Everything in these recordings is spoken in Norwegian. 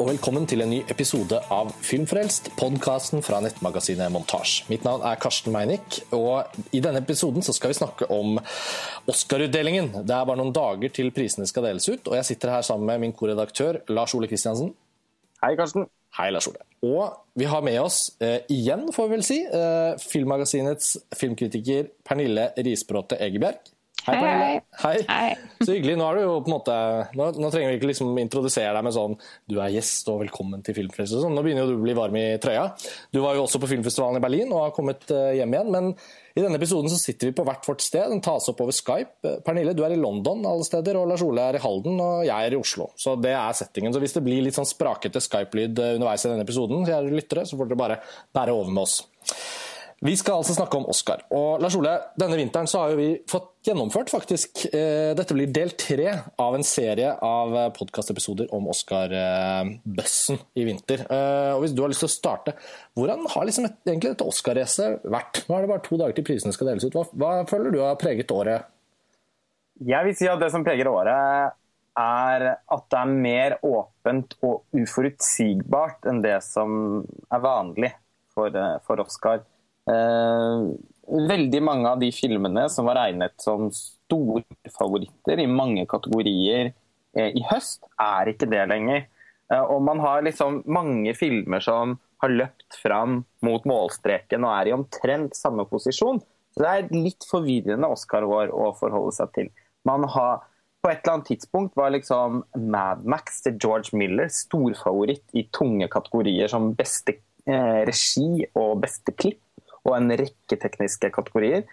og velkommen til en ny episode av Filmfrelst, podkasten fra nettmagasinet Montasj. Mitt navn er Karsten Meinick, og i denne episoden så skal vi snakke om Oscar-utdelingen. Det er bare noen dager til prisene skal deles ut, og jeg sitter her sammen med min korredaktør Lars Ole Kristiansen. Hei, Karsten. Hei, Lars Ole. Og vi har med oss, eh, igjen får vi vel si, eh, Filmmagasinets filmkritiker Pernille Risbråte Egebjerg. Hei, hei, hei. hei. Så hyggelig. Nå er du jo på en måte Nå, nå trenger vi ikke liksom introdusere deg med sånn Du er gjest og velkommen til filmfest sånn. Nå begynner jo du å bli varm i trøya. Du var jo også på filmfestivalen i Berlin og har kommet eh, hjem igjen. Men i denne episoden så sitter vi på hvert vårt sted. Den tas opp over Skype. Eh, Pernille, du er i London alle steder, og Lars Ole er i Halden, og jeg er i Oslo. Så det er settingen. Så hvis det blir litt sånn sprakete Skype-lyd eh, underveis i denne episoden, kjære lyttere, så får dere bare bære over med oss. Vi skal altså snakke om Oscar. Og Lars Ole, denne vinteren så har jo vi fått gjennomført faktisk eh, Dette blir del tre av en serie av eh, podkastepisoder om Oscar-bøssen i vinter. Eh, og Hvis du har lyst til å starte, hvordan har liksom egentlig dette Oscar-racet vært? Nå er det bare to dager til prisene skal deles ut. Hva, hva føler du har preget året? Jeg vil si at det som preger året, er at det er mer åpent og uforutsigbart enn det som er vanlig for, for Oscar. Eh, veldig mange av de filmene som var regnet som storfavoritter i mange kategorier eh, i høst, er ikke det lenger. Eh, og man har liksom mange filmer som har løpt fram mot målstreken og er i omtrent samme posisjon. Så det er litt forvirrende Oscar-år å forholde seg til. Man har på et eller annet tidspunkt var liksom Mad Max til George Miller storfavoritt i tunge kategorier som beste eh, regi og beste klipp og en rekke tekniske kategorier.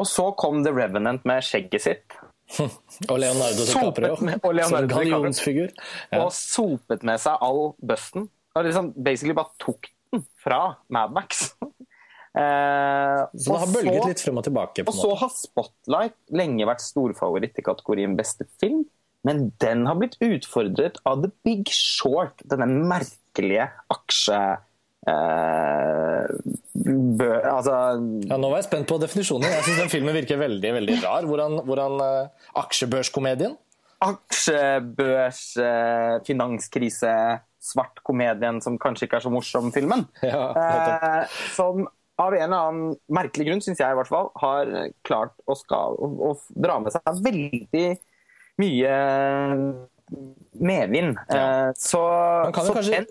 Og så kom The Revenant med skjegget sitt. og Leonardo DiCaprio og Leonardo gallionsfigur. Ja. Og sopet med seg all busten. Og liksom basically bare tok den fra Mad Max. eh, så det har bølget litt frem og tilbake? og så har Spotlight lenge vært storfavoritt i kategorien beste film. Men den har blitt utfordret av The Big Short, denne merkelige aksje Uh, bø, altså, ja, nå var jeg spent på definisjonen. Jeg syns den filmen virker veldig veldig rar. Hvordan, hvordan uh, Aksjebørskomedien? Aksjebørs, uh, finanskrise, svartkomedien som kanskje ikke er så morsom, filmen. Ja, som av en eller annen merkelig grunn, syns jeg i hvert fall, har klart å, skal, å, å dra med seg veldig mye medvind. Ja. så, så kanskje...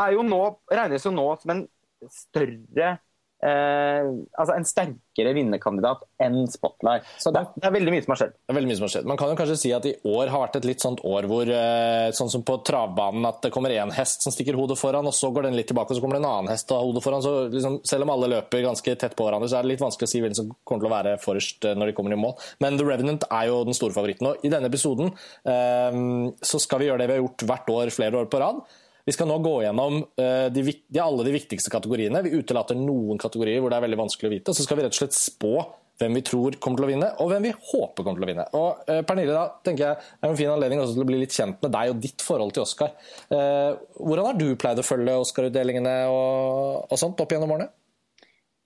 er jo nå, regnes jo nå som en større eh, altså en sterkere vinnerkandidat enn Spotlight. Så det, det, er veldig mye som har skjedd. Det er veldig mye som har skjedd. Man kan jo kanskje si at i år har vært et litt sånt år hvor eh, sånn som på travbanen at det kommer én hest som stikker hodet foran, og så går den litt tilbake, og så kommer det en annen hest og har hodet foran. Så liksom, selv om alle løper ganske tett på hverandre, så er det litt vanskelig å si hvem som kommer til å være forrest eh, når de kommer i mål. Men The Revenant er jo den store favoritten. Og i denne episoden eh, så skal vi gjøre det vi har gjort hvert år flere år på rad. Vi skal nå gå gjennom uh, de, de, alle de viktigste kategoriene. Vi utelater noen kategorier hvor det er veldig vanskelig å vite. og Så skal vi rett og slett spå hvem vi tror kommer til å vinne, og hvem vi håper kommer til å vinne. Og eh, Pernille, da tenker jeg er en fin anledning også til å bli litt kjent med deg og ditt forhold til Oscar. Eh, hvordan har du pleid å følge Oscar-utdelingene og, og, sånt opp gjennom årene?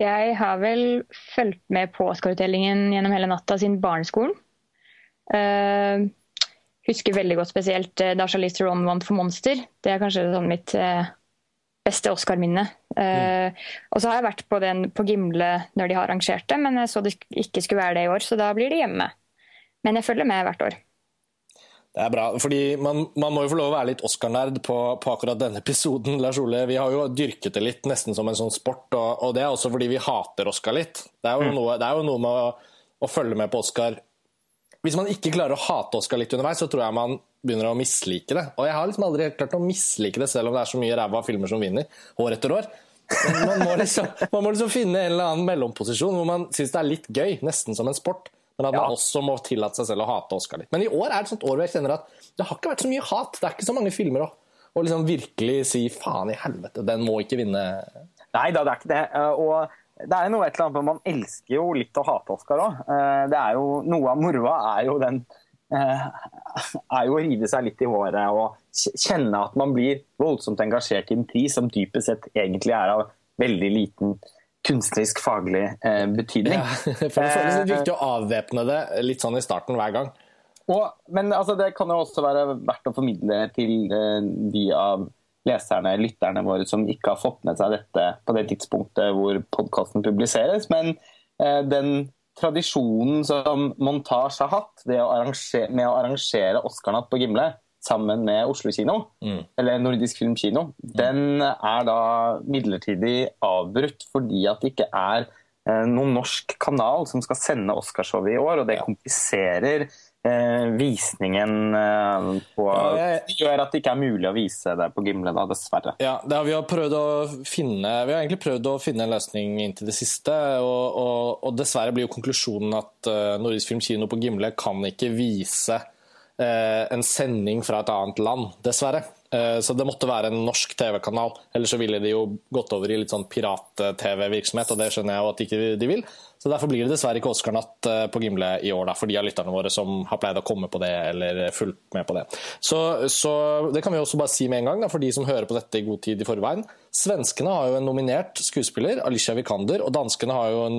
Jeg har vel fulgt med på Oscar-utdelingen gjennom hele natta siden barneskolen. Uh, husker veldig godt spesielt eh, da Charlize Theron vant for 'Monster'. Det er kanskje sånn mitt eh, beste Oscar-minne. Mm. Uh, og så har jeg vært på den på Gimle når de har arrangert det, men jeg så det ikke skulle være det i år, så da blir det hjemme. Men jeg følger med hvert år. Det er bra, fordi man, man må jo få lov å være litt Oscar-nerd på, på, akkurat denne episoden. Lars Ole. Vi har jo dyrket det litt, nesten som en sånn sport, og, og det er også fordi vi hater Oscar litt. Det er jo, mm. noe, det er jo noe, med å, å følge med på Oscar hvis man ikke klarer å hate Oscar litt underveis, så tror jeg man begynner å mislike det. Og jeg har liksom aldri klart å mislike det, selv om det er så mye ræva filmer som vinner år etter år. Man må, liksom, man må liksom finne en eller annen mellomposisjon hvor man syns det er litt gøy, nesten som en sport. Men at man også må tillate seg selv å hate Oscar litt. Men i år er det et sånt år hvor jeg kjenner at det har ikke vært så mye hat. Det er ikke så mange filmer å, å liksom virkelig si faen i helvete, den må ikke vinne. Nei da, det er ikke det. Og det er noe et eller annet, Man elsker jo litt å hate Oscar òg. Eh, noe av moroa er jo den eh, er jo å rive seg litt i håret og kjenne at man blir voldsomt engasjert i en pris som dypest sett egentlig er av veldig liten kunstnerisk faglig eh, betydning. Ja, for Det føles litt viktig å avvæpne det litt sånn i starten hver gang. Og, men altså, det kan jo også være verdt å formidle til de av leserne, lytterne våre, som ikke har fått med seg dette på det tidspunktet hvor podkasten publiseres. Men eh, den tradisjonen som Montage har hatt å arrangere, med å arrangere Oscar-natt på Gimle sammen med Oslo kino, mm. eller Nordisk Filmkino, mm. den er da midlertidig avbrutt fordi at det ikke er eh, noen norsk kanal som skal sende Oscarshowet i år, og det kompliserer Eh, visningen eh, på gjør at det ikke er mulig å vise det på Gimle, da, dessverre. Ja, har vi, har finne, vi har egentlig prøvd å finne en løsning inntil det siste. Og, og, og dessverre blir jo konklusjonen at uh, Nordisk Film Kino på Gimle kan ikke vise uh, en sending fra et annet land, dessverre. Uh, så det måtte være en norsk TV-kanal. Ellers så ville de jo gått over i litt sånn pirat-TV-virksomhet, og det skjønner jeg jo at ikke de vil. Så Derfor blir det dessverre ikke Oscar-natt eh, på Gimle i år, da, for de av lytterne våre som har pleid å komme på det eller fulgt med på det. Så, så Det kan vi også bare si med en gang, da, for de som hører på dette i god tid i forveien. Svenskene har jo en nominert skuespiller, Alicia Vikander, og danskene har jo en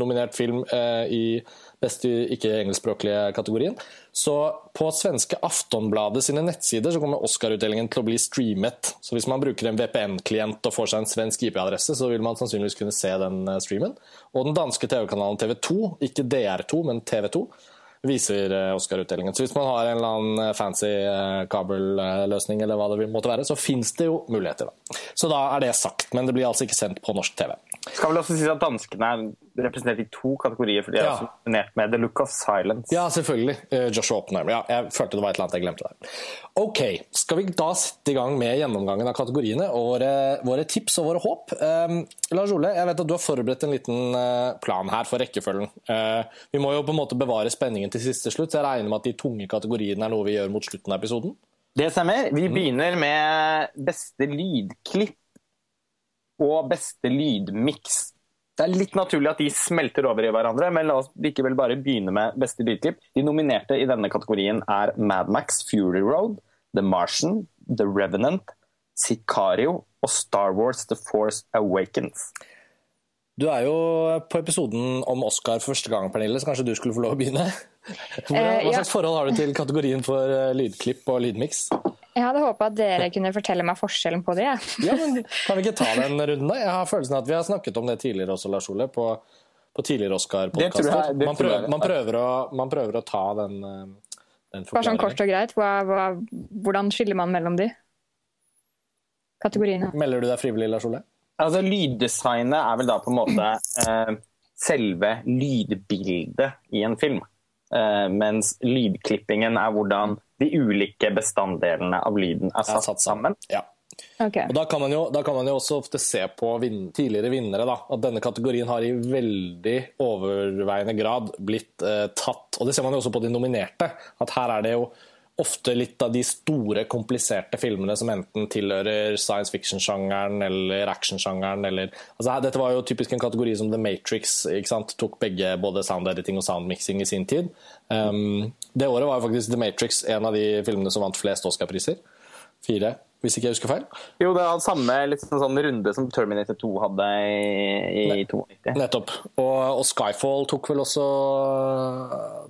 nominert film eh, i beste ikke-engelskspråklige kategorien. Så på svenske Aftonbladet sine nettsider så kommer Oscar-utdelingen til å bli streamet. Så hvis man bruker en VPN-klient og får seg en svensk IP-adresse, så vil man sannsynligvis kunne se den eh, streamen. Og den danske TV-kanalen TV2, ikke DR2, men TV2, viser eh, Oscar-utdelingen. Så hvis man har en eller annen eh, fancy kabelløsning, eller hva det måtte være, så fins det jo muligheter. Da. Så da er det sagt, men det blir altså ikke sendt på norsk TV. Skal vel også si at Danskene er representert i to kategorier, for de er ja. også nominert med The Look of Silence. Ja, selvfølgelig. Uh, Joshua Oppenheimer. Ja, jeg følte det var et eller annet jeg glemte der. Ok, Skal vi da sette i gang med gjennomgangen av kategoriene og våre, våre tips og våre håp? Um, Lars Ole, jeg vet at du har forberedt en liten uh, plan her for rekkefølgen. Uh, vi må jo på en måte bevare spenningen til siste slutt, så jeg regner med at de tunge kategoriene er noe vi gjør mot slutten av episoden? Det stemmer. Vi mm. begynner med beste lydklipp og beste lydmiks. Det er litt naturlig at de smelter over i hverandre, men la oss likevel bare begynne med beste lydklipp. De nominerte i denne kategorien er Mad Max Fury Road, The Martian, The Revenant, Sicario og Star Wars The Force Awakens. Du er jo på episoden om Oscar for første gang, Pernille, så kanskje du skulle få lov å begynne? Hva slags forhold har du til kategorien for eh, lydklipp og lydmiks? Jeg hadde håpa at dere kunne fortelle meg forskjellen på det. ja, men Kan vi ikke ta den runden, da? Jeg har følelsen av at vi har snakket om det tidligere også, Lars Ole. på, på tidligere Oscar-podkaster. Man, prøver, man, man, prøver å ta den, eh, den Bare sånn kort og greit, hva, hva, hvordan skiller man mellom de kategoriene? Melder du deg frivillig, Lars Ole? Altså, Lyddesignet er vel da på en måte eh, selve lydbildet i en film. Eh, mens lydklippingen er hvordan de ulike bestanddelene av lyden er satt, er satt sammen. Ja. Okay. Og da kan, jo, da kan, man jo, også ofte se på vin tidligere vinnere da, at denne kategorien har i veldig overveiende grad blitt eh, tatt. Og det ser man jo også på de nominerte. At her er det jo ofte litt av de store, kompliserte filmene som enten tilhører science fiction-sjangeren eller action-sjangeren. Altså, dette var jo typisk en kategori som The Matrix tok begge både sound editing og sound mixing i sin tid. Um, det året var jo faktisk The Matrix en av de filmene som vant flest Oscar-priser. Fire hvis ikke jeg husker feil? Jo, det var samme liksom, sånn runde som Terminator 2 hadde i, i 92. Nettopp. Og, og, Skyfall tok vel også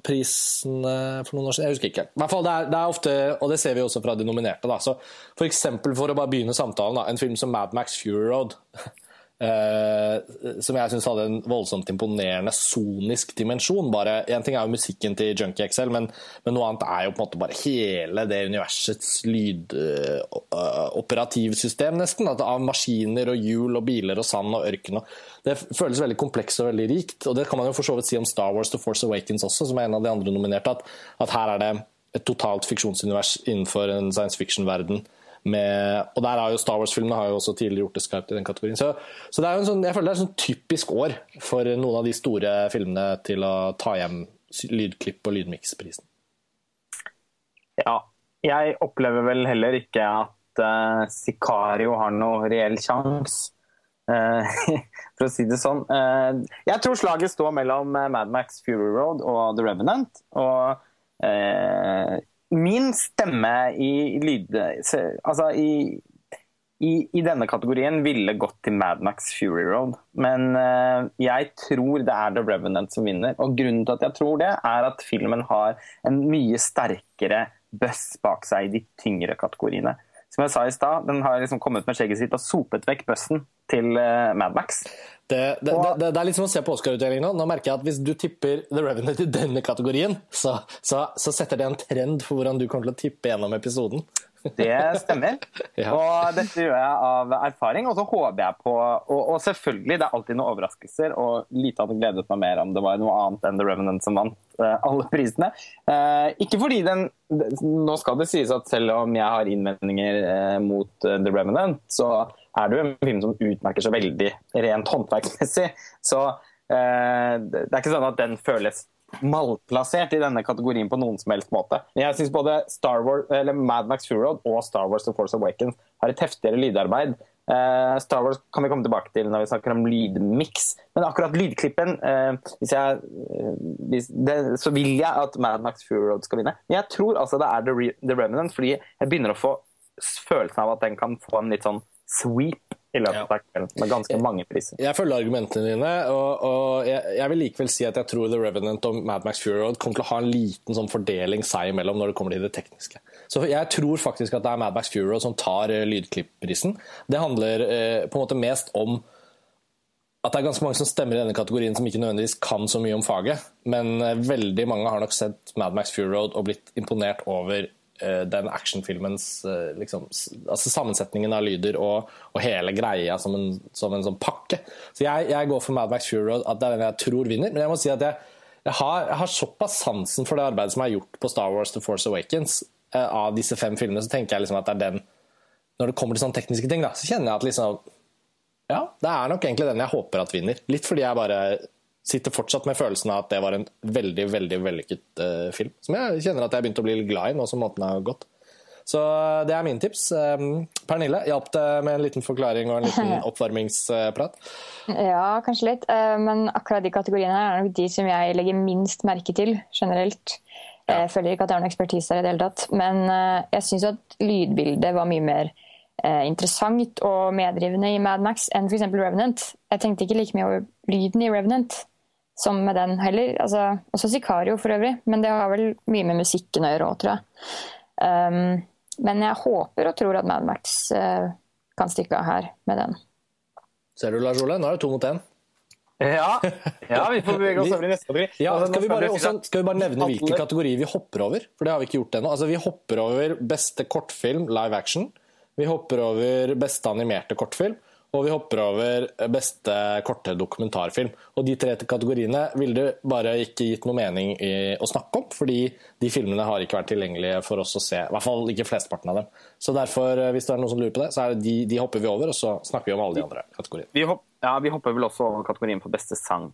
prisen for noen år siden? Jeg husker ikke. I hvert fall, det er, det er, ofte, og det ser vi også fra de nominerte. Da. Så for eksempel, for å bare begynne samtalen, da, en film som Mad Max Fury Road som jeg syns hadde en voldsomt imponerende sonisk dimensjon. Bare, en ting er jo musikken til Junkie XL, men, men, noe annet er jo på en måte bare hele det universets lydoperativsystem, uh, nesten. av maskiner og hjul og biler og sand og ørken. Og det føles veldig komplekst og veldig rikt. Og det kan man jo for så vidt si om Star Wars The Force Awakens også, som er en av de andre nominerte. At, at her er det et totalt fiksjonsunivers innenfor en science fiction-verden med, og der har jo Star Wars-filmene har jo også tidligere gjort det skarpt i den kategorien. Så, så det er jo en sånn, jeg føler det er et sånn typisk år for noen av de store filmene til å ta hjem lydklipp- og lydmiksprisen. Ja. Jeg opplever vel heller ikke at uh, Sicario har noe reell sjanse. Uh, for å si det sånn. Uh, jeg tror slaget står mellom Mad Max Fury Road og The Revenant. Og min stemme i lyd... Altså i, i, i, denne kategorien ville gått til Mad Max Fury Road. Men uh, jeg tror det er The Revenant som vinner. Og grunnen til at jeg tror det, er at filmen har en mye sterkere buzz bak seg i de tyngre kategoriene. Som jeg sa i stad, den har liksom kommet med skjegget sitt og sopet vekk bøssen til uh, Mad Max. Det, det, det, det, er litt som å se på Oscar-utdelingen nå. Nå merker jeg at Hvis du tipper The Revenant i denne kategorien, så, så, så, setter det en trend for hvordan du kommer til å tippe gjennom episoden. Det stemmer. ja. Og dette gjør jeg av erfaring. Og så håper jeg på og, og, selvfølgelig, det er alltid noen overraskelser, og lite hadde gledet meg mer om det var noe annet enn The Revenant som vant uh, alle prisene. Uh, ikke fordi den Nå skal det sies at selv om jeg har innvendinger uh, mot The Revenant, så er det jo en film som utmerker seg veldig rent håndverksmessig. Så det er ikke sånn at den føles malplassert i denne kategorien på noen som helst måte. Jeg syns både Star Wars, eller Mad Max Fury Road og Star Wars The Force Awakens har et heftigere lydarbeid. Eh, Star Wars kan vi komme tilbake til når vi snakker om lydmiks. Men akkurat lydklippen eh, hvis jeg, eh, hvis det, Så vil jeg at Mad Max Fury Road skal vinne. Men jeg tror altså det er The, Re The Remnant, fordi jeg begynner å få følelsen av at den kan få en litt sånn sweep i løpet av kvelden, med ganske mange priser. Jeg følger argumentene dine, og, og jeg, jeg, vil likevel si at jeg tror The Revenant og Mad Max Fury Road kommer til å ha en liten sånn fordeling seg imellom når det kommer til det tekniske. Så jeg tror faktisk at det er Mad Max Fury Road som tar uh, lydklippprisen. Det handler uh, på en måte mest om at det er ganske mange som stemmer i denne kategorien som ikke nødvendigvis kan så mye om faget, men uh, veldig mange har nok sett Mad Max Fury Road og blitt imponert over Eh, den actionfilmens eh, liksom, altså sammensetningen av lyder og, og hele greia som en, som en, sånn pakke. Så jeg, jeg, går for Mad Max Fury Road, at det er den jeg tror vinner. Men jeg må si at jeg, jeg, har, jeg har, såpass sansen for det arbeidet som er gjort på Star Wars The Force Awakens eh, av disse fem filmene, så tenker jeg liksom at det er den Når det kommer til sånne tekniske ting, da, så kjenner jeg at liksom Ja, det er nok egentlig den jeg håper at vinner. Litt fordi jeg bare sitter fortsatt med følelsen av at det var en veldig veldig vellykket uh, film. Som jeg kjenner at jeg begynte å bli glad i nå som måten har gått. Så eh, det er min tips. Um, Pernille, hjalp det med en liten forklaring og en liten oppvarmingsprat? Ja, kanskje litt. Uh, men akkurat de kategoriene er nok de som jeg legger minst merke til generelt. Ja. Jeg føler ikke at jeg har noen ekspertise der i det hele tatt. Men uh, jeg syns at lydbildet var mye mer interessant og meddrivende i Mad Max enn f.eks. Revenant. Jeg tenkte ikke like mye over lyden i Revenant som med den heller. Altså, også Sicario for øvrig, men det har vel mye med musikken å gjøre òg, tror jeg. Um, men jeg håper og tror at Mad Max uh, kan stikke av her med den. Ser du, Lars Ole? Nå er det to mot én. Ja. ja, vi får bevege oss over i neste kategori. Ja, altså, skal, vi bare, også, skal, vi bare, nevne hvilke kategorier vi hopper over? For det har vi ikke gjort ennå. Altså, vi hopper over beste kortfilm, live action. Vi hopper over beste animerte kortfilm. Og vi hopper over beste korte dokumentarfilm. Og de tre kategoriene ville det bare ikke gitt noe mening å snakke om, fordi de filmene har ikke vært tilgjengelige for oss å se. I hvert fall ikke flesteparten av dem. Så derfor, eh, hvis det er noen som lurer på det, så er det de, de hopper vi over, og så snakker vi om alle de andre kategoriene. Vi, hopp, ja, vi hopper vel også over kategorien for beste sang.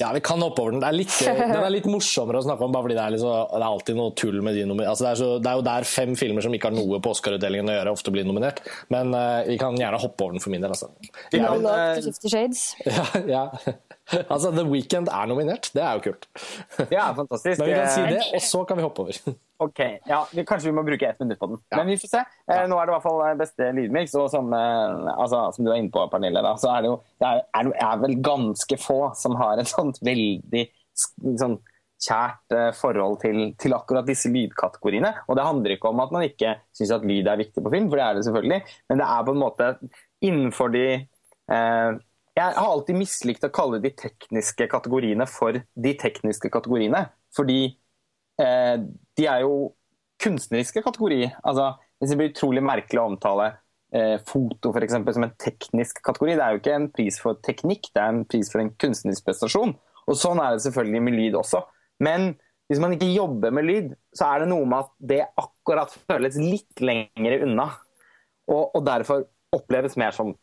Ja, vi kan hoppe over den. Er litt, den er litt morsommere å snakke om, bare fordi det er, liksom, det er alltid noe tull med de nominerte. Altså, det, det, er jo der fem filmer som ikke har noe på Oscar-utdelingen å gjøre, ofte blir nominert. Men uh, vi kan gjerne hoppe over den for min del. Altså. Ja, men, uh, ja, ja. altså, The Weekend er nominert. Det er jo kult. Ja, fantastisk. Men vi kan si det, og så kan vi hoppe over. Ok, ja, vi, Kanskje vi må bruke ett minutt på den. Ja. Men vi får se. Eh, nå er det i hvert fall eh, beste lydmiks. og som, eh, altså, som, du er inne på, Pernille, da, så er det jo det er, er, er vel ganske få som har et sånt veldig sånn, kjært eh, forhold til, til, akkurat disse lydkategoriene. Og det handler ikke om at man ikke syns at lyd er viktig på film, for det er det selvfølgelig, men det er på en måte innenfor de eh, jeg har alltid mislikt å kalle de tekniske kategoriene for de tekniske kategoriene. Fordi eh, de er jo kunstneriske kategorier. Altså, det blir utrolig merkelig å omtale eh, foto for eksempel, som en teknisk kategori. Det er jo ikke en pris for teknikk, det er en pris for en kunstnerisk prestasjon. Og Sånn er det selvfølgelig med lyd også. Men hvis man ikke jobber med lyd, så er det noe med at det akkurat føles litt lengre unna. Og, og derfor oppleves mer som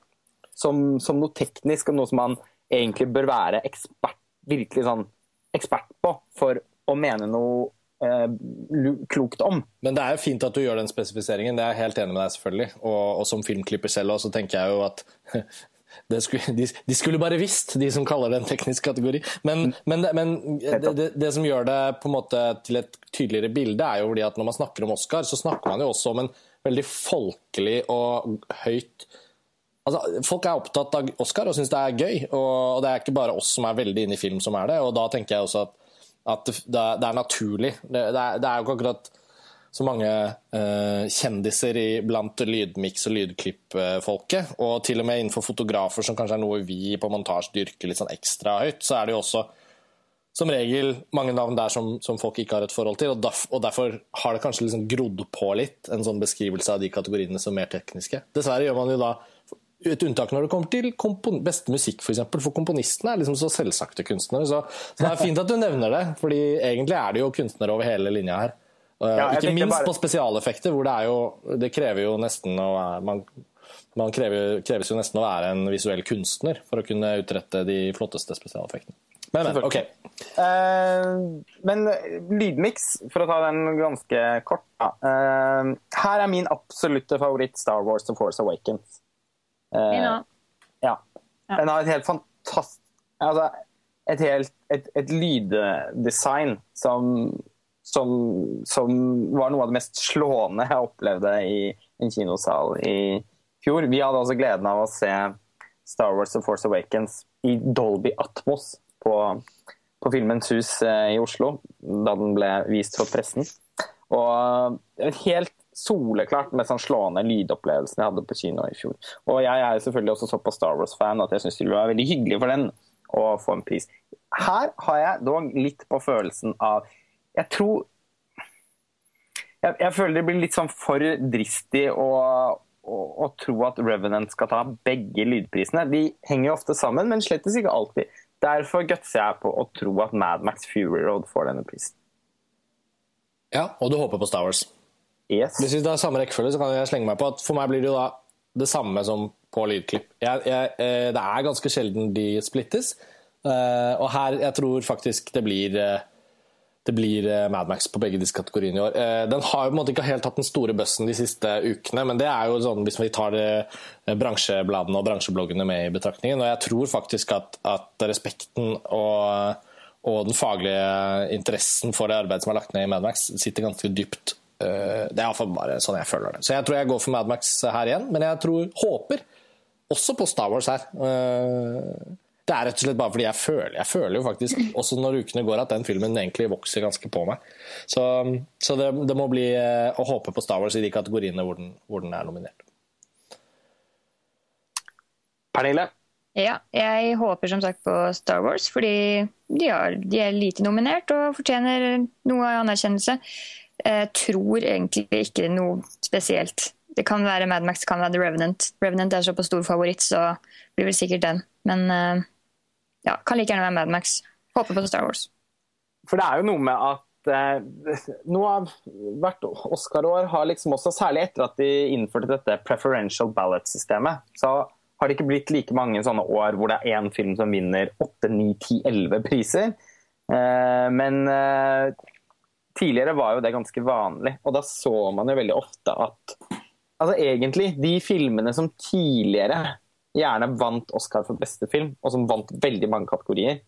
som, som, noe teknisk og noe som man egentlig bør være ekspert, virkelig sånn ekspert på for å mene noe eh, klokt om. Men det er jo fint at du gjør den spesifiseringen, det er jeg helt enig med deg selvfølgelig. Og, og som filmklipper selv også, så tenker jeg jo at skulle, de, de, skulle bare visst, de som kaller det en teknisk kategori. Men, men, men det, det, det, som gjør det på en måte til et tydeligere bilde, er jo fordi at når man snakker om Oscar, så snakker man jo også om en veldig folkelig og høyt Altså, folk er opptatt av Oscar og syns det er gøy, og det er ikke bare oss som er veldig inne i film som er det. og Da tenker jeg også at, at det, er, naturlig. Det, er, jo ikke akkurat så mange uh, kjendiser i, blant lydmiks- og lydklippfolket. Og til og med innenfor fotografer, som kanskje er noe vi på montasje dyrker litt sånn ekstra høyt, så er det jo også som regel mange navn der som, som folk ikke har et forhold til. Og, derf, og derfor har det kanskje liksom grodd på litt, en sånn beskrivelse av de kategoriene som er mer tekniske. Dessverre gjør man jo da et unntak når det kommer til beste musikk, f.eks. For, eksempel, for komponistene er liksom så selvsagte kunstnere. Så, så, det er fint at du nevner det, fordi egentlig er det jo kunstnere over hele linja her. Ja, ikke minst bare... på spesialeffekter, hvor det er jo Det krever jo nesten å man, man krever, kreves jo nesten å være en visuell kunstner for å kunne utrette de flotteste spesialeffektene. Men, men, ok. Uh, men lydmiks, for å ta den ganske kort. Uh, her er min absolutte favoritt Star Wars The Force Awakens. Uh, ja. Den har et helt fantastisk altså, et, helt, et, et lyddesign som, som, som, var noe av det mest slående jeg opplevde i en kinosal i fjor. Vi hadde også gleden av å se Star Wars The Force Awakens i Dolby Atmos på, på Filmens Hus eh, i Oslo da den ble vist for pressen. Og helt soleklart mest sånn slående lydopplevelsen jeg hadde på kino i fjor. Og jeg er selvfølgelig også såpass Star Wars-fan at jeg syns det være veldig hyggelig for den å få en pris. Her har jeg dog litt på følelsen av Jeg tror Jeg, jeg føler det blir litt sånn for dristig å, å, å, tro at Revenant skal ta begge lydprisene. De henger jo ofte sammen, men slett ikke alltid. Derfor gutser jeg på å tro at Mad Max Fury Road får denne prisen. Ja, og du håper på Star Wars? Yes. Hvis vi tar samme rekkefølge, så kan jeg slenge meg på at for meg blir det jo da det samme som på lydklipp. Jeg, jeg, eh, det er ganske sjelden de splittes, eh, og her jeg tror faktisk det blir eh, det blir Mad Max på begge disse kategoriene i år. Den har jo på en måte ikke helt hatt den store bøssen de siste ukene, men det er jo sånn hvis vi tar det bransjebladene og bransjebloggene med i betraktningen. Og jeg tror faktisk at, at respekten og, og, den faglige interessen for det arbeidet som er lagt ned i Mad Max, sitter ganske dypt det er iallfall bare sånn jeg føler det. Så jeg tror jeg går for Mad Max her igjen, men jeg tror, håper også på Star Wars her. Eh, det er rett og slett bare fordi jeg føler, jeg føler jo faktisk, også når ukene går, at den filmen egentlig vokser ganske på meg. Så, så det, det, må bli eh, å håpe på Star Wars i de kategoriene hvor den, hvor den er nominert. Pernille? Ja, jeg håper som sagt på Star Wars, fordi de, er, de er lite nominert og fortjener noe anerkjennelse. Jeg tror egentlig ikke noe spesielt. Det kan være Mad Max, det kan være The Revenant. Revenant er såpass stor favoritt, så blir vel sikkert den. Men eh, ja, kan like gjerne være Mad Max. Håper på Star Wars. For det er jo noe med at eh, noe av hvert Oscar-år har liksom også, særlig etter at de innførte dette preferential ballot-systemet, så har det ikke blitt like mange sånne år hvor det er én film som vinner 8, 9, 10, 11 priser. Eh, men eh, Tidligere var jo det ganske vanlig, og da så man jo veldig ofte at altså egentlig, de filmene som tidligere gjerne vant Oscar for beste film, og som vant veldig mange kategorier,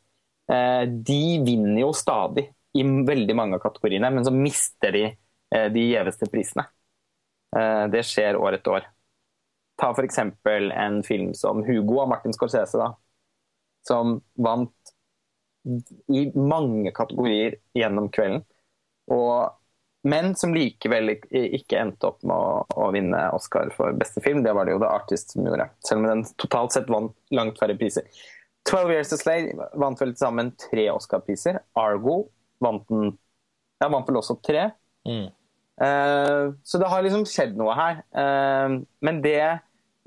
eh, de vinner jo stadig i veldig mange av kategoriene, men så mister de eh, de gjeveste prisene. Eh, det skjer år etter år. Ta f.eks. en film som 'Hugo' av Martin Scorsese, da, som vant i mange kategorier gjennom kvelden. Og, men som likevel ikke endte opp med å, å, vinne Oscar for beste film. Det var det jo The Artist som gjorde, selv om den totalt sett vant langt færre priser. 'Twelve Years a Slave' vant vel til sammen tre Oscar-priser. 'Argo' vant den ja, vant vel også tre. Mm. Uh, så det har liksom skjedd noe her. Uh, men det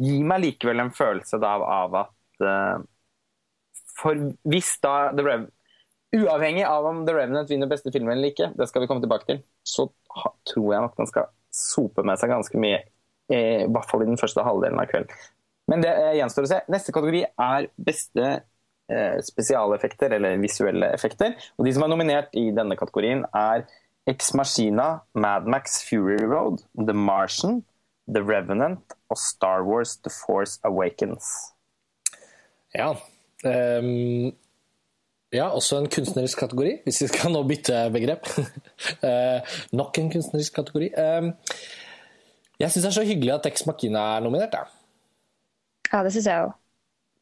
gir meg likevel en følelse da, av at uh, For hvis da The Rev Uavhengig av om The Revenant vinner beste film eller ikke, det skal vi komme tilbake til, så tror jeg nok den skal sope med seg ganske mye. Eh, I hvert fall i den første halvdelen av kvelden. Men det eh, gjenstår å se. Neste kategori er beste eh, spesialeffekter, eller visuelle effekter. Og de som er nominert i denne kategorien, er Ex Machina, Mad Max Fury Road, The Martian, The Revenant og Star Wars The Force Awakens. Ja. Um ja, også en kunstnerisk kategori, hvis vi skal nå bytte begrep. eh, nok en kunstnerisk kategori. Eh, jeg syns det er så hyggelig at Ex Machina er nominert. Ja, ja det syns jeg òg.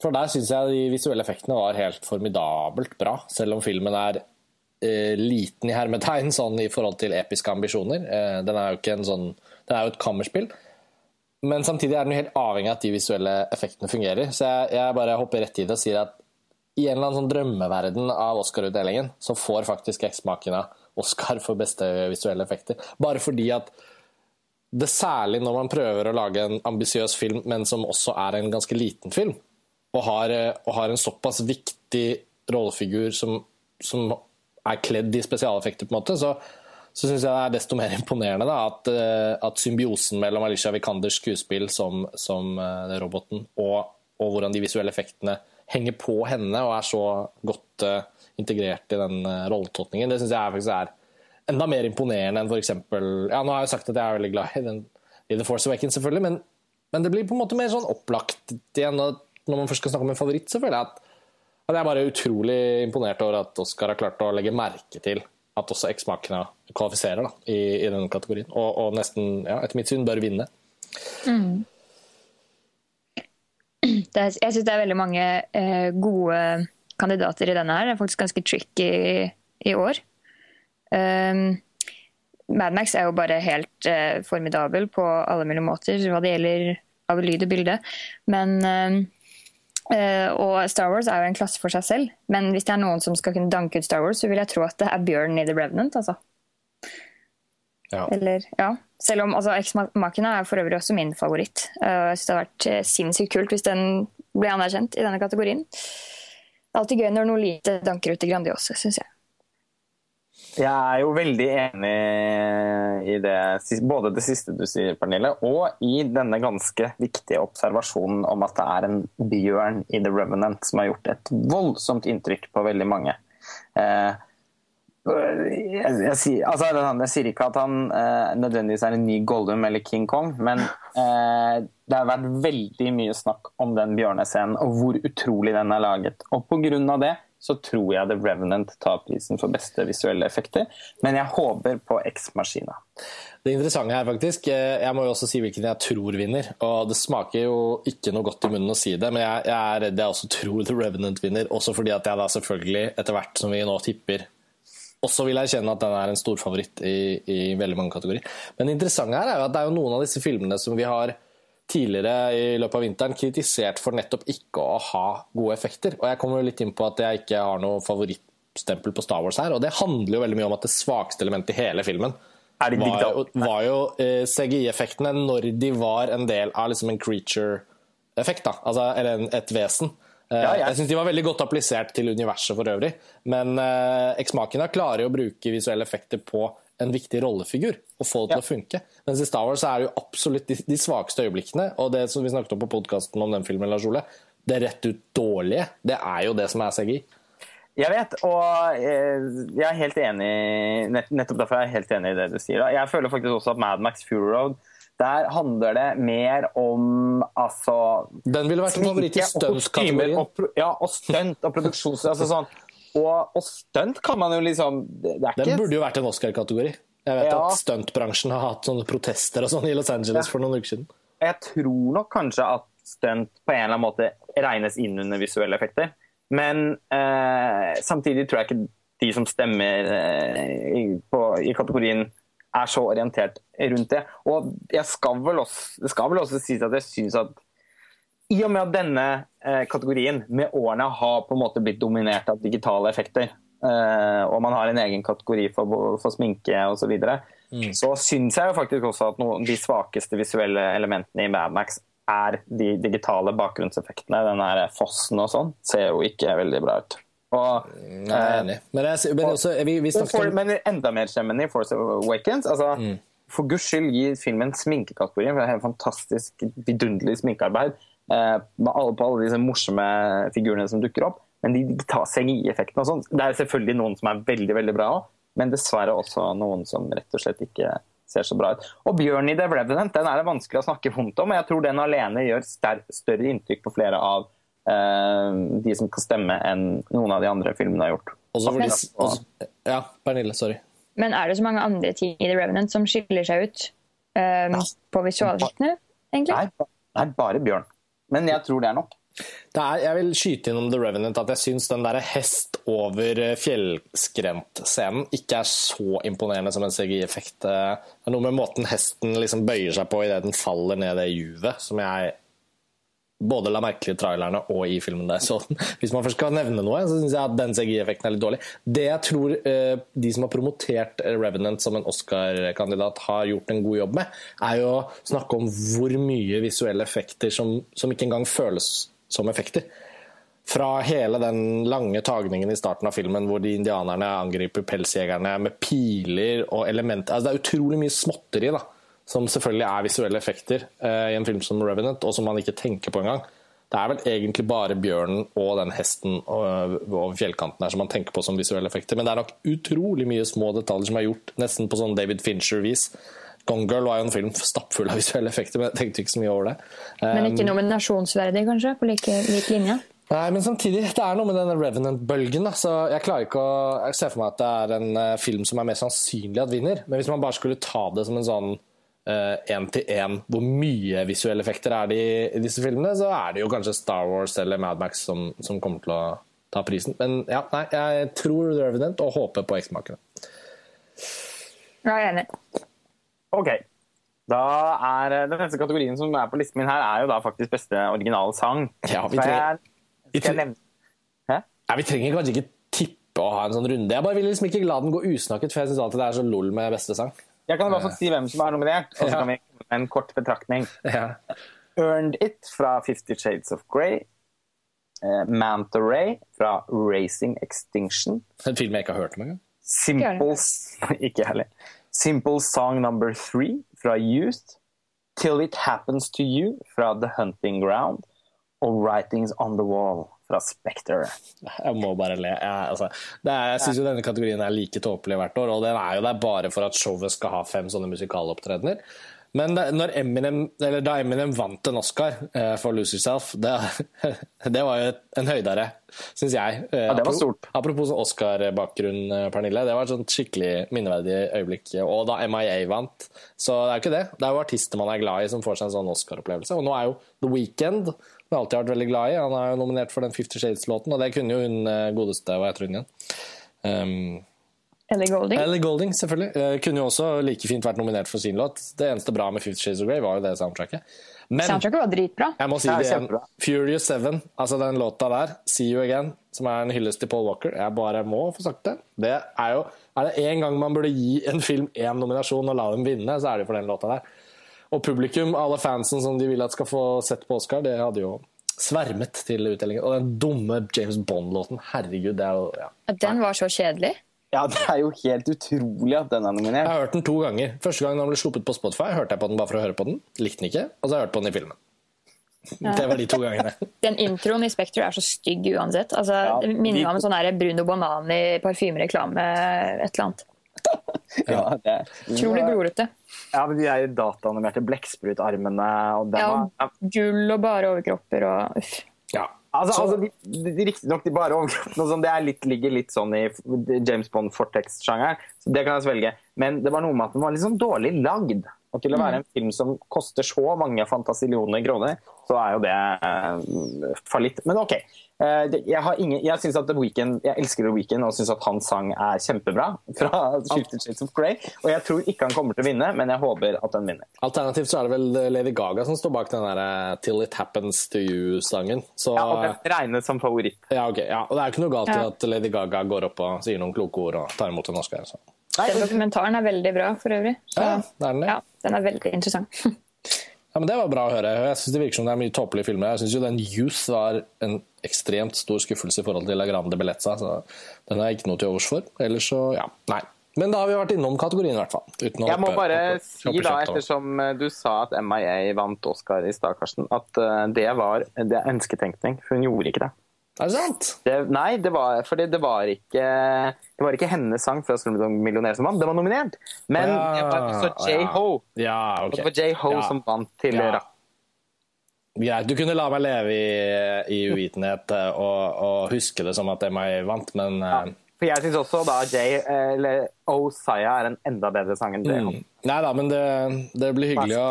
For der syns jeg de visuelle effektene var helt formidabelt bra, selv om filmen er eh, liten i hermetegn sånn i forhold til episke ambisjoner. Eh, den er jo sånn Den er jo et kammerspill. Men samtidig er den jo helt avhengig av at de visuelle effektene fungerer. Så jeg, jeg bare hopper rett i det og sier at i en eller annen sånn drømmeverden av Oscar-utdelingen, så får faktisk Eksmakene Oscar for beste visuelle effekter. Bare fordi at det særlig når man prøver å lage en ambisiøs film, men som også er en ganske liten film, og har, og har en såpass viktig rollefigur som, som er kledd i spesialeffekter, på en måte, så, så syns jeg det er desto mer imponerende da, at, eh, at, symbiosen mellom Alicia Vikanders skuespill som, som uh, roboten, og, og, hvordan de visuelle effektene henger på henne og er så godt uh, integrert i den uh, rolletolkningen, det syns jeg faktisk er enda mer imponerende enn f.eks. Ja, nå har jeg sagt at jeg er veldig glad i, den, i The Force Awakens, selvfølgelig, men, men, det blir på en måte mer sånn opplagt igjen. Når man først skal snakke om en favoritt, så føler jeg at, at jeg er bare utrolig imponert over at Oscar har klart å legge merke til at også eksmakene kvalifiserer da, i, i denne kategorien. Og, og, nesten, ja, etter mitt syn, bør vinne. Mm. Er, jeg syns det er veldig mange eh, gode kandidater i denne her. Det er faktisk ganske tricky i, i år. Um, Mad Max er jo bare helt eh, formidabel på alle mulige måter hva det gjelder av lyd og bilde. Men, eh, og Star Wars er jo en klasse for seg selv. Men hvis det er noen som skal kunne danke ut Star Wars, så vil jeg tro at det er Bjørn i The Revenant. altså. Ja. Eller, ja. Selv om altså, Eksmakene er for øvrig også min favoritt. Uh, jeg synes Det har vært sinnssykt kult hvis den ble anerkjent i denne kategorien. Det er alltid gøy når noe lite danker ut det grandiose, syns jeg. Jeg er jo veldig enig i det, både det siste du sier, Pernille, og i denne ganske viktige observasjonen om at det er en bjørn i The Revenant som har gjort et voldsomt inntrykk på veldig mange. Eh, jeg, jeg, sier, altså, jeg, sier, ikke at han eh, nødvendigvis er en ny Gollum eller King Kong, men eh, det har vært veldig mye snakk om den bjørnescenen og hvor utrolig den er laget. Og pga. det så tror jeg The Revenant tar prisen for beste visuelle effekter. Men jeg håper på X-Maskina. Det interessante her faktisk, eh, Jeg må jo også si hvilken jeg tror vinner. og Det smaker jo ikke noe godt i munnen å si det, men jeg, jeg er redd jeg også tror The Revenant vinner. Også fordi at jeg da selvfølgelig, etter hvert som vi nå tipper, også vil erkjenne at den er en storfavoritt i, i veldig mange kategorier. Men det interessante her er jo at det er jo noen av disse filmene som vi har tidligere i løpet av vinteren kritisert for nettopp ikke å ha gode effekter. Og jeg kommer jo litt inn på at jeg ikke har noe favorittstempel på Star Wars her. Og det handler jo veldig mye om at det svakeste elementet i hele filmen var jo, var jo eh, CGI-effektene når de var en del av liksom en creature-effekt, altså, eller en, et vesen. Eh, ja, ja. Jeg syns de var veldig godt applisert til universet for øvrig. Men eh, X-Makina klarer jo å bruke visuelle effekter på en viktig rollefigur og få det til ja. å funke. Mens i Star Wars er det jo absolutt de, de svakeste øyeblikkene, og det som vi snakket om på podkasten om den filmen, Lars Ole, det rett ut dårlige, det er jo det som er CGI. Jeg vet, og eh, jeg er helt enig nettopp derfor er jeg helt enig i det du sier. Jeg føler faktisk også at Mad Max Fury Road der handler det mer om altså Den ville vært en favoritt i stuntkategorien. Ja, og stunt og produksjon. altså sånn og, og stunt kan man jo liksom det er ikke... Den burde jo vært en Oscar-kategori. Jeg vet ja. at stuntbransjen har hatt sånne protester og sånn i Los Angeles ja. for noen uker siden. Jeg tror nok kanskje at stunt på en eller annen måte regnes inn under visuelle effekter. Men eh, samtidig tror jeg ikke de som stemmer eh, på, i, kategorien er så orientert rundt det. Og jeg skal vel også, det skal vel også sies at jeg syns at i og med at denne eh, kategorien med årene har på en måte blitt dominert av digitale effekter, eh, og man har en egen kategori for, for sminke osv., så, videre, mm. så syns jeg jo faktisk også at noen, de svakeste visuelle elementene i Mad Max er de digitale bakgrunnseffektene. Den her fossen og sånn ser jo ikke veldig bra ut. Og, Nei, er enig. Men, jeg, men, også, vi, vi for, men enda mer skjemmende i Force Awakens. altså mm. For guds skyld, gi filmen sminkekategorien. for Det er helt fantastisk vidunderlig sminkearbeid. Eh, alle, på alle disse morsomme figurene som dukker opp. Men de, de tar CGI-effekten og sånn. Det er selvfølgelig noen som er veldig veldig bra òg, men dessverre også noen som rett og slett ikke ser så bra ut. Og Bjørn i The Revenant den er det vanskelig å snakke vondt om, og jeg tror den alene gjør større inntrykk på flere av de som kan stemme, enn noen av de andre filmene har gjort. Også fordi, også, ja, Pernille, sorry. Men er det så mange andre ting i The Revenant som skiller seg ut um, på visualeffektene, egentlig? Nei, nei, bare Bjørn. Men jeg tror det er nok. er, jeg vil skyte innom The Revenant at jeg syns den der hest over eh, fjellskremt-scenen ikke er så imponerende som en CGI-effekt. Det er noe med måten hesten liksom bøyer seg på idet den faller ned det juvet, som jeg både la merke til trailerne og i filmen. der. Så hvis man først skal nevne noe, så syns jeg at den CGI-effekten er litt dårlig. Det jeg tror eh, de som har promotert Revenant som en Oscar-kandidat har gjort en god jobb med, er jo å snakke om hvor mye visuelle effekter som, som ikke engang føles som effekter. Fra hele den lange tagningen i starten av filmen hvor de indianerne angriper pelsjegerne med piler og elementer altså Det er utrolig mye småtteri da, som selvfølgelig er visuelle effekter eh, i en film som Revenant, og som man ikke tenker på engang. Det er vel egentlig bare bjørnen og den hesten over fjellkanten her som man tenker på som visuelle effekter, men det er nok utrolig mye små detaljer som er gjort nesten på sånn David Fincher-vis. Gone Girl var jo en film stappfull av visuelle effekter, men jeg tenkte ikke så mye over det. Men ikke Um, nominasjonsverdig, kanskje? På like, lik linje? Nei, men samtidig, det er noe med denne Revenant-bølgen. så Jeg klarer ikke å se for meg at det er en eh, film som er mer sannsynlig at vinner. Men hvis man bare skulle ta det som en sånn én-til-én hvor mye visuelle effekter er det i, i disse filmene, så er det jo kanskje Star Wars eller Mad Max som, som kommer til å ta prisen. Men ja, nei, jeg tror Revenant og håper på X-makerne. Jeg er enig. Ok. Da er eh, Den neste kategorien som er på listen min her, er jo da faktisk beste originale sang. Ja, vi trenger- jeg, skal jeg nevne Hæ? Ja, vi trenger kanskje ikke tippe og ha en sånn runde. Jeg bare vil liksom ikke la den gå usnakket, for jeg syns alltid det er så lol med beste sang. Jeg kan i hvert fall si hvem som er nominert, og så Ja. kan vi komme med en kort betraktning. Ja. Earned It fra Fifty Shades of Grey. Uh, Manta Ray fra Racing Extinction. En film jeg ikke har hørt om engang. Simple Ikke heller. Simple Song Number Three fra Youth. Till It Happens To You fra The Hunting Ground. Og Writings On The Wall fra Spectre. Jeg må bare le. Jeg, altså, det er, jeg syns jo denne kategorien er like tåpelig hvert år, og den er jo der bare for at showet skal ha fem sånne musikalopptredener. Men da når Eminem, eller da Eminem vant en Oscar eh, for 'Lose Yourself', det, det var jo en høydere, syns jeg. Eh, Ja, det var stort. Apropos sånn Oscar-bakgrunn, eh, Pernille. Det var et sånt skikkelig minneverdig øyeblikk. Og da MIA vant. Så det er jo ikke det. Det er jo artister man er glad i som får seg en sånn Oscar-opplevelse. Og nå er jo The Weeknd som jeg alltid har vært veldig glad i. Han er jo nominert for den Fifty Shades-låten, og det kunne jo hun eh, godeste Hva heter hun igjen? Um, Ellie Golding. Ellie Golding, selvfølgelig. Eh, kunne jo også like fint vært nominert for sin låt. Det eneste bra med Fifty Shades of Grey var jo det soundtracket. Men Soundtracket var dritbra. jeg må si Ja, det igjen. Furious 7, altså den låta der, See You Again, som er en hyllest til Paul Walker. Jeg bare må få sagt det. Det er jo Er det én gang man burde gi en film én nominasjon og la dem vinne, så er det for den låta der. Og publikum, alle fansen som de vil at skal få sett på Oscar, det hadde jo svermet til utdelingen. Og den dumme James Bond-låten, herregud, det er jo ja. Den var så kjedelig. Ja, det er jo helt utrolig at den er Jeg har hørt den to ganger. Første gang den ble sluppet på Spotify, hørte jeg på den bare for å høre på den. Likte den ikke. Og så har jeg hørt på den i filmen. Det var de to gangene. Den introen i Spekter er så stygg uansett. Altså, Ja, minner de- meg om en sånn Bruno Banani parfymereklame, et eller annet. Ja, det. Utrolig glorete. Ja, men de er dataanimerte blekksprutarmene og den Ja, og gull og bare overkropper og uff. Ja. Altså, altså de, de, Riktignok de bare overkroppene sånn, det er litt, ligger litt sånn i James Bond Fortex-sjangeren, så det kan jeg svelge. Men det var noe med at den var litt sånn dårlig lagd. Og til å være en film som koster så mange fantasillioner kroner, så er jo det eh, fallitt. Men OK. Eh, jeg, har ingen, jeg, synes at The Weeknd, jeg elsker The Weeknd og syns at hans sang er kjempebra fra Shifted Shades of Grey. Og jeg tror ikke han kommer til å vinne, men jeg håper at den vinner. Alternativt så er det vel Lady Gaga som står bak den der eh, 'Till It Happens To You'-sangen. Så Ja, og den regnes som favoritt. ja, ok. Ja, og det er ikke noe galt i Ja. at Lady Gaga går opp og sier noen kloke ord og tar imot en Oscar. Så. Den dokumentaren er veldig bra for øvrig. Så, Ja, den ja, den er veldig interessant. Ja, men Det var bra å høre. Jeg synes Det virker som det er mye tåpelige filmer. Jeg syns jo den Youth var en ekstremt stor skuffelse i forhold til La Grande Bellezza. Så den jeg ikke noe til overs for. Ellers så, ja. Nei. Men da har vi vært innom kategorien, i hvert fall. Uten Jeg må oppe, bare oppe, si, oppe, da, ettersom eh, du sa at MIA vant Oscar i stad, Karsten, at eh, det var det er ønsketenkning. For hun gjorde ikke det. Er det sant? det nei, det var, fordi det var ikke det var ikke hennes sang Slumdog Millionær som vant, den var nominert. Men Ja, det var også ja. J-Ho. Ja, Og ok. det var J-Ho Ja. som vant til Ja. Rapp. Greit, du kunne la meg leve i, i uvitenhet eh, og, og huske det som at MI vant, men ja. For jeg syns også da J, eh, eller Osaya Saya er en enda bedre sang enn J-Ho. mm. Nei da, men det, det blir hyggelig å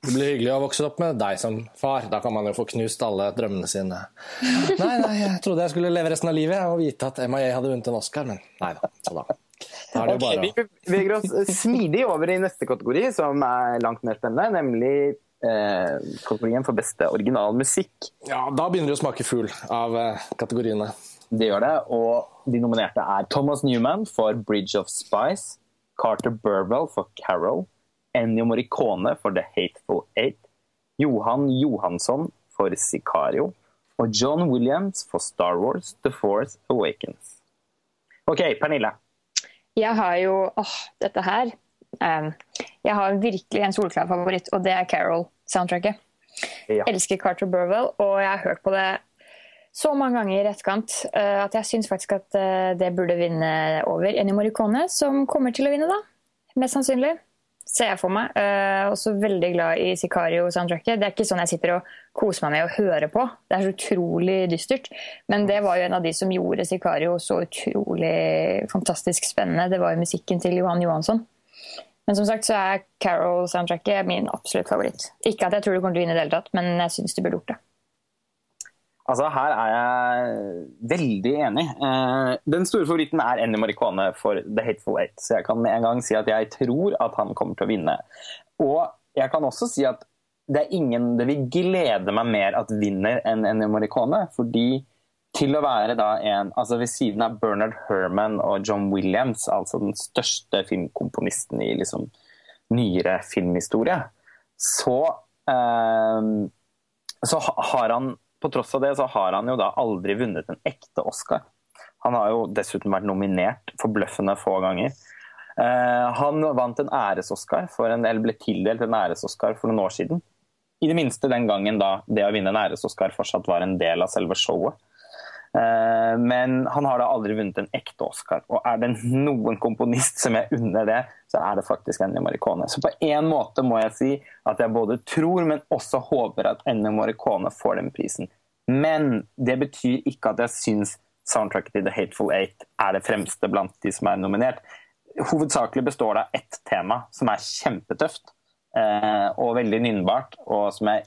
Det blir hyggelig å vokse opp med deg som far. Da kan man jo få knust alle drømmene sine. Nei, nei, jeg trodde jeg skulle leve resten av livet og vite at MIA hadde vunnet en Oscar, men nei da. Så da. da er det okay, bare Vi beveger oss smidig over i neste kategori, som er langt mer spennende, nemlig eh, kategorien for beste originalmusikk. Ja, da begynner det å smake fugl av eh, kategoriene. Det gjør det, og de nominerte er Thomas Newman for 'Bridge of Spice', Carter Burwell for 'Carol', Ennio Morricone for The Hateful Eight, Johan Johansson for Sicario og John Williams for Star Wars The Force Awakens. OK, Pernille. Jeg har jo åh, dette her um, Jeg har virkelig en solklar favoritt, og det er Carol-soundtracket. Ja. Jeg elsker Carter Burwell, og jeg har hørt på det så mange ganger i etterkant uh, at jeg syns faktisk at uh, det burde vinne over Ennio Morricone, som kommer til å vinne, da. Mest sannsynlig ser jeg for meg. Uh, også veldig glad i Sicario-soundtracket. Det er ikke sånn jeg sitter og koser meg med å høre på. Det er så utrolig dystert. Men det var jo en av de som gjorde Sicario så utrolig fantastisk spennende. Det var jo musikken til Johan Johansson. Men som sagt så er Carol-soundtracket min absolutt favoritt. Ikke at jeg tror det kommer til å vinne i det hele tatt, men jeg syns du burde gjort det. Altså, Her er jeg veldig enig. Eh, den store favoritten er Ennio Morricone for The Hateful Eight. Så jeg kan en gang si at jeg tror at han kommer til å vinne. Og jeg kan også si at det er ingen det vil glede meg mer at vinner enn Ennio Morricone. Fordi til å være da en altså Ved siden av Bernard Herman og John Williams, altså den største filmkomponisten i liksom nyere filmhistorie, så, eh, så har han på tross av det så har han jo da aldri vunnet en ekte Oscar. Han har jo dessuten vært nominert forbløffende få ganger. Uh, han vant en æres-Oscar, eller ble tildelt en æres-Oscar for noen år siden. I det minste den gangen da det å vinne en æres-Oscar fortsatt var en del av selve showet. Uh, men han har da aldri vunnet en ekte Oscar. Og er det noen komponist som jeg unner det, så er det faktisk Ennio Morricone. Så på en måte må jeg si at jeg både tror, men også håper at Ennio Morricone får den prisen. Men det betyr ikke at jeg syns soundtracket til The Hateful Eight er det fremste blant de som er nominert. Hovedsakelig består det av ett tema som er kjempetøft eh, og veldig nynnbart, og som jeg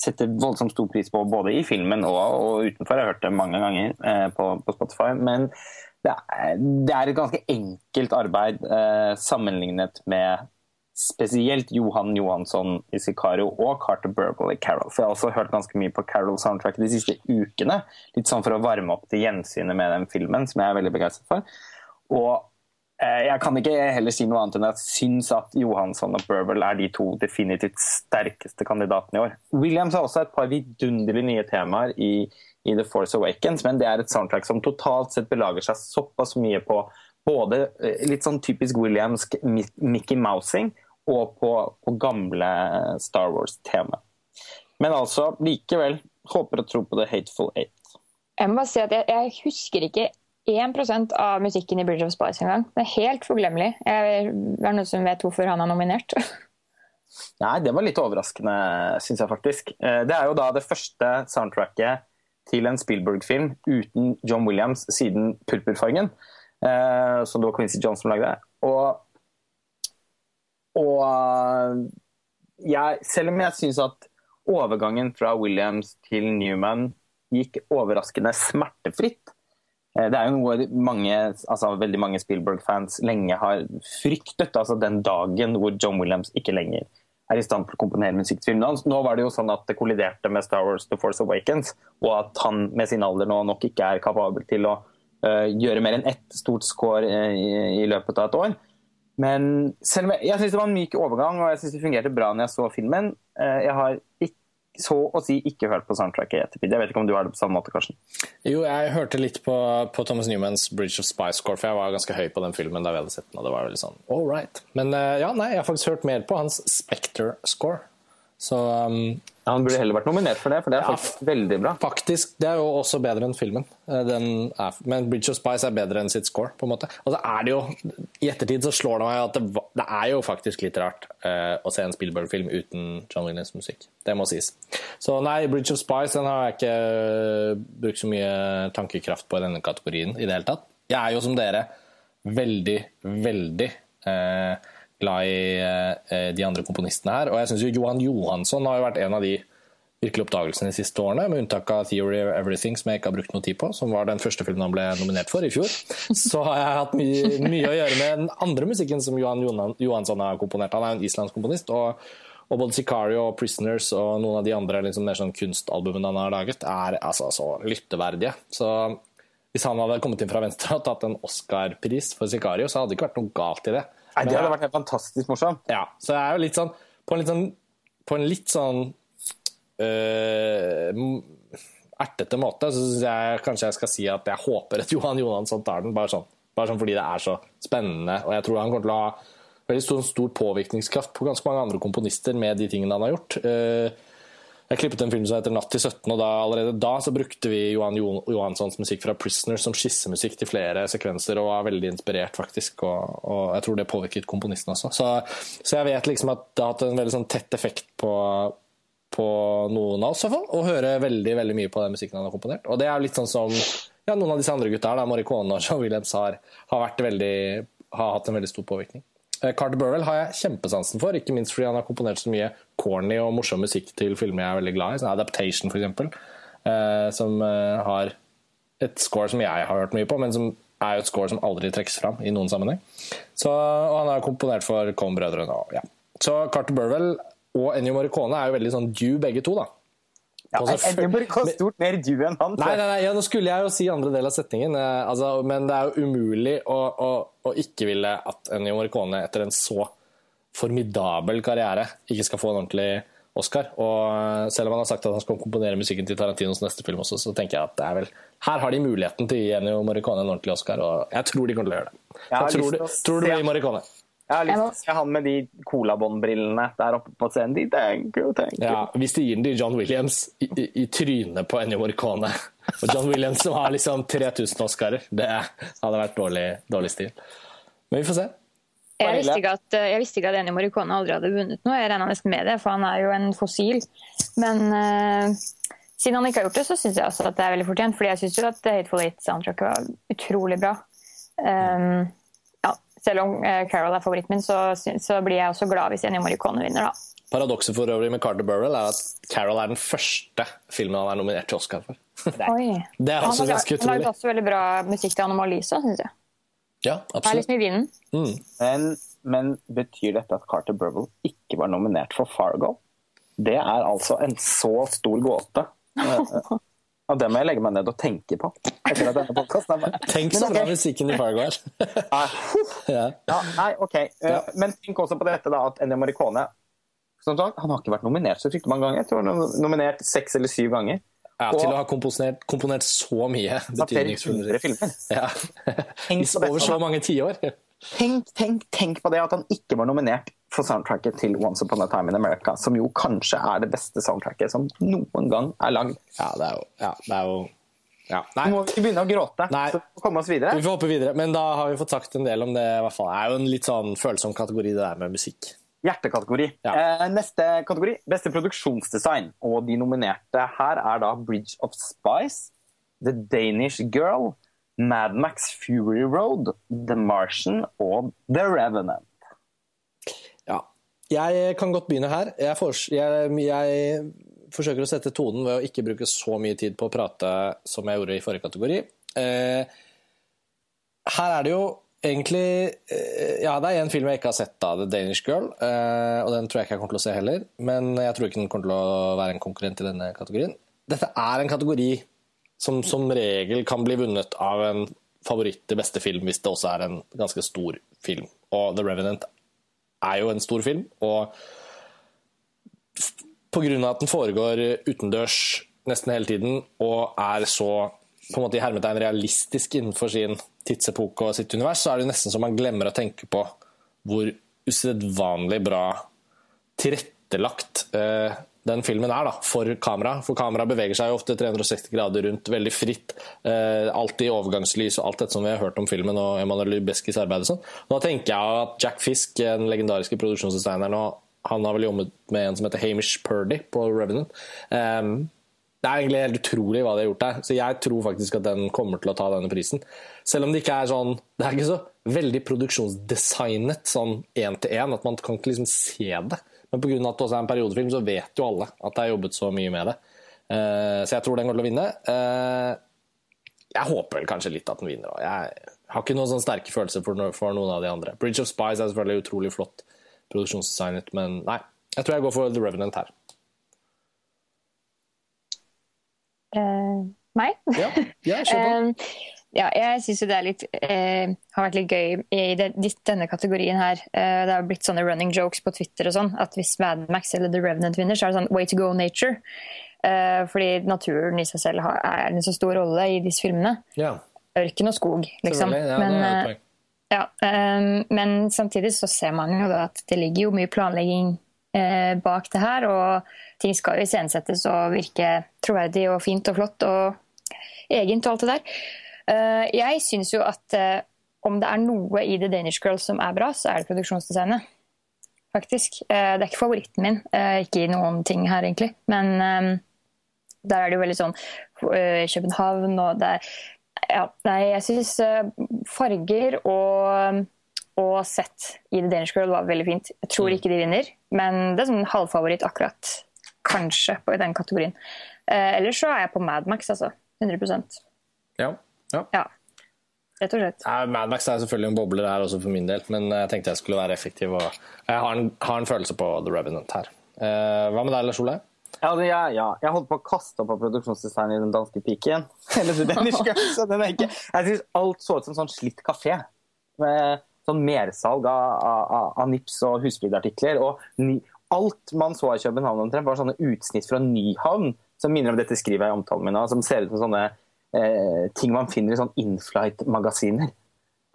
setter voldsomt stor pris på både i filmen og, og utenfor. Jeg har hørt det mange ganger eh, på, på, Spotify. Men det er, det er, et ganske enkelt arbeid eh, sammenlignet med spesielt Johan Johansson i Sicario og Carter Burble i Carol. For jeg har også hørt ganske mye på Carol-soundtrack de siste ukene. Litt sånn for å varme opp til gjensynet med den filmen, som jeg er veldig begeistret for. Og jeg kan ikke heller si noe annet enn at jeg syns at Johansson og Burwell er de to definitivt sterkeste kandidatene i år. Williams har også et par vidunderlig nye temaer i, i The Force Awakens, men det er et soundtrack som totalt sett belager seg såpass mye på både eh, litt sånn typisk Williamsk Mickey Mousing og på, på gamle Star Wars-tema. Men altså, likevel håper og tror på The Hateful Eight. Jeg må bare si at jeg, jeg husker ikke 1% av musikken i Bridge of Spice engang. Det er helt forglemmelig. Er noen som vet hvorfor han er nominert? Nei, det var litt overraskende, syns jeg faktisk. Eh, det er jo da det første soundtracket til en Spielberg-film uten John Williams siden 'Purpurfargen', eh, som det var Quincy John som lagde. Og og eh, jeg, selv om jeg syns at overgangen fra Williams til Newman gikk overraskende smertefritt Det er jo noe mange, altså veldig mange Spielberg-fans lenge har fryktet. altså Den dagen hvor John Williams ikke lenger er i stand til å komponere musikk til filmen Nå var det jo sånn at det kolliderte med Star Wars The Force Awakens, og at han med sin alder nå nok ikke er kapabel til å uh, gjøre mer enn ett stort score uh, i, i, løpet av et år. Men selv om jeg, jeg syns det var en myk overgang, og jeg syns det fungerte bra når jeg så filmen. Uh, jeg har ikke, så å si ikke hørt på soundtracket i ettertid. Jeg vet ikke om du har det på samme måte, Karsten? Jo, jeg hørte litt på, på Thomas Newmans Bridge of Spice-score, for jeg var ganske høy på den filmen da vi hadde sett den. og det var veldig sånn, all right. Men eh, ja, nei, jeg har faktisk hørt mer på hans Spectre-score. Så um, Han burde heller vært nominert for det, for det er faktisk ja, veldig bra. Faktisk, Det er jo også bedre enn filmen. Eh, er, men Bridge of Spice er bedre enn sitt score. på en måte. Og så er det jo, I ettertid så slår det meg at det, det er jo faktisk litt rart uh, å se en Spielberg-film uten John Williams musikk. Det må sies. Så nei, Bridge of Spice den har jeg ikke uh, brukt så mye tankekraft på i denne kategorien i det hele tatt. Jeg er jo som dere veldig, veldig uh, glad i eh, de andre komponistene her. Og jeg syns Johan Johansson har jo vært en av de virkelig oppdagelsene de siste årene, med unntak av 'Theory of Everything', som jeg ikke har brukt noe tid på, som var den første filmen han ble nominert for i fjor. Så har jeg hatt mye, mye å gjøre med den andre musikken som Johan Johansson har komponert. Han er jo en islandsk komponist. og og både Sicario og Prisoners og noen av de andre liksom, mer sånn kunstalbumene han har laget, er altså så lytteverdige. Så hvis han hadde kommet inn fra venstre og tatt en Oscar-pris for Sicario, så hadde det ikke vært noe galt i det. Nei, Det hadde vært helt fantastisk morsomt. Ja, så det er jo litt sånn På en litt sånn, på en litt sånn øh, ertete måte så syns jeg kanskje jeg skal si at jeg håper at Johan Johansson tar den, bare sånn. Bare sånn fordi det er så spennende. Og jeg tror han kommer til å ha veldig stor, stor påvirkningskraft på ganske mange andre komponister med de tingene han har gjort. Uh, jeg klippet en film som heter 'Natt til 17', og da, allerede da så brukte vi Johan Johanssons musikk fra 'Prisoner' som skissemusikk til flere sekvenser, og var veldig inspirert, faktisk. Og, og jeg tror det påvirket komponisten også. Så, så, jeg vet liksom at det har hatt en veldig sånn tett effekt på, på noen av oss, i hvert fall, Og hører veldig veldig mye på den musikken han har komponert. Og det er litt sånn som ja, noen av disse andre gutta her, da, Morricone og Williams, har, har, veldig, har hatt en veldig stor påvirkning. Eh, Carter Burwell har jeg kjempesansen for, ikke minst fordi han har komponert så mye corny og morsom musikk til filmer jeg er veldig glad i, som Adaptation f.eks., eh, som eh, har et score som jeg har hørt mye på, men som er jo et score som aldri trekkes fram i noen sammenheng. Så, og han har komponert for Cohn-brødrene. Ja. Så Carter Burwell og Ennio Morricone er jo veldig sånn due begge to, da. Ja, det burde ha stort mer du enn han. Nei, nei, nei ja, nå skulle jeg jo si andre del av setningen, eh, altså, men det er jo umulig å, å, å, ikke ville at Ennio Morricone etter en så formidabel karriere ikke skal få en ordentlig Oscar. Og eh, selv om han har sagt at han skal komponere musikken til Tarantinos neste film også, så tenker jeg at det er vel her har de muligheten til å gi Ennio Morricone en ordentlig Oscar, og jeg tror de kommer til å gjøre det. Jeg, jeg tror, det, tror det blir Morricone. Jeg har lyst til å se han med de colabåndbrillene der oppe på scenen. De thank you, thank you. Ja, hvis de gir den til John Williams i, i, i trynet på Ennio Morricone Og John Williams som har liksom 3000 Oscarer, det hadde vært dårlig, dårlig stil. Men vi får se. Jeg visste, ikke at, jeg visste ikke at Ennio Morricone aldri hadde vunnet noe. Jeg regna nesten med det, for han er jo en fossil. Men uh, siden han ikke har gjort det, så syns jeg også at det er veldig fortjent. Fordi jeg syns jo at Hateful Eight-soundtracket var utrolig bra. Um, selv om eh, Carol er favoritten min, så, så, blir jeg også glad hvis Ennio Morricone vinner, da. Paradokset for øvrig med Carter Burrell er at Carol er den første filmen han er nominert til Oscar for. Det er også ganske utrolig. Han har også veldig bra musikk til Anomalisa, syns jeg. Ja, absolutt. Det er liksom i vinden. Mm. Men, men, betyr dette at Carter Burrell ikke var nominert for Fargo? Det er altså en så stor gåte. Og det må jeg legge meg ned og tenke på. etter at denne podcasten er Tenk så bra musikken i Fargo er. ja. ja, nei, ok. Ja. Men tenk også på dette da, at Ennio Morricone som sagt, han har ikke vært nominert så fryktelig mange ganger. Jeg tror han nominert seks eller syv ganger. Ja, Til å ha komponert, komponert så mye betydningsfulle filmer. Ja. Over så mange tiår. Tenk, tenk, tenk på det at han ikke var nominert for soundtracket til Once Upon a Time in America, som jo kanskje er det beste soundtracket som noen gang er lagd. Ja, det er jo, ja, det er jo ja, nei. Nå må vi ikke begynne å gråte. Nei. Så komme oss videre. Vi får hoppe videre, men da har vi fått sagt en del om det. i hvert fall. Det er jo en litt sånn følsom kategori, det der med musikk. Hjertekategori. Ja. Eh, neste kategori, beste produksjonsdesign. Og de nominerte her er da Bridge of Spice, The Danish Girl, Mad Max Fury Road, The Martian og The Revenant. Jeg kan godt begynne her. Jeg, for, jeg, jeg, forsøker å sette tonen ved å ikke bruke så mye tid på å prate som jeg gjorde i forrige kategori. Eh, her er det jo egentlig eh, Ja, det er en film jeg ikke har sett da, The Danish Girl. Eh, og den tror jeg ikke jeg kommer til å se heller. Men jeg tror ikke den kommer til å være en konkurrent i denne kategorien. Dette er en kategori som som regel kan bli vunnet av en favoritt til beste film hvis det også er en ganske stor film. Og The Revenant er jo en stor film, og pga. at den foregår utendørs nesten hele tiden og er så på en måte i hermetegn realistisk innenfor sin tidsepoke og sitt univers, så er det nesten som man glemmer å tenke på hvor usedvanlig bra tilrettelagt eh, den filmen er da, for kamera. For kamera beveger seg jo ofte 360 grader rundt, veldig fritt. Eh, alltid overgangslys og alt dette som vi har hørt om filmen og Emanuel Lubeskis arbeid. og sånn. Da tenker jeg at Jack Fisk, den legendariske produksjonsdesigneren, og han har vel jobbet med en som heter Hamish Purdy på Revenant. Eh, det er egentlig helt utrolig hva de har gjort der. Så jeg tror faktisk at den kommer til å ta denne prisen. Selv om det ikke er sånn Det er ikke så veldig produksjonsdesignet sånn én til én at man kan ikke liksom se det. Men pga. at det også er en periodefilm, så vet jo alle at det er jobbet så mye med det. Uh, så jeg tror den går til å vinne. Uh, jeg håper vel kanskje litt at den vinner. Jeg har ikke noen sånn sterke følelser for, no for, noen av de andre. Bridge of Spies er selvfølgelig utrolig flott produksjonsdesignet, men nei. Jeg tror jeg går for The Revenant her. Uh, meg? Ja, ja kjør på. ja, jeg syns det litt, eh, har vært litt gøy i det, denne kategorien her. Eh, det har blitt sånne running jokes på Twitter og sånn, at hvis Mad Max eller The Revenant vinner, så er det sånn way to go nature. fordi naturen i seg selv har, er en så stor rolle i disse filmene. Ja. Ørken og skog, liksom. Ja, men, ja, um, men samtidig så ser man jo at det ligger jo mye planlegging bak det her. og ting skal jo iscenesettes og virke troverdig og fint og flott og egent og alt det der. Eh, jeg syns jo at eh, om det er noe i The Danish Girl som er bra, så er det produksjonsdesignet. Faktisk. Eh, det er ikke favoritten min. Ikke i noen ting her, egentlig. Men der er det jo veldig sånn København og det er ja, nei, jeg syns farger og, og sett i The Danish Girl var veldig fint. Jeg tror mm. ikke de vinner, men det er sånn halvfavoritt akkurat kanskje på den kategorien. Eh, ellers så er jeg på Madmax, altså. 100% ja. Ja. ja. Rett og slett. Ja, Madmax er selvfølgelig en bobler her også for min del, men jeg tenkte jeg skulle være effektiv. og Jeg har en, har en følelse på The Revenant her. Uh, hva med deg, Lars Ole? Ja, det, ja, ja, Jeg holdt på å kaste opp av produksjonsdesignen i Den danske piken. Eller den så den er ikke. Jeg syns alt så ut som sånn slitt kafé. Med sånn mersalg av, av, av nips og husflidartikler. Og, alt man så i København omtrent, var sånne utsnitt fra Nyhavn, som minner om dette skriver jeg i omtalen min, som ser ut som sånne eh, ting man finner i sånn inflight-magasiner.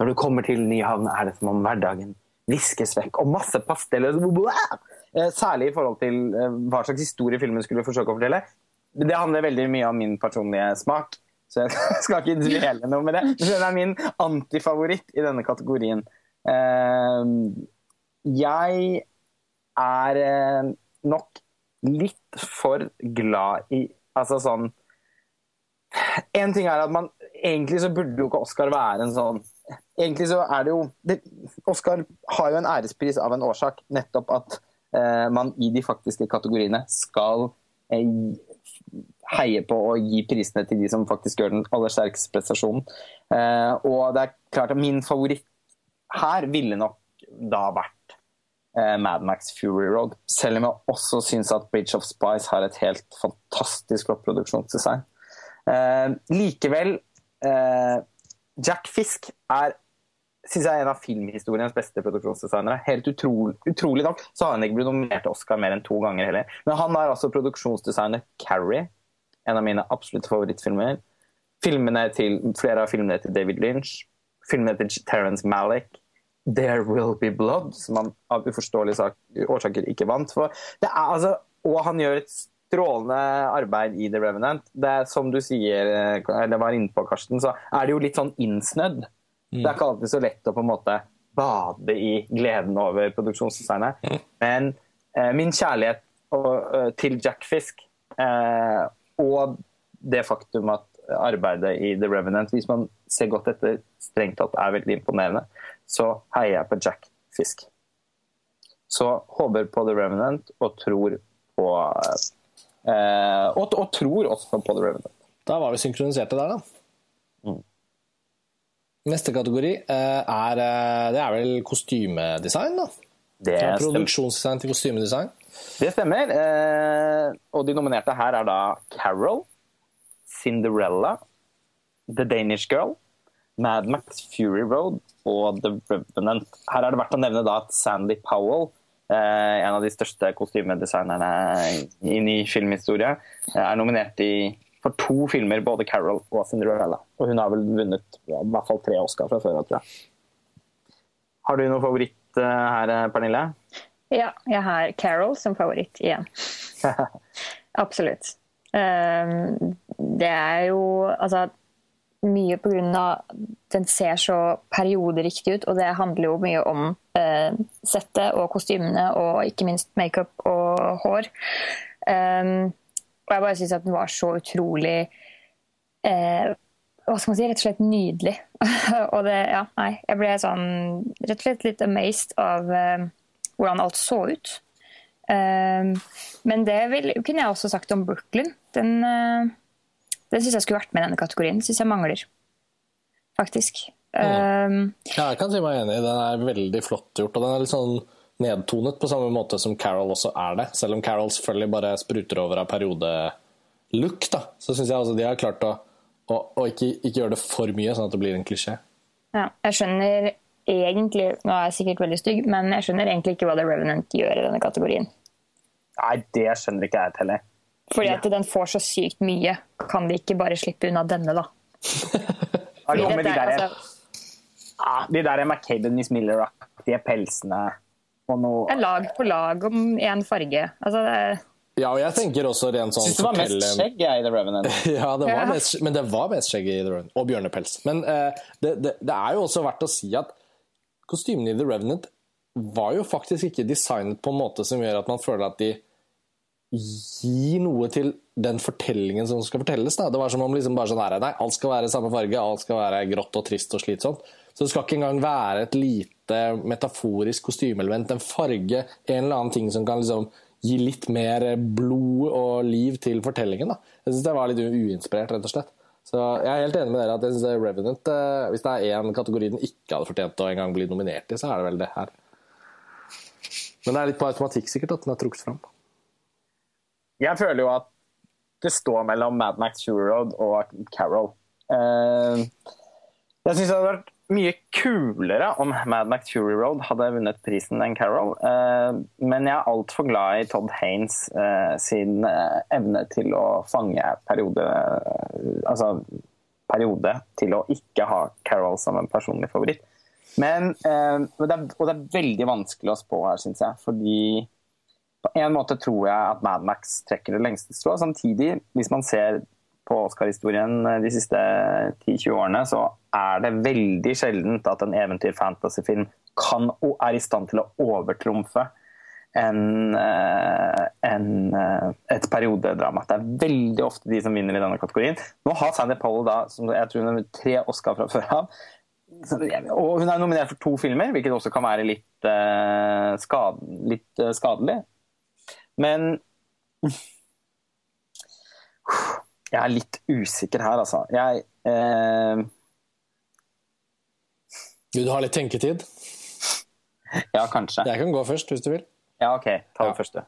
Når du kommer til Nyhavn, er det som om hverdagen viskes vekk, og masse pasteller. Eh, særlig i forhold til eh, hva slags historie filmen skulle forsøke å fortelle. Det handler veldig mye om min personlige smak, så jeg skal ikke dvele noe med det. Det er min antifavoritt i denne kategorien. Eh, jeg er nok litt for glad i Altså sånn En ting er at man Egentlig så burde jo ikke Oscar være en sånn Egentlig så er det jo det, Oscar har jo en ærespris av en årsak, nettopp at eh, man i de faktiske kategoriene skal eh, heie på og gi prisene til de som faktisk gjør den aller sterkeste prestasjonen. Eh, og det er klart at min favoritt her ville nok da vært Eh, Mad Max Fury Road. Selv om jeg også syns at Bridge of Spice har et helt fantastisk flott. Eh, likevel eh, Jack Fisk er synes jeg er en av filmhistoriens beste produksjonsdesignere. Helt utrolig, utrolig nok så har han ikke blitt nominert til Oscar mer enn to ganger heller. Men han er altså produksjonsdesigner Carrie, en av mine absolutte favorittfilmer. Filmene til, flere av filmene til David Lynch. Filmene til Terence Malick. 'There Will Be Blood', som han av uforståelige årsaker ikke vant for. Er, altså, og han gjør et strålende arbeid i The Revenant. Det er, som du sier, eh, eller var inne på, Karsten, så er det jo litt sånn innsnødd. Mm. Det er ikke alltid så lett å på en måte bade i gleden over produksjonsdesignet. Mm. Men eh, min kjærlighet og, uh, til Jack Fisk eh, og det faktum at arbeidet i The Revenant, hvis man ser godt etter, strengt tatt er veldig imponerende så heier jeg på Jack Fisk. Så håper på The Revenant og tror på eh, og, og, tror også på The Revenant. Da var vi synkroniserte der, da. Mm. Neste kategori eh, er, eh, det er vel kostymedesign, da? Det Fra produksjonsdesign til kostymedesign. Det stemmer. Eh, og de nominerte her er da Carol, Cinderella, The Danish Girl, Mad Max Fury Road og The Revenant. Her er det verdt å nevne da at Sandy Powell, eh, en av de største kostymedesignerne i ny filmhistorie, eh, er nominert i, for to filmer, både Carol og Cinderella. Og hun har vel vunnet ja, i hvert fall tre Oscar fra før. Tror jeg. Har du noen favoritt eh, her, Pernille? Ja, jeg har Carol som favoritt igjen. Absolutt. Det er jo Altså mye pga. den ser så perioderiktig ut, og det handler jo mye om eh, settet og kostymene og ikke minst makeup og hår. Um, Og jeg bare syns at den var så utrolig eh, Hva skal man si? Rett og slett nydelig. og det Ja, nei. Jeg ble sånn rett og slett litt amazed av eh, hvordan alt så ut. Um, men det vil, kunne jeg også sagt om Brooklyn. Den, eh, den syns jeg skulle vært med i denne kategorien. Syns jeg mangler, faktisk. Mm. Ja, jeg kan si meg enig. Den er veldig flott gjort. Og den er litt sånn nedtonet på samme måte som Carol også er det. Selv om Carol selvfølgelig bare spruter over av periodelook, da, så syns jeg altså de har klart å, å, å ikke, ikke, gjøre det for mye, sånn at det blir en klisjé. Ja, jeg skjønner egentlig Nå er jeg sikkert veldig stygg, men jeg skjønner egentlig ikke hva The Revenant gjør i denne kategorien. Nei, det skjønner ikke jeg heller. Fordi at den får så sykt mye. Kan de ikke bare slippe unna denne, da? Fordi de der, altså... ah, de der McCabe Miss Miller-aktige pelsene og noe Lag på lag om én farge. Altså, det... Ja, og jeg tenker også rent sånn Syns det var mest skjegg i The Revenant. ja, det var mest, men det var mest skjegg i The Revenant. Og bjørnepels. Men uh, det, det, det, er jo også verdt å si at kostymene i The Revenant var jo faktisk ikke designet på en måte som gjør at man føler at de gir noe til den fortellingen som skal fortelles. Da. Det var som om liksom bare sånn her, nei, alt skal være samme farge, alt skal være grått og trist og slitsomt. Så det skal ikke engang være et lite metaforisk kostymeelement, en farge, en eller annen ting som kan liksom gi litt mer blod og liv til fortellingen. Da. Jeg syns det var litt uinspirert, rett og slett. Så jeg er helt enig med dere at jeg synes Revenant, eh, hvis det er én kategori den ikke hadde fortjent å en gang bli nominert i, så er det vel det her. Men det er litt på automatikk sikkert at den er trukket fram. Jeg føler jo at det står mellom Mad Max Fury Road og Carol. Uh, jeg syns det hadde vært mye kulere om Mad Max Fury Road hadde vunnet prisen enn Carol. Uh, men jeg er altfor glad i Todd Haines uh, sin evne til å fange periode Altså periode til å ikke ha Carol som en personlig favoritt. Men, og det er veldig vanskelig å spå her, syns jeg. Fordi på en måte tror jeg at Mad Max trekker det lengste strået. Samtidig, hvis man ser på Oscar-historien de siste 10-20 årene, så er det veldig sjeldent at en eventyr-fantasyfilm kan og er i stand til å overtrumfe en, eh, eh, et periodedrama. Det er veldig ofte de som vinner i denne kategorien. Nå har Sandy Powell da, som jeg tror hun har tre Oscar fra før av. Og hun er nominert for to filmer, hvilket også kan være litt, skad, litt skadelig. Men jeg er litt usikker her, altså. Jeg eh... Vil du ha litt tenketid? Ja, kanskje. Jeg kan gå først, hvis du vil. Ja, OK. Ta det ja. første.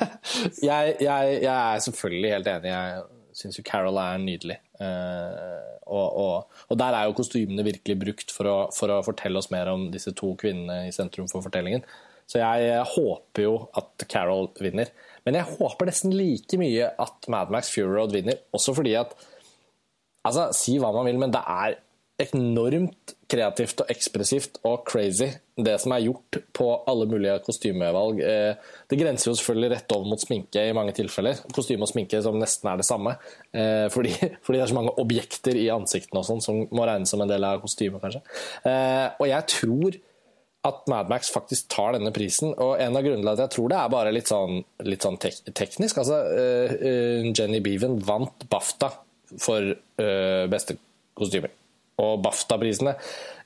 jeg, jeg, jeg, er selvfølgelig helt enig. Jeg syns jo Carol er nydelig. Uh, og, og, og, der er jo kostymene virkelig brukt for å, for å, fortelle oss mer om disse to kvinnene i sentrum for fortellingen. Så jeg håper jo at Carol vinner. Men jeg håper nesten like mye at Mad Max Fury Road vinner, også fordi at Altså, si hva man vil, men det er enormt kreativt og ekspressivt og crazy, det som er gjort på alle mulige kostymevalg. Eh, det grenser jo selvfølgelig rett over mot sminke i mange tilfeller. Kostyme og sminke som nesten er det samme. Eh, fordi, fordi det er så mange objekter i ansiktene og sånn som må regnes som en del av kostymet, kanskje. Eh, og jeg tror at Mad Max faktisk tar denne prisen. Og en av grunnene til at jeg tror det er bare litt sånn, litt sånn tek teknisk. Altså, uh, Jenny Beaven vant BAFTA for uh, beste kostymer. Og BAFTA-prisene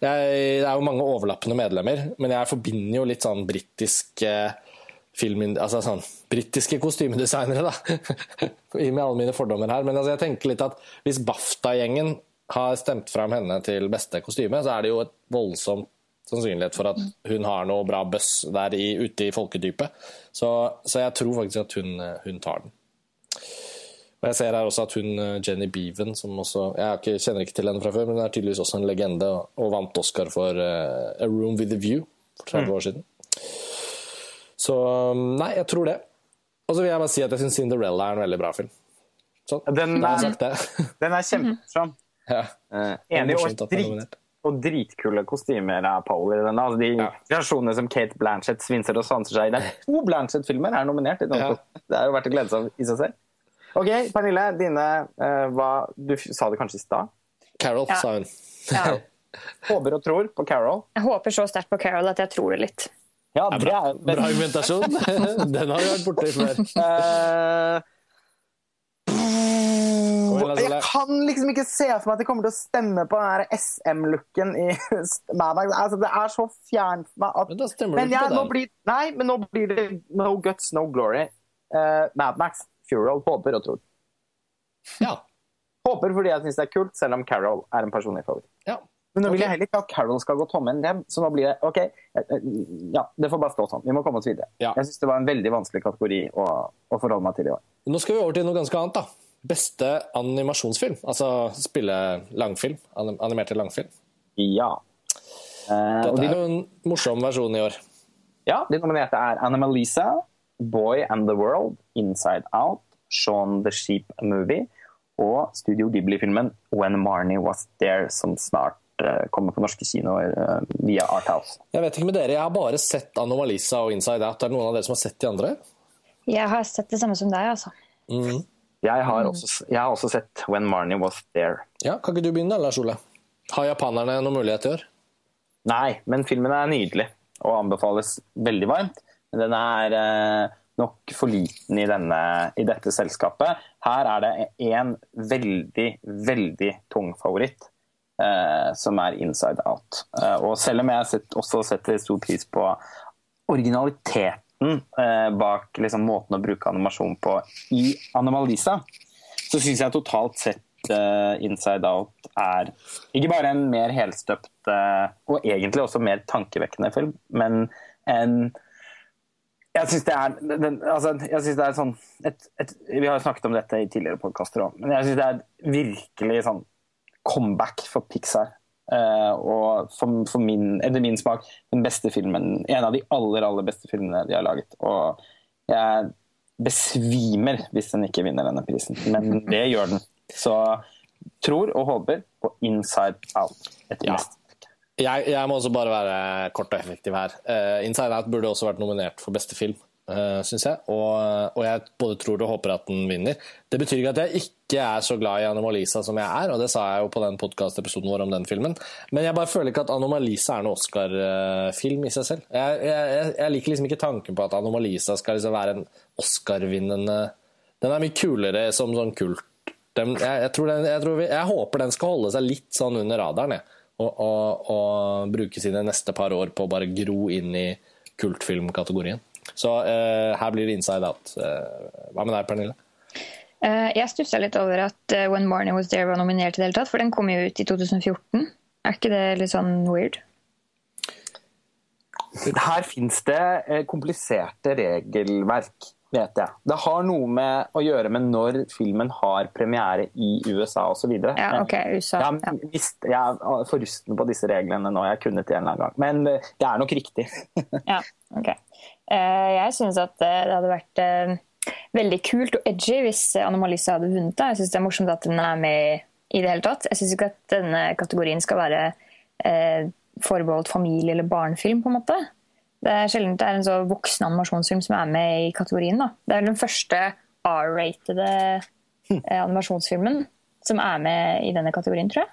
Det er jo mange overlappende medlemmer, men jeg forbinder jo litt sånn britiske film, altså sånn, britiske kostymedesignere, da. med alle mine fordommer her. Men altså, jeg tenker litt at hvis BAFTA-gjengen har stemt fram henne til beste kostyme, så er det jo et voldsomt sannsynlighet for at hun har noe bra buzz der i, ute i folkedypet. Så, så, jeg tror faktisk at hun, hun, tar den. Og Jeg ser her også at hun Jenny Beaven, som også Jeg ikke, kjenner ikke til henne fra før, men hun er tydeligvis også en legende, og vant Oscar for uh, A Room With A View for 30 år siden. Så nei, jeg tror det. Og så vil jeg bare si at jeg syns Cinderella er en veldig bra film. Sånn, den, er, den er kjempemorsom. Ja. Uh, enig og drit og dritkule kostymer av Paul i denne. Altså de ja. kreasjonene som Kate Blanchett svinser og sanser seg i. Det er to Blanchett-filmer er nominert. i ja. Det er jo verdt å glede seg i seg selv. OK, Pernille. Dine uh, hva, Du sa det kanskje i stad? Carol, ja. sa hun. Ja. Håper og tror på Carol. Jeg håper så sterkt på Carol at jeg tror det litt. Ja, det er bra, bra argumentasjon. Den har vi vært borti før. Uh? Jeg kan liksom ikke se for meg at de kommer til å stemme på den SM-looken i Mad Max. Altså, det er så fjernt for meg at Men da stemmer men du ikke på den. blir, Nei, men nå blir det no guts, no glory. Uh, Mad Max, Fural, håper og tror. Ja. Håper fordi jeg syns det er kult, selv om Carol er en personlig favoritt. ja. Men nå vil jeg heller ikke at Carol skal gå tomhendt hjem, så nå blir det OK. Ja, det får bare stå sånn. Vi må komme oss videre. Ja. Jeg syns det var en veldig vanskelig kategori å, å forholde meg til i år. Nå skal vi over til noe ganske annet. da. Beste animasjonsfilm. Altså spille langfilm. anim- Animerte langfilm. Ja. Eh, Dette er jo en morsom versjon i år. ja, de nominerte er Animalisa, Boy and the World, Inside Out, Shaun the Sheep Movie og Studio Ghibli-filmen When Marnie Was There, som snart eh, kommer på norske kinoer eh, via Arthouse. Jeg vet ikke med dere, jeg har bare sett Anomalisa og Inside Out. Er det noen av dere som har sett de andre? Jeg har sett det samme som deg, altså. Jeg har, også, jeg har også sett When Marnie Was There. Ja, Kan ikke du begynne, Lars Ole? Har japanerne noen mulighet i år? Nei, men filmen er nydelig og anbefales veldig varmt. Men den er eh, nok for liten i, denne, i dette selskapet. Her er det én veldig, veldig tung favoritt, eh, som er Inside Out. Eh, og selv om jeg set, også setter stor pris på originaliteten eh, bak liksom, måten å bruke animasjon på i Animalisa, så syns jeg totalt sett eh, Inside Out er ikke bare en mer helstøpt eh, og egentlig også mer tankevekkende film, men en jeg syns det er den, altså, jeg synes det er sånn et, et, Vi har jo snakket om dette i tidligere podkaster òg, men jeg syns det er virkelig sånn comeback for Pixar. Eh, og for, for min, etter min smak den beste filmen. En av de aller, aller beste filmene de har laget. Og jeg besvimer hvis den ikke vinner denne prisen, men det gjør den. Så tror og håper på Inside Out. etter Ja. Jeg, jeg må også bare være kort og effektiv her. Uh, Inside Out burde også vært nominert for beste film, uh, syns jeg. Og, og jeg både tror og håper at den vinner. Det betyr ikke at jeg ikke er så glad i Anomalisa som jeg er, og det sa jeg jo på den podkastepisoden vår om den filmen. Men jeg bare føler ikke at Anomalisa er noen Oscar-film i seg selv. Jeg, jeg, jeg, liker liksom ikke tanken på at Anomalisa skal liksom være en Oscar-vinnende Den er mye kulere som sånn kult. Den, jeg, tror den, tror vi, jeg håper den skal holde seg litt sånn under radaren. Jeg og, og, og bruke sine neste par år på å bare gro inn i kultfilmkategorien. Så eh, her blir det inside out. Eh, hva med deg, Pernille? Eh, Jeg stussa litt over at When Morning Was There var nominert i det hele tatt, for den kom jo ut i 2014. Er ikke det litt sånn weird? Her fins det kompliserte regelverk, vet jeg. Det har noe med å gjøre med når filmen har premiere i USA osv. Ja, ok, USA. Jeg, Ja. har visst- jeg er forrusten på disse reglene nå. Jeg kunne til en eller annen gang. Men eh, det er nok riktig. Ja, ok. Eh, Jeg syns at eh, det hadde vært veldig kult og edgy hvis Anomalisa hadde vunnet. Jeg syns det er morsomt at den er med i det hele tatt. Jeg syns ikke at denne kategorien skal være eh, forbeholdt familie- eller barnefilm, på en måte. Det er sjelden det er en så voksen animasjonsfilm som er med i kategorien. da. Det er vel den første R-ratede eh, animasjonsfilmen som er med i denne kategorien, tror jeg.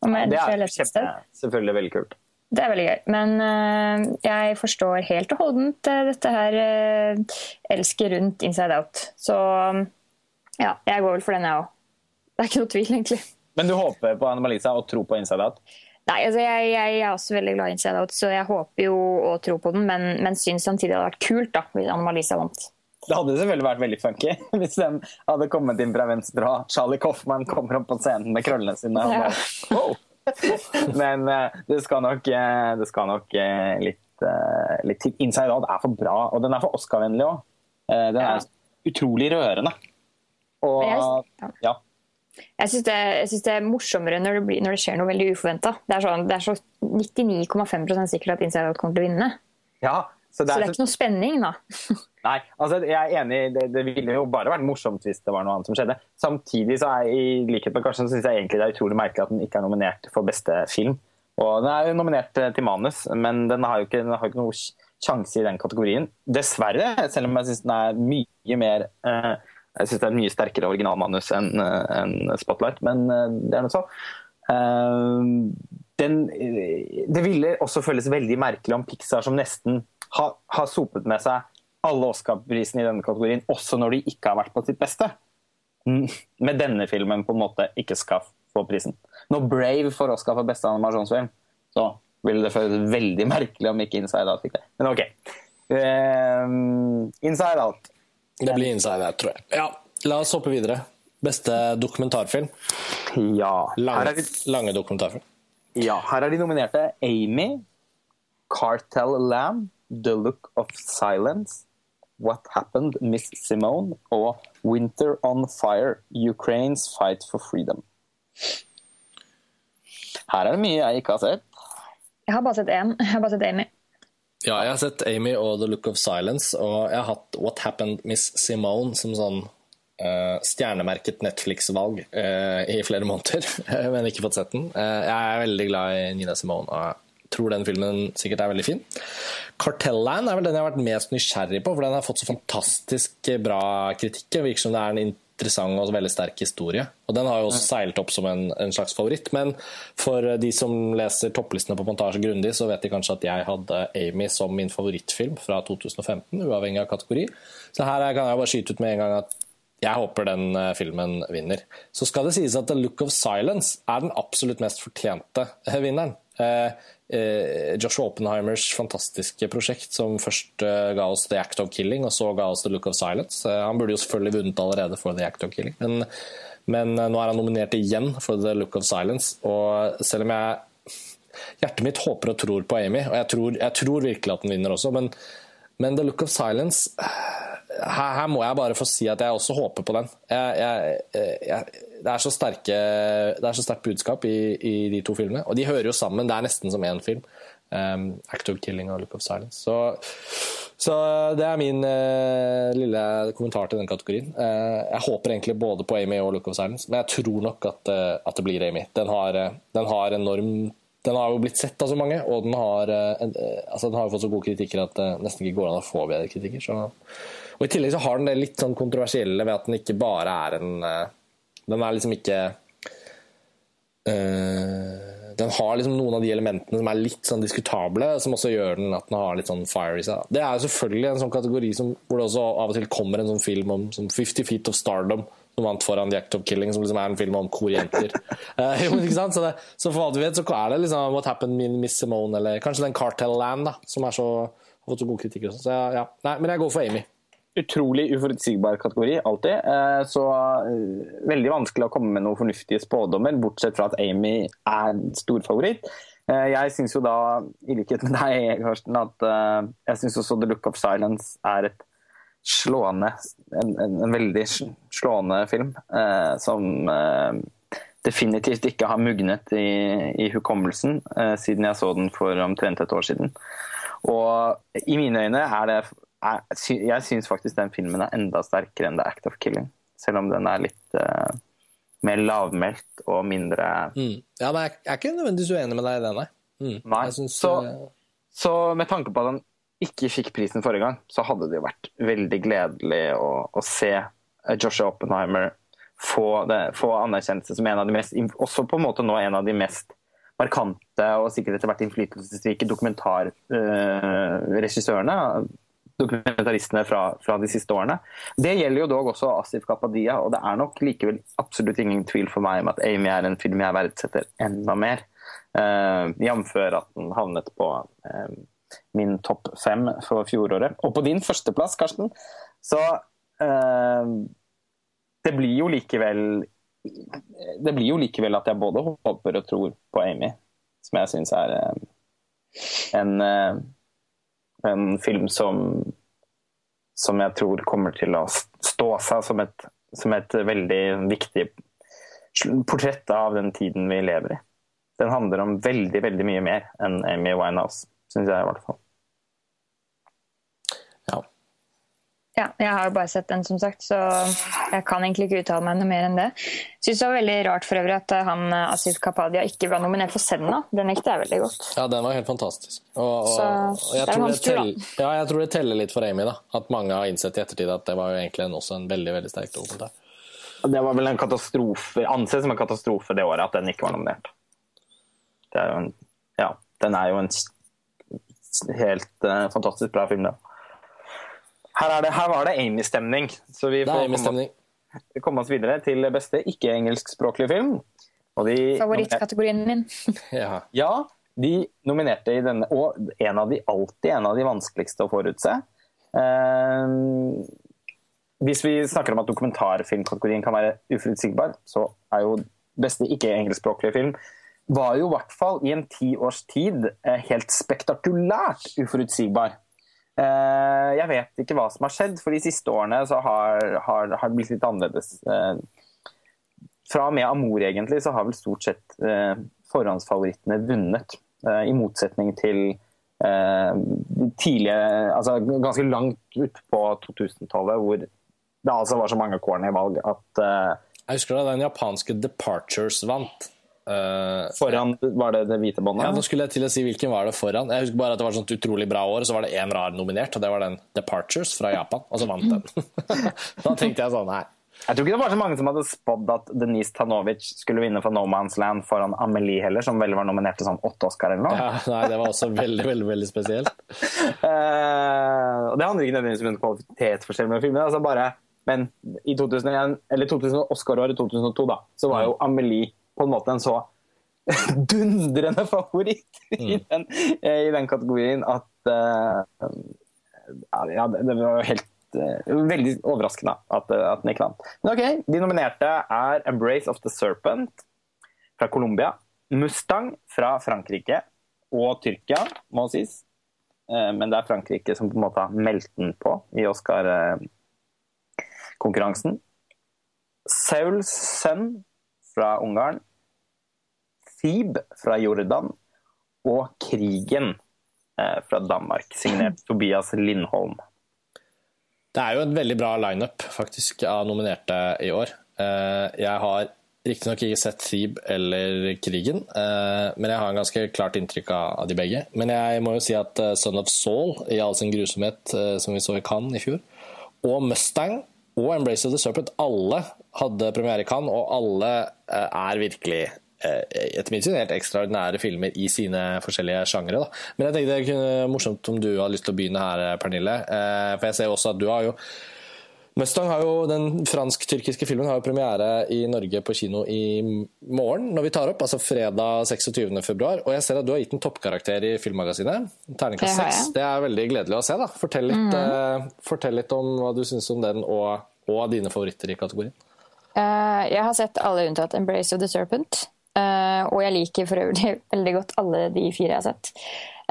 Jeg, Det er kjempe, selvfølgelig veldig kult. Det er veldig gøy. Men uh, jeg forstår helt og holdent uh, dette her uh, elsket rundt Inside Out. Så ja, jeg går vel for den, jeg òg. Det er ikke noe tvil, egentlig. Men du håper på Anne-Malisa og tror på Inside Out? Nei, altså jeg, jeg er også veldig glad i Inside Out, så jeg håper jo og tror på den, men, men syns samtidig det hadde vært kult da, hvis Anna-Malisa vant. Det hadde selvfølgelig vært veldig funky hvis den hadde kommet inn fra venstre og Charlie Coffman kommer opp på scenen med krøllene sine. Og Ja. wow. Men eh, det skal nok, eh, det skal nok eh, litt, litt til. Inside Out er for bra, og den er for Oscar-vennlig òg. Den Ja. er utrolig rørende. Og ja. ja. Jeg syns det, jeg det er morsommere når det, blir, når det skjer noe veldig uforventa. Det er, sånn, er så 99,5 sikkert at Inside Out kommer til å vinne. ja så Så det det er er så ikke noe spenning, da. Nei, altså jeg er enig. Det, det ville jo bare vært morsomt hvis det var noe annet som skjedde. Samtidig så er i likhet med Karsten, syns jeg egentlig det er utrolig merkelig at den ikke er nominert for beste film. Og Den er jo nominert eh, til manus, men den har jo ikke, den har ikke noe sjanse i den kategorien. Dessverre, selv om jeg syns den er mye mer eh, Jeg synes det er et mye sterkere originalmanus enn en Spotlight, men eh, det er nå så. Eh, den, eh, det ville også føles veldig merkelig om Pixar, som nesten har, har sopet med seg alle Oscar-prisene i denne kategorien, også når de ikke har vært på sitt beste, med denne filmen på en måte ikke skal få prisen. Når Brave får Oscar for beste animasjonsfilm, så ville det føles veldig merkelig om ikke Inside Out fikk det. Men OK. Um, Inside Out. Det blir Inside Out, tror jeg. Ja, La oss hoppe videre. Beste dokumentarfilm? Ja. Lange, de... lange dokumentarfilm. Ja, her er de nominerte Amy, Cartel Lamb, The Look of Silence, What Happened, Miss Simone og Winter on Fire, Ukraines Fight for Freedom. Her er det mye jeg ikke har sett. Jeg har bare sett én. Jeg har bare sett Amy. Ja, jeg har sett Amy og The Look of Silence, og jeg har hatt What Happened Miss Simone som sånn uh, stjernemerket Netflix-valg uh, i flere måneder, men ikke fått sett den. Uh, jeg er veldig glad i Nina Simone og jeg tror den filmen sikkert er veldig fin. Cartelland er vel den jeg har vært mest nysgjerrig på, for den har fått så fantastisk bra kritikk. Virker som det er en interessant og veldig sterk historie. Og Den har jo også seilt opp som en, en, slags favoritt. Men for de som leser topplistene på Montasje grundig, så vet de kanskje at jeg hadde Amy som min favorittfilm fra 2015, uavhengig av kategori. Så her kan jeg bare skyte ut med en gang at jeg håper den eh, filmen vinner. Så skal det sies at The Look of Silence er den absolutt mest fortjente vinneren. Eh, eh, Joshua Oppenheimers fantastiske prosjekt som først eh, ga oss The Act of Killing, og så ga oss The Look of Silence. han burde jo selvfølgelig vunnet allerede for The Act of Killing, men, men nå er han nominert igjen for The Look of Silence. Og selv om jeg Hjertet mitt håper og tror på Amy, og jeg tror, jeg tror virkelig at den vinner også, men, men The Look of Silence her, her, må jeg bare få si at jeg også håper på den. Jeg, jeg, jeg, det er så sterke, det er så sterkt budskap i, i, de to filmene. Og de hører jo sammen. Det er nesten som én film. Um, Act of Killing og Look of Silence. Så, så det er min uh, lille kommentar til den kategorien. Uh, jeg håper egentlig både på Amy og Look of Silence, men jeg tror nok at, uh, at det blir Amy. Den har, den har enorm den har jo blitt sett av så mange, og den har, altså den har jo fått så gode kritikker at det nesten ikke går an å få bedre kritikker. Så. Og I tillegg så har den det litt sånn kontroversielle ved at den ikke bare er en den er liksom ikke uh, Den har liksom noen av de elementene som er litt sånn diskutable, som også gjør den at den har litt sånn fire i seg. Det er jo selvfølgelig en sånn kategori som, hvor det også av og til kommer en sånn film om som 50 Feet of Stardom som vant foran The Act of Killing, som liksom er en film om korjenter. uh, så, det, så, for hva du vet, så er det liksom What Happened in Miss Simone, eller kanskje den Cartel Land, da, som er så, har fått så gode kritikker. Så ja, ja. Nei, men jeg går for Amy utrolig uforutsigbar kategori, alltid. Eh, så eh, veldig vanskelig å komme med noen fornuftige spådommer, bortsett fra at Amy er storfavoritt. Eh, jeg syns jo da, i likhet med deg, Karsten, at jeg syns også The Look of Silence er et slående En, en, en veldig slående film som definitivt ikke har mugnet i, i hukommelsen siden jeg så den for omtrent et år siden. Og i mine øyne er det jeg syns faktisk den filmen er enda sterkere enn The Act of Killing. Selv om den er litt uh, mer lavmælt og mindre mm. Ja, men jeg, er ikke nødvendigvis uenig med deg i det, nei. Mm. nei. Synes, så, uh... så, med tanke på at han ikke fikk prisen forrige gang, så hadde det jo vært veldig gledelig å, å se Joshua Oppenheimer få, det, få, anerkjennelse som en av de mest Også på en måte nå en av de mest markante og sikkert etter hvert innflytelsesrike dokumentarregissørene. Uh, dokumentaristene fra, fra, de siste årene. Det gjelder jo dog også Asif Kapadia, og det er nok likevel absolutt ingen tvil for meg om at Amy er en film jeg verdsetter enda mer. Uh, Jf. at den havnet på uh, min topp fem for fjoråret. Og på din førsteplass, Karsten, så uh, Det blir jo likevel Det blir jo likevel at jeg både håper og tror på Amy, som jeg syns er en en film som, som jeg tror kommer til å stå seg som et, som et veldig viktig portrett av den tiden vi lever i. Den handler om veldig, veldig mye mer enn Amy Winehouse, syns jeg i hvert fall. Ja, jeg har jo bare sett den, som sagt, så jeg kan egentlig ikke uttale meg noe mer enn det. Syns det var veldig rart for øvrig at han Asif Kapadia ikke ble nominert for Senna. Den likte jeg veldig godt. Ja, den var helt fantastisk. Og, og, så, og jeg, tror det tell, ja, jeg tror det teller litt for Amy, da. At mange har innsett i ettertid at det var jo egentlig også en veldig veldig sterk dokumentar. Det var vel en katastrofe, anses som en katastrofe det året at den ikke var nominert. Det er jo en, ja, den er jo en helt uh, fantastisk bra film, den. Her, det, her var det Amy-stemning. Så vi får komme, komme oss videre til beste ikke-engelskspråklige film. Favorittkategorien min. ja. ja, de nominerte i denne, og en av de alltid en av de vanskeligste å forutse. Uh, hvis vi snakker om at dokumentarfilmkategorien kan være uforutsigbar, så er jo beste ikke-engelskspråklige film var jo i hvert fall i en ti års tid eh, helt spektakulært uforutsigbar. Eh, jeg vet ikke hva som har skjedd, for de siste årene så har, det blitt litt annerledes. Eh, fra og med Amor egentlig, så har vel stort sett forhåndsfavorittene vunnet. I motsetning til tidlige Altså ganske langt ut på 2000-tallet, hvor det altså var så mange corny valg at Jeg husker da den japanske Departures vant. Uh, foran var det det hvite båndet? Ja, nå skulle jeg til å si hvilken var det foran. Jeg husker bare at det var et sånt utrolig bra år, så var det én rar nominert, og det var den Departures fra Japan, og så vant den. da tenkte jeg sånn, nei. Jeg tror ikke det var så mange som hadde spådd at Denise Tanovic skulle vinne for No Man's Land foran Amelie heller, som vel var nominert til sånn åtte Oscar eller noe. Ja, nei, det var også veldig, veldig veldig spesielt. uh, og Det handler ikke nødvendigvis om kvalitetsforskjell med filmen, altså bare, men i 2001, eller 2000, Oscar-året 2002 da, så var jo Amelie på en måte en så dundrende favoritt i, mm. den, i den kategorien at uh, ja, det, var helt uh, veldig overraskende at, at den ikke vant. Men ok, De nominerte er 'Embrace of the Serpent' fra Colombia, 'Mustang' fra Frankrike og Tyrkia, må sies. Uh, men det er Frankrike som på en måte har meldt den på i Oscar-konkurransen. 'Sauls sønn' fra Ungarn, Thebe fra Jordan og Krigen eh, fra Danmark, signert Tobias Lindholm. Det er jo en veldig bra lineup faktisk av nominerte i år. Eh, jeg har riktignok ikke sett Thebe eller Krigen, eh, men jeg har en ganske klart inntrykk av de begge. Men jeg må jo si at Son of Saul i all sin grusomhet, som vi så i Cannes i fjor, og Mustang og Embrace of the Serpent, alle hadde premiere i Cannes, og alle er virkelig etter mitt syn helt ekstraordinære filmer i sine forskjellige sjangre. Men jeg tenkte det kunne morsomt om du har lyst til å begynne her, Pernille. Eh, for jeg ser også at du har jo Mustang har jo, Den fransk-tyrkiske filmen har jo premiere i Norge på kino i morgen, når vi tar opp, altså fredag 26.2. Og jeg ser at du har gitt en toppkarakter i Filmmagasinet. Terningkast 6. Det er veldig gledelig å se. da. Fortell litt, mm uh, fortell litt om hva du syns om den, og, og dine favoritter i kategorien. Uh, jeg har sett alle unntatt 'Embrace of the Serpent'. Uh, og jeg liker for øvrig veldig godt alle de fire jeg har sett.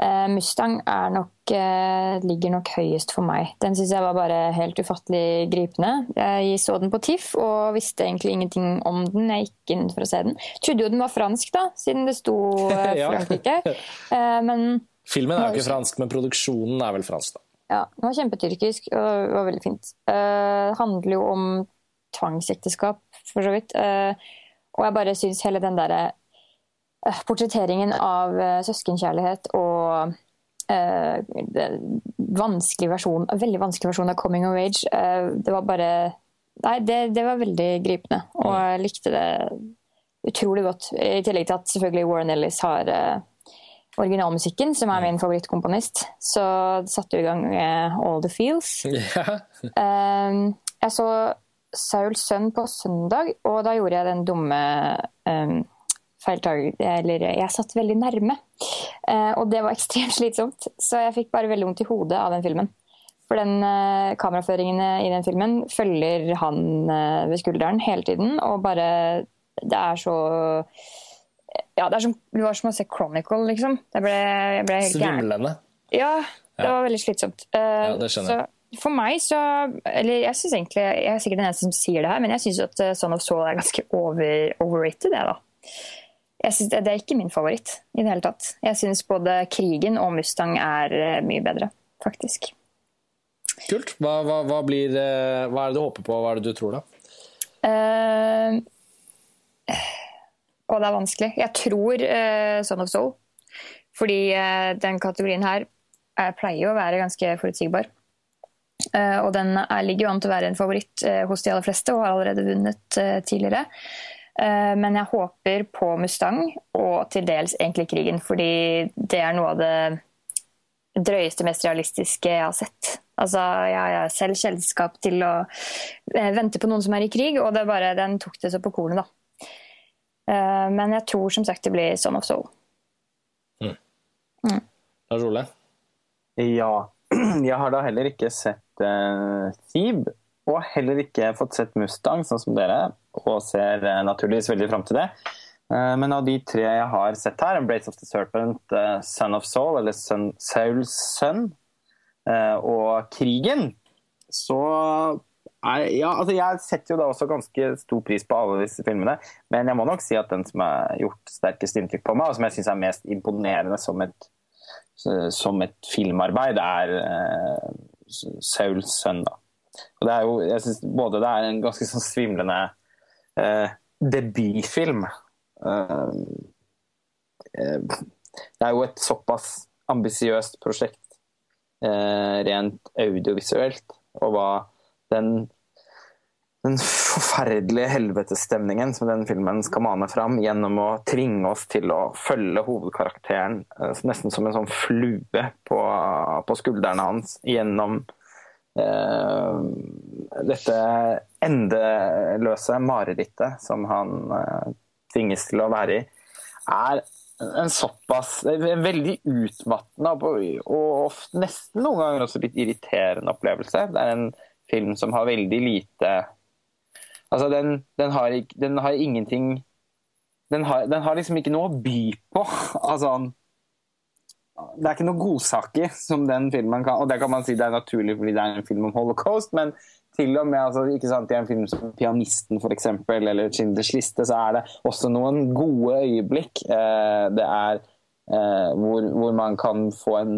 Uh, Mustang nok, uh, ligger nok høyest for meg. Den syns jeg var bare helt ufattelig gripende. Jeg så den på TIFF og visste egentlig ingenting om den. Jeg gikk inn for å se den. Trodde jo den var fransk, da, siden det sto Frankrike. men Filmen er jo ikke fransk, men produksjonen er vel fransk, da. Ja, den var kjempetyrkisk og det var veldig fint. Det handler jo om tvangsekteskap, for så vidt. Uh, og jeg bare syns hele den derre uh, portretteringen av uh, søskenkjærlighet og uh, vanskelig versjon, veldig vanskelig versjon av coming of age, det var bare Nei, det, det, var veldig gripende, og jeg likte det utrolig godt. I tillegg til at selvfølgelig Warren Ellis har originalmusikken, som er min favorittkomponist. Så satte vi i gang med All the Feels. Yeah. jeg så Sauls sønn på søndag, og da gjorde jeg den dumme um, Eller jeg satt veldig nærme. Uh, og det var ekstremt slitsomt, så jeg fikk bare veldig vondt i hodet av den filmen. For den uh, kameraføringen i den filmen følger han uh, ved skulderen hele tiden, og bare Det er så Ja, det, er som, det var som å se Chronicle, liksom. Jeg ble, jeg ble helt gæren. Svimlende. Ja, det var veldig slitsomt. ja, det skjønner jeg. For meg så Eller jeg syns egentlig, jeg er sikkert den eneste som sier det her, men jeg syns at eh, Son of Soul er ganske over, overrated, det, da. Jeg synes det, er ikke min favoritt i det hele tatt. Jeg syns både Krigen og Mustang er eh, mye bedre, faktisk. Kult. Hva, hva, hva, blir, eh, hva er det du håper på, hva er det du tror, da? Uh, og det er vanskelig. Jeg tror uh, Son of Soul. Fordi uh, den kategorien her pleier å være ganske forutsigbar. Eh, og den er, ligger jo an til å være en favoritt uh, hos de aller fleste, og har allerede vunnet uh, tidligere. Men jeg håper på Mustang, og til dels egentlig Krigen, fordi det er noe av det drøyeste, mest realistiske jeg har sett Altså, jeg har selv kjennskap til å vente på noen som er i krig, og det bare, den tok det så på kornet, da. Eh, men jeg tror som sagt det blir Son of Soul. Mm. Mm. Lars Ole? Ja. Jeg har da heller ikke sett uh, Thebe, og heller ikke fått sett Mustang, sånn som dere, og ser uh, naturligvis veldig fram til det. Uh, men av de tre jeg har sett her, Embrace of the Serpent, uh, Son of Soul, eller Son, Sauls sønn, og Krigen, så er, ja, altså jeg setter jo da også ganske stor pris på alle disse filmene, men jeg må nok si at den som har gjort sterkest inntrykk på meg, og som jeg syns er mest imponerende som et som et filmarbeid, er uh, Sauls sønn. Da. Og det er jo, jeg synes både det er en ganske sånn svimlende uh, debutfilm uh, Det er jo et såpass ambisiøst prosjekt rent audiovisuelt, og hva den den forferdelige helvetesstemningen som den filmen skal mane fram gjennom å tvinge oss til å følge hovedkarakteren eh, nesten som en sånn flue på, på skuldrene hans gjennom eh, dette endeløse marerittet som han eh, tvinges til å være i, er en såpass en veldig utmattende og, nesten noen ganger også litt irriterende opplevelse. Det er en film som har veldig lite Altså, den, den, har, den har, ingenting den har, den har, liksom ikke noe å by på. Altså Det er ikke noen godsaker som den filmen kan Og det kan man si det er naturlig fordi det er en film om holocaust, men til og med altså, ikke sant, i en film som 'Pianisten' for eksempel, eller 'Schindlers liste', så er det også noen gode øyeblikk. Eh, det er eh, hvor, hvor man kan få en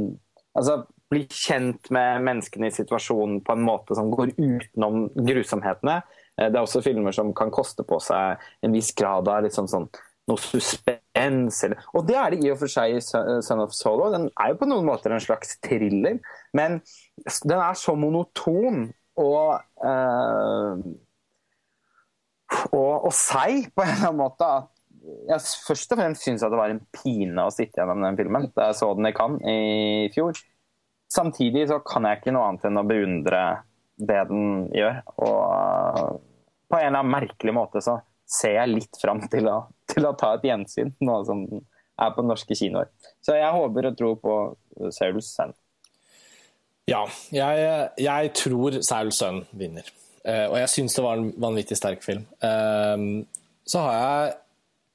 Altså bli kjent med menneskene i situasjonen på en måte som går utenom grusomhetene. Eh, det er også filmer som kan koste på seg en viss grad av litt sånn, sånn noe suspens. Og det er det i og for seg i Son of Solo. Den er jo på noen måter en slags thriller, men den er så monoton og uh, og, og seig på en eller annen måte at jeg først og fremst syns det var en pine å sitte gjennom den filmen da jeg så den i Cannes i fjor. Samtidig så kan jeg ikke noe annet enn å beundre det den gjør. Og på en eller annen merkelig måte så ser jeg litt fram til å, til å ta et gjensyn, nå som den er på norske kinoer. Så jeg håper og tror på Sauls sønn. Ja, jeg, jeg tror Sauls sønn vinner. Uh, og jeg syns det var en vanvittig sterk film. Uh, så har jeg,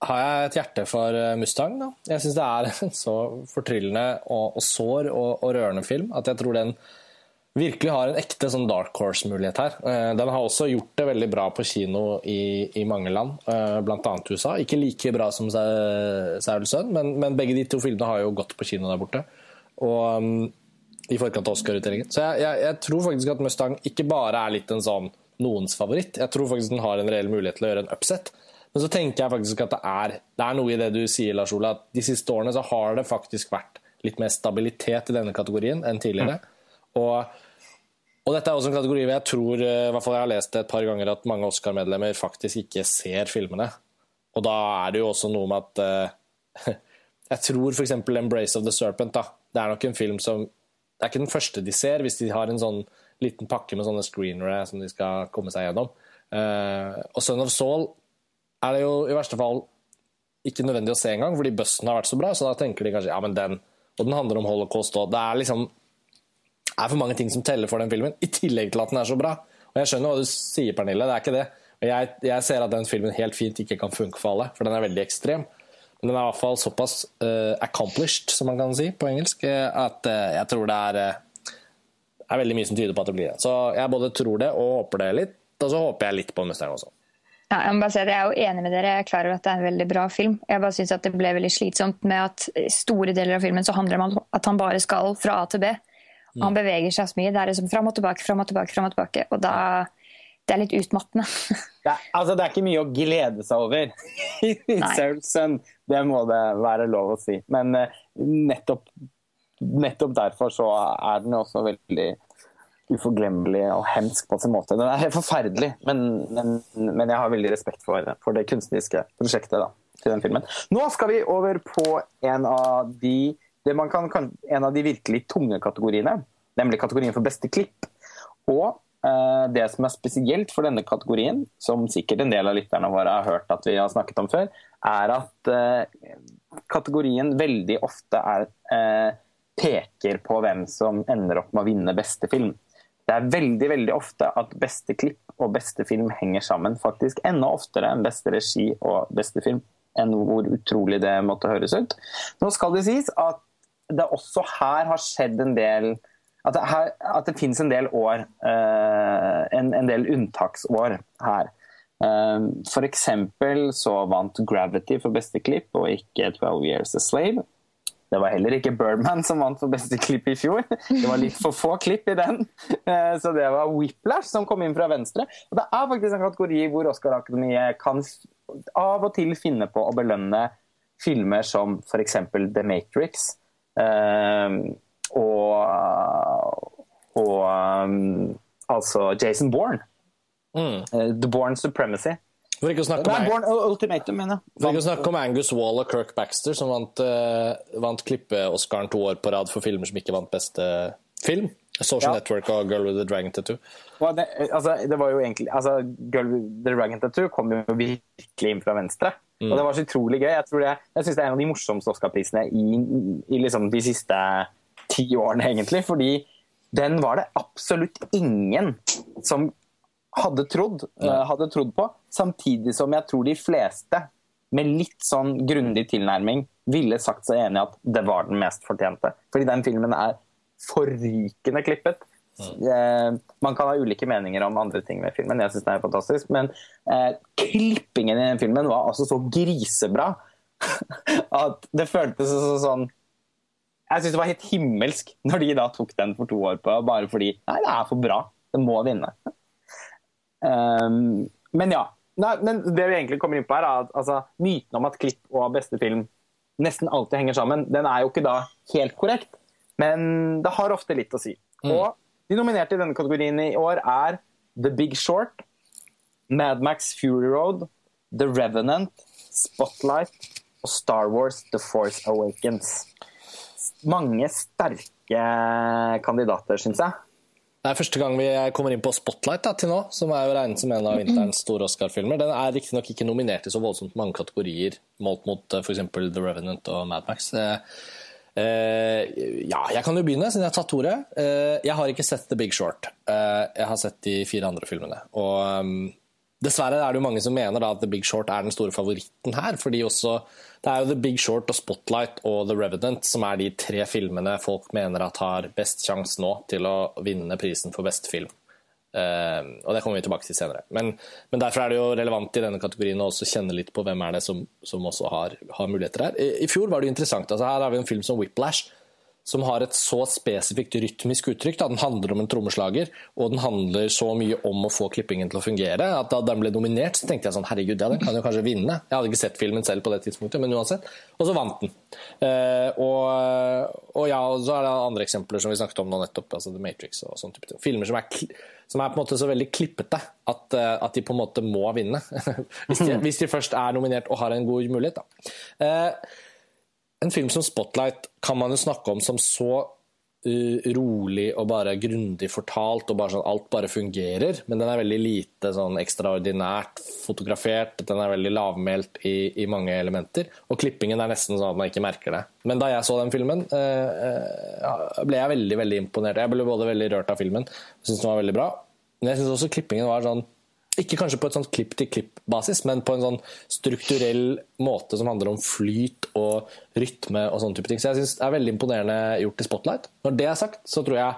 har jeg, et hjerte for eh, Mustang. Da. Jeg syns det er en så fortryllende og, og sår og, og, rørende film at jeg tror den virkelig har en ekte sånn dark horse-mulighet her. Eh, den har også gjort det veldig bra på kino i, i mange land, eh, bl.a. USA. Ikke like bra som Saul Sønn, men, men, begge de to filmene har jo gått på kino der borte. Og um, i forkant av Oscar-utdelingen. Så jeg, jeg, jeg, tror faktisk at Mustang ikke bare er litt en sånn noens favoritt. Jeg tror faktisk den har en reell mulighet til å gjøre en upset. Men så tenker jeg faktisk at det er, det er noe i det du sier, Lars Ola, at de siste årene så har det faktisk vært litt mer stabilitet i denne kategorien enn tidligere. Mm. Og og dette er også en kategori hvor jeg tror, eh, i hvert fall jeg har lest det et par ganger, at mange Oscar-medlemmer faktisk ikke ser filmene. Og da er det jo også noe med at uh, Jeg tror f.eks. 'Embrace of the Serpent' da, det er nok en film som Det er ikke den første de ser, hvis de har en sånn liten pakke med sånne screenere som de skal komme seg gjennom. Uh, og 'Son of Soul' er det jo i verste fall ikke nødvendig å se engang, fordi bussen har vært så bra, så da tenker de kanskje ja, men den Og den handler om holocaust òg. Det er liksom er for mange ting som teller for den filmen, i tillegg til at den er så bra. Og Jeg skjønner hva du sier, Pernille, det er ikke det. Og jeg, jeg, ser at den filmen helt fint ikke kan funke for alle, for den er veldig ekstrem. Men den er i hvert fall såpass uh, accomplished, som man kan si på engelsk, eh, at uh, jeg tror det er, uh, er veldig mye som tyder på at det blir det. Så jeg både tror det og håper det litt, og så håper jeg litt på Mustang også. Ja, jeg, må bare si at jeg er jo enig med dere. Jeg er klar over at det er en veldig bra film. Jeg bare synes at Det ble veldig slitsomt med at store deler av filmen så handler det om at han bare skal fra A til B. Og han beveger seg så mye. Det er liksom fram og tilbake, fram og tilbake. Frem og tilbake. Og da Det er litt utmattende. det, er, altså, det er ikke mye å glede seg over i Søren. Det må det være lov å si. Men uh, nettopp, nettopp, derfor så er den også veldig uforglemmelig og hemsk på sin måte. Den er helt forferdelig, men, men, men jeg har veldig respekt for, for det kunstneriske prosjektet da, til den filmen. Nå skal vi over på en av de man kan, en av de virkelig tunge kategoriene. nemlig kategorien for beste klipp. Og eh, det som er spesielt for denne kategorien, som sikkert en del av lytterne våre har hørt at vi har snakket om før, er at eh, kategorien veldig ofte er, eh, peker på hvem som ender opp med å vinne beste film. Det er veldig veldig ofte at beste klipp og beste film henger sammen. Faktisk enda oftere enn beste regi og beste film. Enn hvor utrolig det måtte høres ut. Nå skal det sies at det også her har skjedd en del At det, her, at det finnes en del år, uh, en, en, del unntaksår her. Uh, for eksempel så vant Gravity for beste klipp, og ikke 12 Years a Slave. Det var heller ikke Birdman som vant for beste klipp i fjor. Det var litt for få klipp i den. Eh, så det var Whiplash som kom inn fra venstre. Og det er faktisk en kategori hvor Oscar-akademiet kan av og til finne på å belønne filmer som f.eks. The Matrix. Og, og altså Jason Bourne. Mm. The Bourne Supremacy. For ikke å snakke Nei, Born Ultimatum, mener jeg. For ikke å snakke om Angus Wall og Kirk Baxter, som vant, uh, vant klippe-Oscaren to år på rad for filmer som ikke vant beste film. Social ja. Network og Girl with the Dragon Tattoo. Det, altså, det var jo egentlig, altså, Girl with the Dragon Tattoo kom jo virkelig inn fra venstre. Mm. Og det var så utrolig gøy. Jeg, tror det, jeg syns det er en av de morsomste Oscar-prisene i, i liksom de siste ti årene, egentlig. Fordi den var det absolutt ingen som hadde trodd, uh, hadde trodd på. Samtidig som jeg tror de fleste, med litt sånn grundig tilnærming, ville sagt seg enig i at det var den mest fortjente. Fordi den filmen er forrykende klippet. Uh, man kan ha ulike meninger om andre ting med filmen, jeg synes den er fantastisk, men eh, klippingen i den filmen var altså så grisebra at det føltes sånn Jeg syns det var helt himmelsk når de da tok den for to år på, bare fordi Nei, det er for bra. Det må vinne. Um, men ja. Nei, men det vi egentlig kommer inn på her, er at altså, myten om at klipp og beste film nesten alltid henger sammen, den er jo ikke da helt korrekt. Men det har ofte litt å si. Mm. Og de nominerte i denne kategorien i år er The Big Short, Mad Max Fury Road, The Revenant, Spotlight og Star Wars The Force Awakens. Mange sterke kandidater, syns jeg. Det er første gang vi kommer inn på Spotlight da, til nå, som er jo regnet som en av vinterens store Oscar-filmer. Den er riktignok ikke nominert i så voldsomt mange kategorier, målt mot eh, f.eks. The Revenant og Mad Max. Eh, eh, ja, jeg kan jo begynne, siden jeg har tatt ordet. Eh, jeg har ikke sett The Big Short. Eh, jeg har sett de fire andre filmene. Og um, Dessverre er det jo mange som mener at The Big Short er den store favoritten her. fordi også, Det er jo The Big Short og Spotlight og The Revenant som er de tre filmene folk mener at har best sjanse nå til å vinne prisen for beste film. Uh, og Det kommer vi tilbake til senere. Men, men, derfor er det jo relevant i denne kategorien å også kjenne litt på hvem er det som, som også har, har muligheter her. I, I, fjor var det jo interessant. altså Her har vi en film som Whiplash som har et så spesifikt rytmisk uttrykk. Da. Den handler om en trommeslager, og den handler så mye om å få klippingen til å fungere. at Da den ble nominert, så tenkte jeg sånn herregud, ja, den kan jo kanskje vinne. Jeg hadde ikke sett filmen selv på det tidspunktet, men uansett. Og så vant den. Eh, og, og, ja, og så er det andre eksempler som vi snakket om nå nettopp, altså The Matrix og sånn type ting. Filmer som er, som er, på en måte så veldig klippete at, eh, at de på en måte må vinne. hvis, de, hvis, de, først er nominert og har en god mulighet, da. Eh, en film som 'Spotlight' kan man jo snakke om som så uh, rolig og bare grundig fortalt, og bare sånn alt bare fungerer. Men den er veldig lite sånn ekstraordinært fotografert. Den er veldig lavmælt i, i, mange elementer. Og klippingen er nesten sånn at man ikke merker det. Men da jeg så den filmen, uh, uh, ble jeg veldig veldig imponert. Jeg ble både veldig rørt av filmen syntes den var veldig bra. Men jeg syns også klippingen var sånn ikke kanskje på et sånt klipp-til-klipp-basis, men på en sånn strukturell måte som handler om flyt og rytme og sånne type ting. Så jeg synes det er veldig imponerende gjort i Spotlight. Når det er sagt, så tror jeg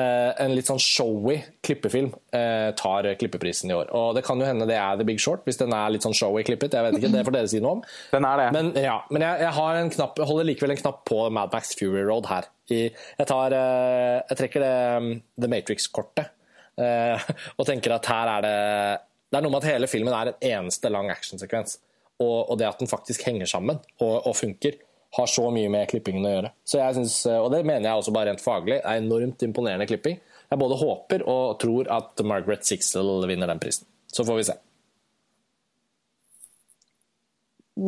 eh, en litt sånn showy klippefilm eh, tar klippeprisen i år. Og det kan jo hende det er The Big Short, hvis den er litt sånn showy klippet. Jeg vet ikke, det får dere si noe om. Den er det. Men, ja, men jeg, jeg, knapp, holder likevel en knapp på Mad Max Fury Road her. I, jeg, tar, eh, jeg trekker det um, The Matrix-kortet og tenker at her er det Det er noe med at hele filmen er en eneste lang actionsekvens. Og, og det at den faktisk henger sammen og, og, funker, har så mye med klippingen å gjøre. Så jeg synes, eh, Og det mener jeg også bare rent faglig er enormt imponerende klipping. Jeg både håper og tror at Margaret Sixel vinner den prisen. Så får vi se.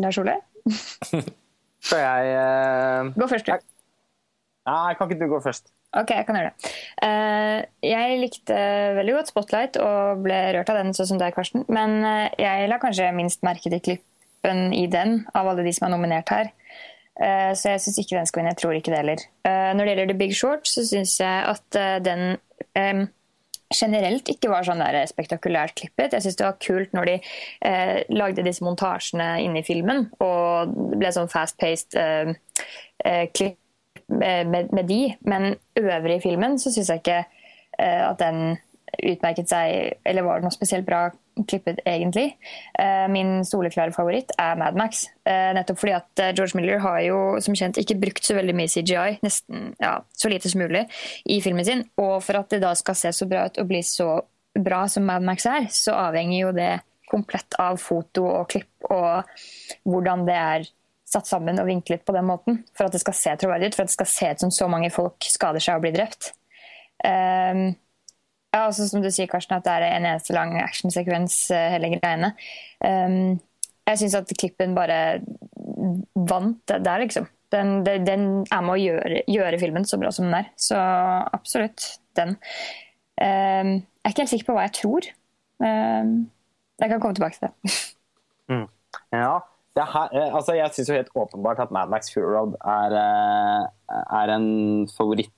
Lars Ole? Skal jeg uh... Gå først, du. Nei, kan ikke du gå først? Ok, jeg kan gjøre det. Uh, jeg likte veldig godt Spotlight og ble rørt av den, sånn som deg, Karsten. Men uh, jeg la kanskje minst merke til klippen i den av alle de som er nominert her. Uh, så jeg syns ikke den skal vinne. Jeg tror ikke det heller. når det gjelder The Big Short, så syns jeg at den generelt ikke var sånn der spektakulært klippet. Jeg syns det var kult når de eh, lagde disse montasjene inne i filmen, og det ble sånn fast-paced eh, eh, klipp med, med, de. Men øvrig i filmen så syns jeg ikke eh, at den utmerket seg, eller var noe spesielt bra klippet, egentlig. Eh, min soleklare favoritt er Mad Max. Eh, nettopp fordi at George Miller har jo som kjent ikke brukt så veldig mye CGI, nesten ja, så lite som mulig, i filmen sin. Og for at det da skal se så bra ut og bli så bra som Mad Max er, så avhenger jo det komplett av foto og klipp og hvordan det er satt sammen og vinklet på den måten. For at det skal se troverdig ut, for at det skal se ut som så mange folk skader seg og blir drept. Um, ja, også Som du sier, Karsten, at det er en eneste lang actionsekvens, uh, hele greiene. Um, jeg syns at klippen bare vant det der, liksom. Den, den, er med å gjøre, gjøre, filmen så bra som den er. Så absolutt den. Um, jeg er ikke helt sikker på hva jeg tror. Um, jeg kan komme tilbake til det. Mm. Ja, her, eh, altså jeg syns helt åpenbart at Mad Max Fury Road er, eh, er en favoritt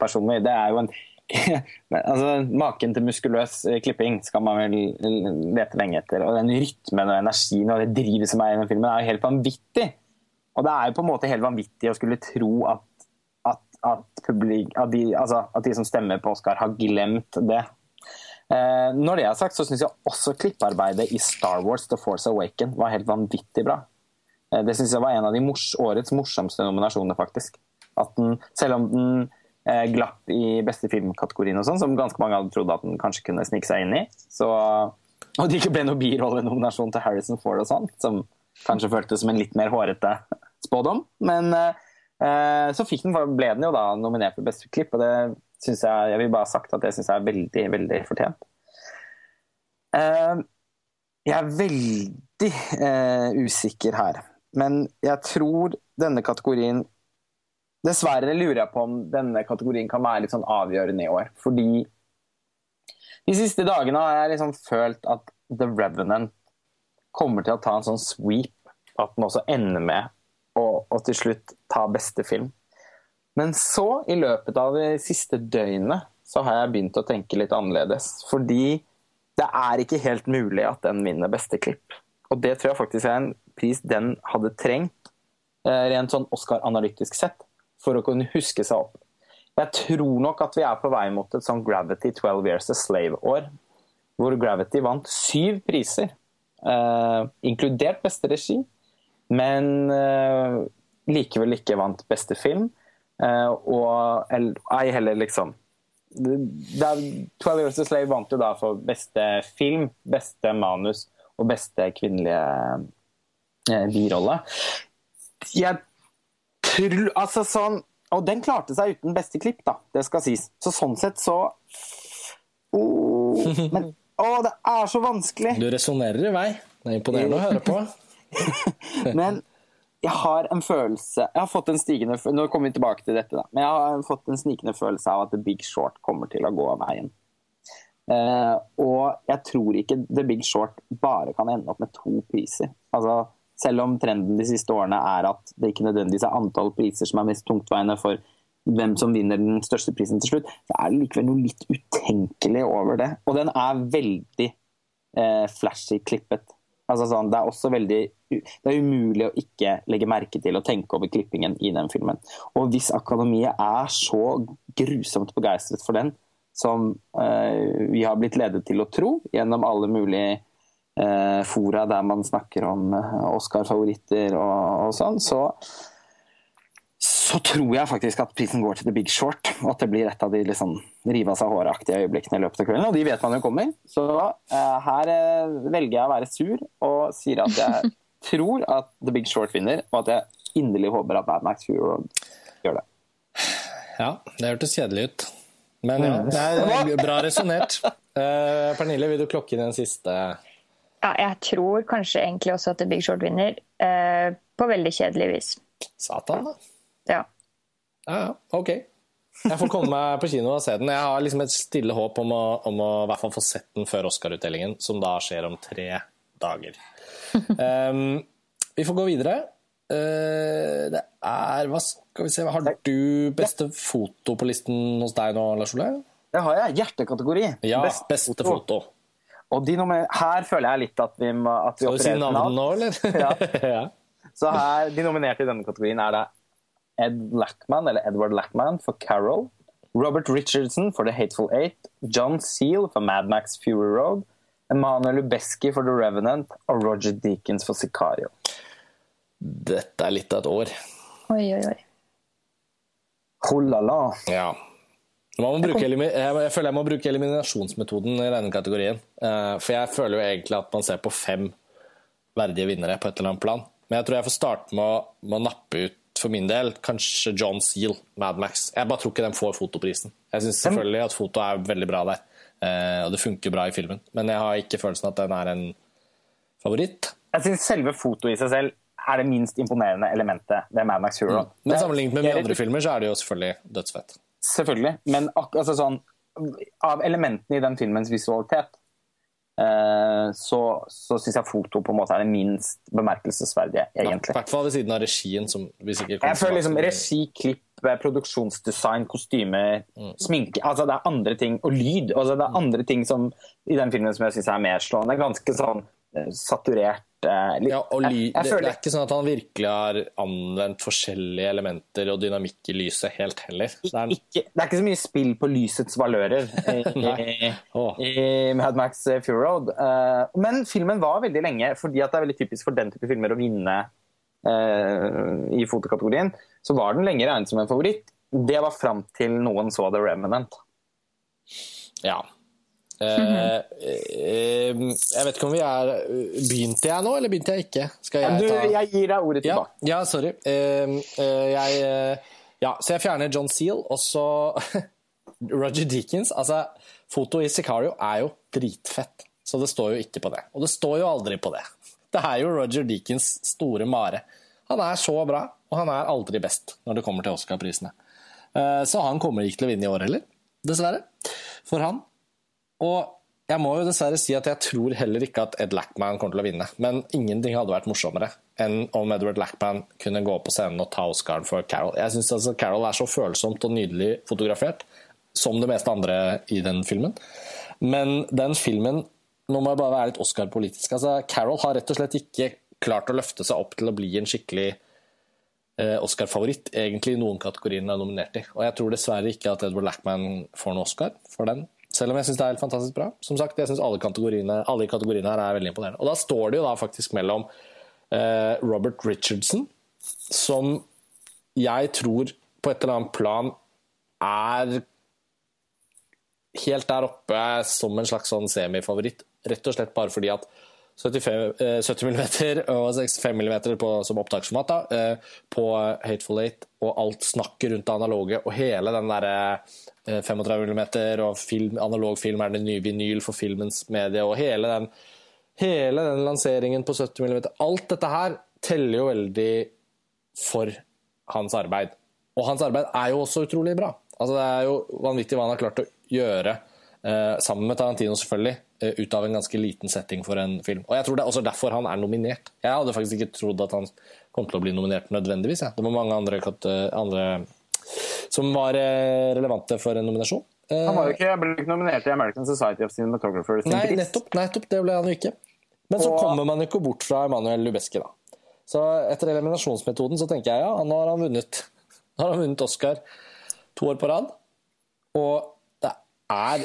personlig. Det er jo en altså, Maken til muskuløs eh, klipping skal man vel lete lenge etter. Og den rytmen og energien og det drivet som er i den filmen, er jo helt vanvittig. Og det er jo på en måte helt vanvittig å skulle tro at, at, at, publik, at, de, altså, at de, som stemmer på Oscar, har glemt det. Eh, når det er sagt, så syns jeg også klippearbeidet i Star Wars The Force Awaken var helt vanvittig bra. Eh, det syns jeg var en av mors årets morsomste nominasjoner, faktisk. Den, selv om den Eh, glapp i beste filmkategorien og sånn, som ganske mange hadde trodd at den kanskje kunne snike seg inn i. Så, og det ikke ble noen birollenominasjon til Harrison Ford og sånn, som kanskje føltes som en litt mer hårete spådom. Men så den, ble den jo da nominert for beste klipp, og det syns jeg Jeg vil bare ha sagt at det syns jeg er veldig, veldig fortjent. Eh, jeg er veldig eh, usikker her, men jeg tror denne kategorien Dessverre lurer jeg på om denne kategorien kan være litt sånn avgjørende i år. Fordi de siste dagene har jeg liksom følt at The Revenant kommer til å ta en sånn sweep. At den også ender med å til slutt ta beste film. Men så, i løpet av det siste døgnet, så har jeg begynt å tenke litt annerledes. Fordi det er ikke helt mulig at den vinner beste klipp. Og det tror jeg faktisk er en pris den hadde trengt, eh, rent sånn Oscar-analytisk sett for å kunne huske seg opp. Jeg tror nok at vi er på vei mot et sånn Gravity 12 Years a Slave-år, hvor Gravity vant syv priser, eh, inkludert beste regi, men eh, likevel ikke vant beste film. Uh, og ei heller liksom da, 12 Years a Slave vant jo da for beste film, beste manus og beste kvinnelige birolle. Jeg tror Altså sånn Og den klarte seg uten beste klipp, da. Det skal sies. Så sånn sett så oh, Men å, det er så vanskelig! Du resonnerer i vei. Det er imponerende å høre på. men jeg har en følelse Jeg har fått en stigende Nå kommer vi tilbake til dette, da. Men jeg har fått en snikende følelse av at The Big Short kommer til å gå av veien. Uh, og jeg tror ikke The Big Short bare kan ende opp med to priser. Altså, selv om trenden de siste årene er at det ikke nødvendigvis er antall priser som er mest tungtveiende for hvem som vinner den største prisen til slutt, så er det likevel noe litt utenkelig over det. Og den er veldig eh, flashy klippet. Altså sånn, det er også veldig det er umulig å ikke legge merke til og tenke over klippingen i den filmen. Og hvis Akademiet er så grusomt begeistret for den som eh, vi har blitt ledet til å tro gjennom alle mulige eh, fora der man snakker om eh, Oscar-favoritter og, og, sånn, så, så tror jeg faktisk at prisen går til The Big Short. Og at det blir et av de liksom, rive av seg håret-aktige øyeblikkene i løpet av kvelden. Og de vet man jo kommer. Så uh, her uh, velger jeg å være sur og sier at jeg tror at The Big Short vinner, og at jeg inderlig håper at Bad Max Fury Road gjør det. Ja, det hørtes kjedelig ut. Men ja, det er bra resonnert. Uh, Pernille, vil du klokke inn den siste ja, jeg tror kanskje egentlig også at The Big Short vinner, uh, på veldig kjedelig vis. Satan, da. Ja. Ja, ja, ok. Jeg får komme meg på kino og se den. Jeg har liksom et stille håp om å, om å i hvert fall få sett den før Oscar-utdelingen, som da skjer om tre dager. Um, vi får gå videre. Uh, det er Hva skal vi se Har du beste foto på listen hos deg nå, Lars Ole? Det har jeg. Hjertekategori. Ja, beste, beste foto. Og de nummer, her føler jeg litt at vi, at vi Skal du si navnet nå, eller? Ja. ja. Så her, De nominerte i denne kategorien er da Ed Lackman, eller Edward Lackman for Carol, Robert Richardson for The Hateful Eight, John Seal for Mad Max Fury Road, Emanuel Lubezki for The Revenant og Roger Deakins for Sicario. Dette er litt av et år. Oi, oi, oi. Oh la la. Ja. Man må bruke, jeg, jeg føler jeg må bruke eliminasjonsmetoden i denne kategorien. Eh, for jeg føler jo egentlig at man ser på fem verdige vinnere på et eller annet plan. Men jeg tror jeg får starte med å, med å nappe ut, for min del, kanskje John Seal, Mad Max. Jeg bare tror ikke de får fotoprisen. Jeg syns selvfølgelig at foto er veldig bra der, eh, og det funker bra i filmen. Men jeg har ikke følelsen at den er en favoritt. Jeg syns selve fotoet i seg selv er det minst imponerende elementet ved Mad Max Hero. Men sammenlignet med mye andre filmer, så er det jo selvfølgelig dødsfett. Selvfølgelig. Men altså sånn, av elementene i den filmens visualitet, så, så syns jeg foto på en måte er det minst bemerkelsesverdige, egentlig. I hvert fall ved siden av regien, som vi sikkert Jeg føler liksom regi, klipp, eh, produksjonsdesign, kostymer, sminke altså Det er andre ting, og lyd. Altså det er andre ting som, i den filmen som jeg syns er mer slående. Ganske sånn eh, saturert. Eh, litt- Ja, og ly, jeg, jeg det, det er ikke sånn at han virkelig har anvendt forskjellige elementer og dynamikk i lyset helt heller. Det er, ikke, det er ikke så mye spill på lysets valører i, i, i Mad Max Fury Road. Eh, men filmen var veldig lenge, fordi det er veldig typisk for den type filmer å vinne eh, i fotokategorien, så var den lenge regnet som en favoritt. Det var fram til noen så The Remnant. ja. Eh, eh, jeg vet ikke om vi er Begynte jeg nå, eller begynte jeg ikke? Skal jeg Du, jeg gir deg ordet tilbake. ja sorry. Eh, eh, jeg eh, Ja, så jeg fjerner John Seal, og så Roger Deakins. Altså, foto i Sicario er jo dritfett, så det står jo ikke på det. Og det står jo aldri på det. Det er jo Roger Deakins store mare. Han er så bra, og han er aldri best når det kommer til Oscar-prisene. Eh, Så han kommer ikke til å vinne i år heller, dessverre. For han. Og jeg må jo dessverre si at jeg tror heller ikke at Ed Lackman kommer til å vinne. Men ingenting hadde vært morsommere enn om Edward Lackman kunne gå på scenen og ta Oscaren for Carol. Jeg syns altså Carol er så følsomt og nydelig fotografert, som det meste andre i den filmen. Men den filmen Nå må jeg bare være litt Oscar-politisk. Altså, Carol har rett og slett ikke klart å løfte seg opp til å bli en skikkelig eh, Oscar-favoritt, egentlig i noen kategorier den er nominert i. Og jeg tror dessverre ikke at Edward Lackman får noen Oscar for den. Selv om jeg syns det er helt fantastisk bra. Som sagt, jeg synes alle, alle kategoriene her er veldig imponerende. Og da står det jo da faktisk mellom eh, Robert Richardson, som jeg tror på et eller annet plan er helt der oppe som en slags sånn semifavoritt. Rett og slett bare fordi at 75, eh, 70 mm og 65 mm på, som opptaksformat da, eh, på Hateful Eight, og alt snakket rundt det analoge, og hele den eh, 35 mm og film, analog film er det nye vinyl for filmens medie, og hele den, hele den lanseringen på 70 mm Alt dette her teller jo veldig for hans arbeid. Og hans arbeid er jo også utrolig bra. Altså, det er jo vanvittig hva han har klart å gjøre, eh, sammen med Tarantino selvfølgelig, eh, ut av en ganske liten setting for en film. Og jeg tror det er også derfor han er nominert. Jeg hadde faktisk ikke trodd at han kom til å bli nominert nødvendigvis. Ja. Det var mange andre, andre som var eh, relevante for en nominasjon. Eh, Han var jo ikke, ble ikke nominert i American Society of Cinematographers. Nei, nettopp, nettopp. Det ble han jo ikke. Men så kommer man jo ikke bort fra Emanuel Lubeski, da. Så etter eliminasjonsmetoden så tenker jeg ja, nå har han vunnet. Nå har han vunnet Oscar to år på rad. Og det er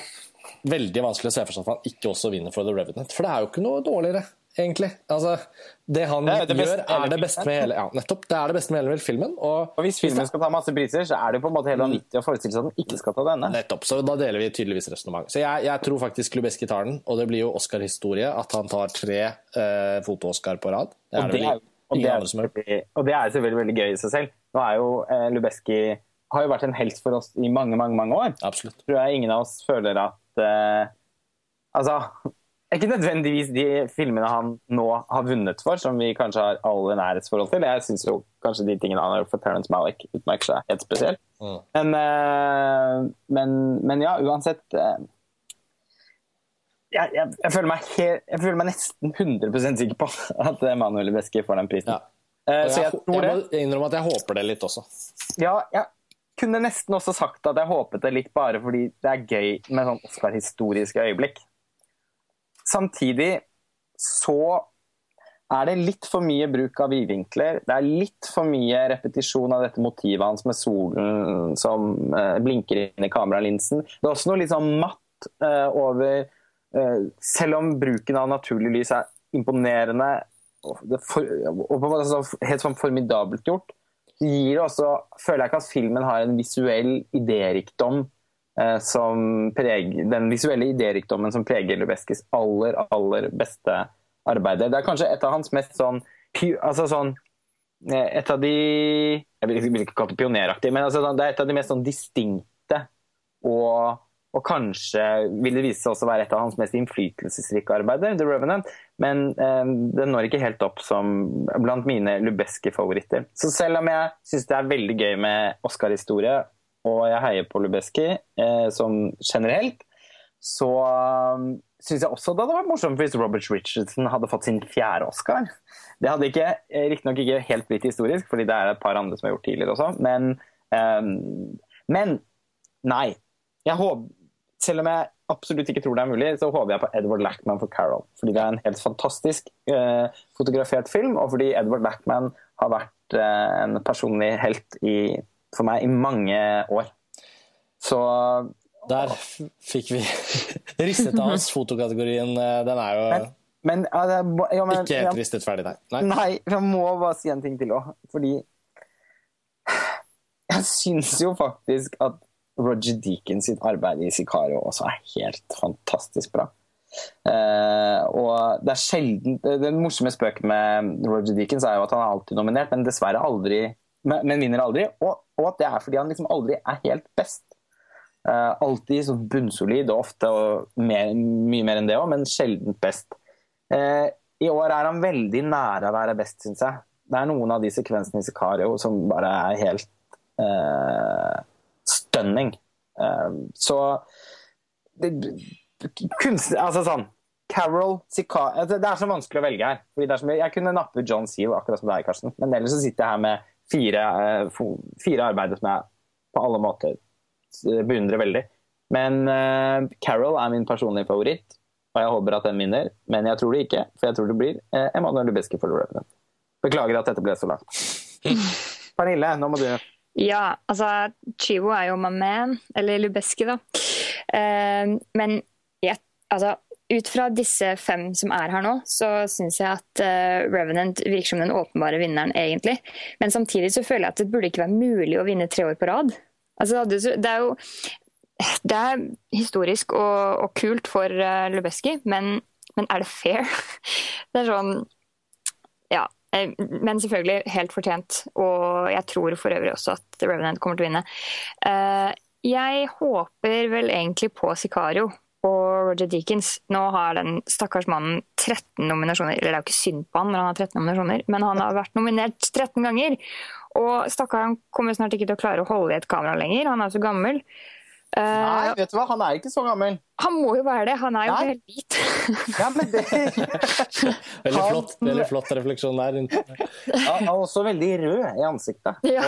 veldig vanskelig å se for seg at han ikke også vinner for The Revenant. For det er jo ikke noe dårligere, egentlig. Altså, det han Det er det gjør, er det beste med hele Ja, nettopp. Det er det beste med hele filmen. Og Og hvis filmen skal ta masse priser, så er det på en måte helt vanvittig å forestille seg at den ikke skal ta denne. Nettopp, så da deler vi tydeligvis resonnement. Så jeg, jeg tror faktisk Lubeski tar den, og det blir jo Oscar-historie at han tar tre eh, foto-Oscar på rad. Det er Og det det er, og det er, andre som har og det er selvfølgelig veldig gøy i seg selv. Nå er jo eh, Lubeski har jo vært en helt for oss i mange, mange mange år. Absolutt. Tror jeg ingen av oss føler at eh, Altså, ikke nødvendigvis de filmene han nå har vunnet for, som vi kanskje har alle nærhetsforhold til. Jeg syns jo kanskje de tingene han har gjort for Terence Malick, utmerker seg helt spesielt. Mm. Men, uh, men, men, ja, uansett uh, jeg, jeg, jeg, føler helt, jeg, føler meg nesten 100 sikker på at Emanuel Beske får den prisen. Ja. Uh, jeg, jeg, må innrømme at jeg håper det litt også. Ja, jeg kunne nesten også sagt at jeg håpet det litt bare fordi det er gøy med sånn Oscar-historiske øyeblikk. Samtidig så er det litt for mye bruk av vidvinkler. Det er litt for mye repetisjon av dette motivet hans med solen som uh, blinker inn i kameralinsen. Det er også noe litt sånn matt uh, over uh, Selv om bruken av naturlig lys er imponerende og, for, og helt sånn formidabelt gjort, gir også, føler jeg ikke at filmen har en visuell idérikdom eh, som preger, den visuelle idérikdommen som preger Lubeskis aller, aller beste arbeider. Det er kanskje et av hans mest sånn, altså sånn eh, et av de Jeg vil ikke kalle det pioneraktig, men altså, det er et av de mest sånn distinkte og og kanskje vil det vise seg også være et av hans mest innflytelsesrike arbeider, The Revenant. Men eh, det når ikke helt opp som blant mine Lubeski-favoritter. Så selv om jeg syns det er veldig gøy med Oscar-historie, og jeg heier på Lubeski eh, som generelt, så um, syns jeg også det hadde vært morsomt hvis Robert Richardson hadde fått sin fjerde Oscar. Det hadde ikke, eh, riktignok ikke helt blitt historisk, fordi det er et par andre som har gjort tidligere også, men, um, men nei. Jeg håper, selv om jeg absolutt ikke tror det er mulig, så håper jeg på Edward Lackman for Carol. Fordi det er en helt fantastisk uh, fotografert film, og fordi Edward Lackman har vært uh, en personlig helt i, for meg i mange år. Så Der fikk vi ristet av oss fotokategorien. Eh, den er jo men, men, ja, men, ikke helt ristet ferdig, nei. nei. Nei, jeg må bare si en ting til òg. Fordi jeg syns jo faktisk at Roger Deakins sitt arbeid i Sicario også er helt fantastisk bra. Uh, og det er sjelden Den morsomme spøken med Roger Deakins er jo at han er alltid nominert, men dessverre aldri men vinner aldri. Og, og, at det er fordi han liksom aldri er helt best. Uh, alltid så bunnsolid, og ofte og mer, mye mer enn det òg, men sjelden best. Uh, I år er han veldig nære å være best, syns jeg. Det er noen av de sekvensene i Sicario som bare er helt stunning. Um, så det, kunst, altså sånn Carol, Sika altså, Det er så vanskelig å velge her. Fordi så, jeg kunne nappe John Seal, akkurat som deg, Karsten. Men ellers så sitter jeg her med fire, uh, fire arbeider som jeg på alle måter eh, beundrer veldig. Men uh, Carol er min personlige favoritt, og jeg håper at den vinner. Men jeg tror det ikke, for jeg tror det blir uh, Emanuel Lubeski for Revenant. Beklager at dette ble så langt. Pernille, nå må du ja, altså Chivo er jo my man, eller Lubeski, da. Uh, men ja, altså, ut fra disse fem som er her nå, så syns jeg at uh, Revenant virker som den åpenbare vinneren, egentlig. Men samtidig så føler jeg at det burde ikke være mulig å vinne tre år på rad. Altså, det er jo det er historisk og, og kult for uh, Lubeski, men, men er det fair? Det er sånn Ja, men selvfølgelig helt fortjent, og jeg tror for øvrig også at The Revenant kommer til å vinne. Eh, jeg håper vel egentlig på Sicario og Roger Deakins. Nå har den stakkars mannen 13 nominasjoner. Eller det er jo ikke synd på han når han har 13 nominasjoner, men han har vært nominert 13 ganger. Og stakkaren kommer snart ikke til å klare å holde i et kamera lenger, han er så gammel. Nei, vet du hva, han er ikke så gammel. Han må jo være det, han er jo Nei. helt hvit. ja, men det... veldig, flott, veldig flott refleksjon der. han er også veldig rød i ansiktet. Ja.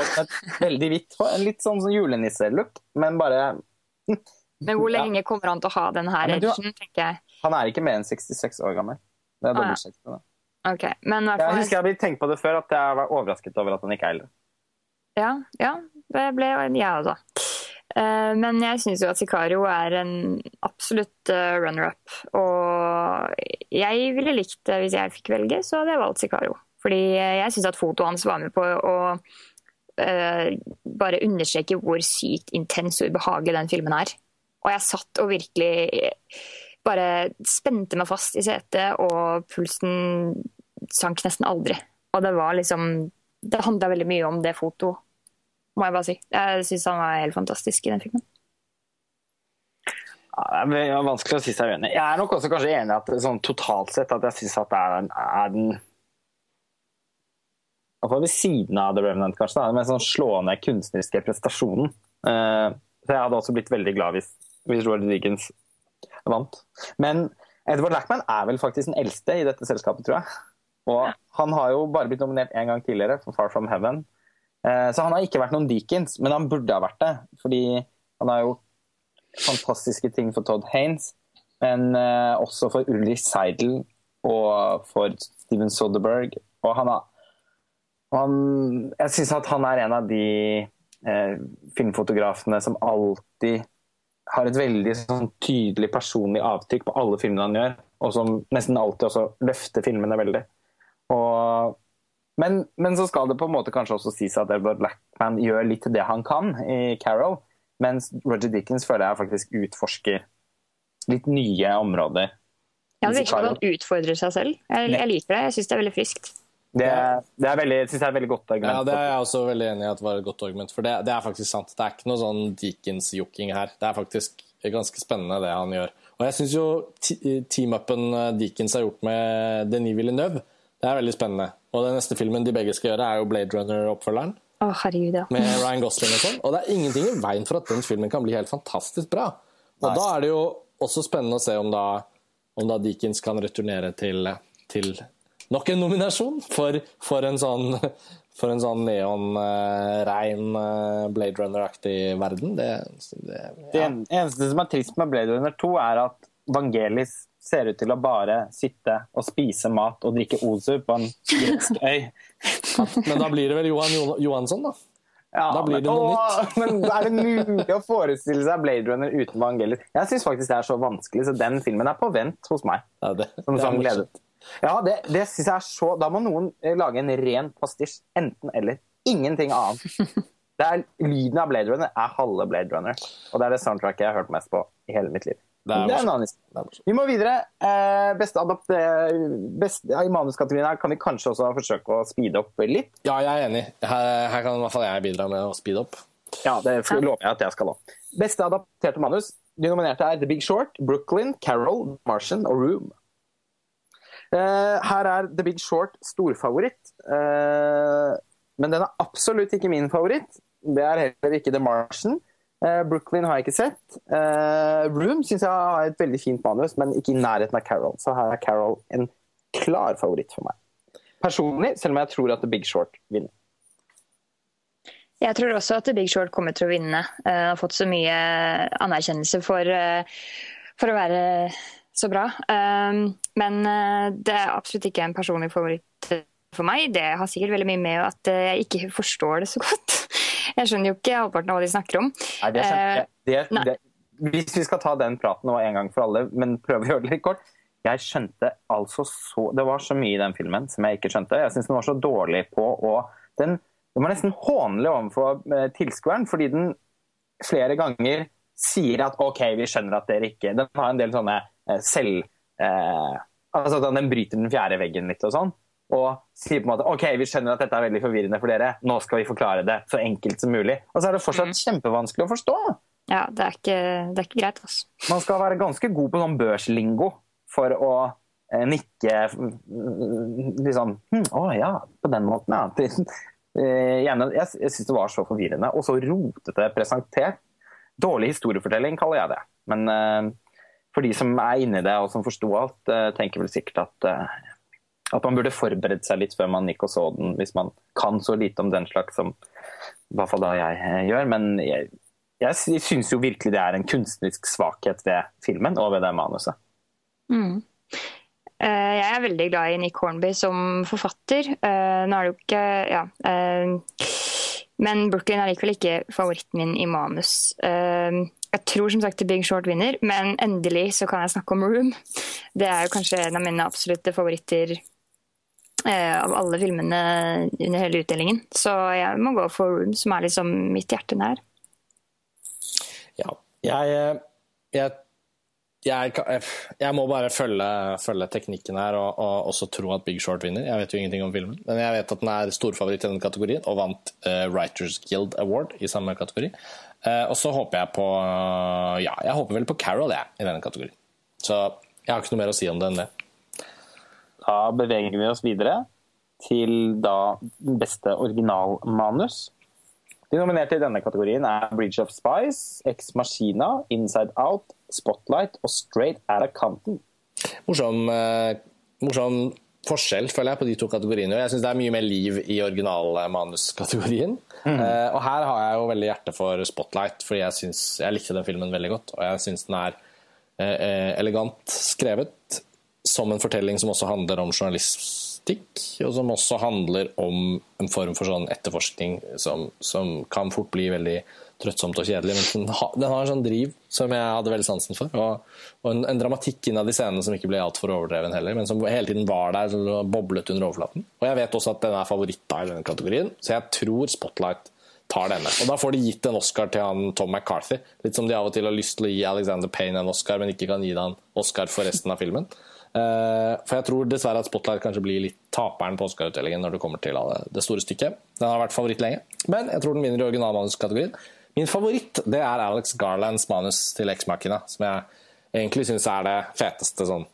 veldig hvitt. En litt sånn, sånn julenisselook, men bare Men hvor lenge kommer han til å ha den her edgen, tenker jeg? Han er ikke mer enn 66 år gammel. Det er dobbeltsjekk på det. Okay, men jeg husker jeg har tenkt på det før, at jeg var overrasket over at han ikke er eldre. Ja, ja det ble jeg også. Eh, men jeg syns jo at Sicario er en absolutt eh, runner-up. Og jeg ville likt det hvis jeg fikk velge, så hadde jeg valgt Sicario. Fordi jeg syns at fotoet hans var med på å uh, bare understreke hvor sykt intens og ubehagelig den filmen er. Og jeg satt og virkelig bare spente meg fast i setet, og pulsen sank nesten aldri. Og det var liksom Det handla veldig mye om det fotoet må jeg bare si. Jeg syns han var helt fantastisk i den filmen. Det er vanskelig å si seg uenig. Jeg er nok også kanskje enig at sånn totalt sett at jeg syns at det er, er den Iallfall ved siden av The Revenant, kanskje. da, mest sånn slående kunstneriske prestasjonen. Uh, så jeg hadde også blitt veldig glad hvis, hvis Roald Dickens vant. Men Edward Lackman er vel faktisk den eldste i dette selskapet, tror jeg. Og han har jo bare blitt nominert én gang tidligere for Far From Heaven. Uh, så han har ikke vært noen Deakins, men han burde ha vært det. Fordi han har gjort fantastiske ting for Todd Haines, men uh, også for Ulrich Seidel og for Steven Soderberg. Og han har han, jeg syns at han er en av de eh, filmfotografene som alltid har et veldig sånn, tydelig personlig avtrykk på alle filmene han gjør, og som nesten alltid også løfter filmene veldig. Og, men, men, så skal det på en måte kanskje også sies at Edward Blackman gjør litt det han kan i Carol, mens Roger Dickens føler jeg faktisk utforsker litt nye områder. Ja, Det virker som han utfordrer seg selv. Jeg, jeg liker det. Jeg syns det er veldig friskt. Det, det er veldig, synes jeg er et veldig godt argument. Ja, Det er jeg også veldig enig i at var et godt argument, for det, det er faktisk sant. Det er ikke noe sånn Deakins-jokking her. Det er faktisk ganske spennende, det han gjør. Og jeg syns jo team-upen eh, Deakins har gjort med Denis Villeneuve, det er veldig spennende. Og den neste filmen de begge skal gjøre, er jo Blade Runner-oppfølgeren. Oh, herregud, ja. Med Ryan Gosling og sånn. Og det er ingenting i veien for at den filmen kan bli helt fantastisk bra. Og nice. da er det jo også spennende å se om da, om da Deakins kan returnere til, til nok en nominasjon for, for en sånn for en sånn neonrein uh, Blade Runner-aktig verden. Det, det, ja. det, eneste som er trist med Blade Runner 2, er at Vangelis ser ut til å bare sitte og spise mat og drikke Ozu på en gresk øy. men da blir det vel Johan Johansson, da? Ja, da blir det noe å, nytt. men Er det mulig å forestille seg Blade Runner uten Vangelis? Jeg syns faktisk det er så vanskelig, så den filmen er på vent hos meg. Ja, det, som sånn gledet. Ja, det, det syns jeg er så Da må noen eh, lage en ren pastisj. Enten eller. Ingenting annet. Det er, lyden av Blade Runner er halve Blade Runner. Og det er det soundtracket jeg har hørt mest på i hele mitt liv. Det er, det er en annen historie. Vi må videre. Eh, beste adapt... Best, ja, I manuskategorien kan vi kanskje også forsøke å speede opp litt. Ja, jeg er enig. Her, her kan i hvert fall jeg bidra med å speede opp. Ja, det lover jeg at jeg skal òg. Beste adapterte manus. De nominerte er The Big Short, Brooklyn, Carol, Martian og Room. Eh, her er The Big Short storfavoritt. Eh, men den er absolutt ikke min favoritt. Det er heller ikke The Martian. Eh, Brooklyn har jeg ikke sett. Room syns jeg har et veldig fint manus, men ikke i nærheten av Carol. Så her er Carol en klar favoritt for meg. Personlig, selv om jeg tror at The Big Short vinner. Jeg tror også at The Big Short kommer til å vinne. Uh, har fått så mye anerkjennelse for, for å være så bra. Men det er absolutt ikke en personlig favoritt for meg. Det har sikkert veldig mye med at jeg ikke forstår det så godt. Jeg skjønner jo ikke halvparten av hva de snakker om. Nei, det skjønner jeg. Eh, det, det, hvis vi skal ta den praten nå en gang for alle, men prøve å gjøre det litt kort. Jeg skjønte altså så Det var så mye i den filmen som jeg ikke skjønte. Jeg syns den var så dårlig på å den, den var nesten hånlig overfor eh, tilskueren, fordi den flere ganger sier at OK, vi skjønner at dere ikke Den har en del sånne Eh, selv eh, altså Den bryter den fjerde veggen litt og sånn. Og sier på en måte OK, vi skjønner at dette er veldig forvirrende for dere. Nå skal vi forklare det så enkelt som mulig. Og så er det fortsatt mm. kjempevanskelig å forstå. Ja, det er ikke, det er ikke greit. Altså. Man skal være ganske god på sånn børslingo for å eh, nikke liksom hm, Å ja, på den måten, ja. Eh, jeg, jeg syns det var så forvirrende og så rotete presentert. Dårlig historiefortelling, kaller jeg det. Men eh, for de som er inni det og som forsto alt, eh, tenker vel sikkert at, uh, at man burde forberedt seg litt før man gikk og så den, hvis man kan så lite om den slags som i hvert fall da jeg uh, gjør. Men jeg, jeg syns jo virkelig det er en kunstnerisk svakhet ved filmen og ved det manuset. Mm. Jeg er veldig glad i Nick Hornby som forfatter. Nå er det jo ikke Ja. Men Brooklyn er likevel ikke favoritten min i manus. Jeg tror som sagt The Big Short vinner, men endelig så kan jeg snakke om Room. Det er jo kanskje en av mine absolutte favoritter eh, av alle filmene under hele utdelingen. Så jeg må gå for Room, som er liksom mitt hjerte nær. Ja, jeg, jeg jeg, jeg, må bare følge, følge teknikken her og, og, også tro at Big Short vinner. Jeg vet jo ingenting om filmen, men jeg vet at den er storfavoritt i denne kategorien og vant uh, Writers Guild Award i samme kategori. Uh, og så håper jeg på Ja, jeg håper vel på Carol, jeg, i denne kategorien. Så jeg har ikke noe mer å si om det enn det. Da beveger vi oss videre til da beste originalmanus. De nominerte i denne kategorien er Bridge of Spice, Ex Machina, Inside Out, Spotlight og Straight Outta Compton. Morsom, eh, morsom, forskjell føler jeg på de to kategoriene. Jeg syns det er mye mer liv i originalmanuskategorien. Mm. Eh, og her har jeg jo veldig hjerte for Spotlight, fordi jeg, synes, jeg likte den filmen veldig godt. Og jeg syns den er eh, eh, elegant skrevet, som en fortelling som også handler om journalistikk, og som også handler om en form for sånn etterforskning som, som kan fort bli veldig trøttsomt og kjedelig. Men den har, den har, en sånn driv som jeg hadde veldig sansen for. Og, og en, en, dramatikk innad i scenene som ikke ble altfor overdreven heller, men som hele tiden var der, og boblet under overflaten. Og jeg vet også at den er favoritt i denne kategorien, så jeg tror Spotlight tar denne. Og da får de gitt en Oscar til han Tom McCarthy. Litt som de av og til har lyst til å gi Alexander Payne en Oscar, men ikke kan gi han Oscar for resten av filmen. Eh, for jeg tror dessverre at Spotlight kanskje blir litt taperen på Oscar-utdelingen når det kommer til det store stykket. Den har vært favoritt lenge, men jeg tror den vinner i originalmanuskategorien. Min favoritt det er Alex Garlands manus til Eksmakina, som jeg egentlig syns er det feteste sånn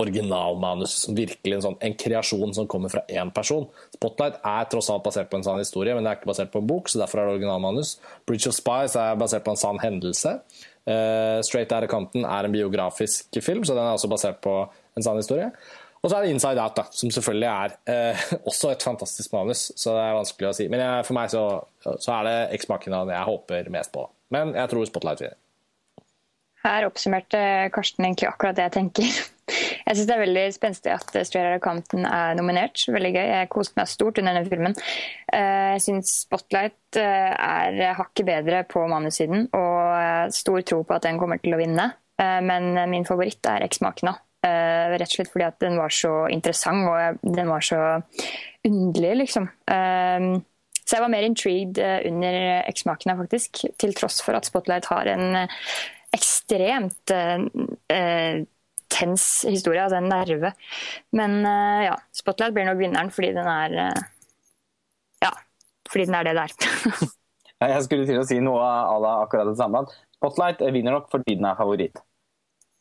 originalmanus. Som virkelig en, sånn, en kreasjon som kommer fra én person. Spotlight er tross alt basert på en sann historie, men det er ikke basert på en bok, så derfor er det originalmanus. Bridge of Spies er basert på en sann hendelse. Uh, Straight Outta Compton er en biografisk film, så den er også basert på en sann historie. Og så er det Inside Out, da, som selvfølgelig er eh, også et fantastisk manus. Så det er vanskelig å si. Men jeg, for meg så, så, er det X-Machina jeg håper mest på. Men jeg tror Spotlight vinner. Her oppsummerte Karsten egentlig akkurat det jeg tenker. Jeg syns det er veldig spenstig at Straight Outta er nominert. Veldig gøy. Jeg koste meg stort under denne filmen. Eh, jeg syns Spotlight eh, er hakket bedre på manussiden, og stor tro på at den kommer til å vinne. Eh, men min favoritt er X-Makena. Uh, rett og slett fordi at den var så interessant og den var så underlig, liksom. Uh, så jeg var mer intrigued uh, under Eksmakene, faktisk. Til tross for at Spotlight har en ekstremt tens historie, altså en nerve. Men ja, Spotlight blir nok vinneren fordi den er Ja, fordi den er det der. jeg skulle til å si noe av akkurat det samme. Spotlight vinner nok fordi den er favoritt.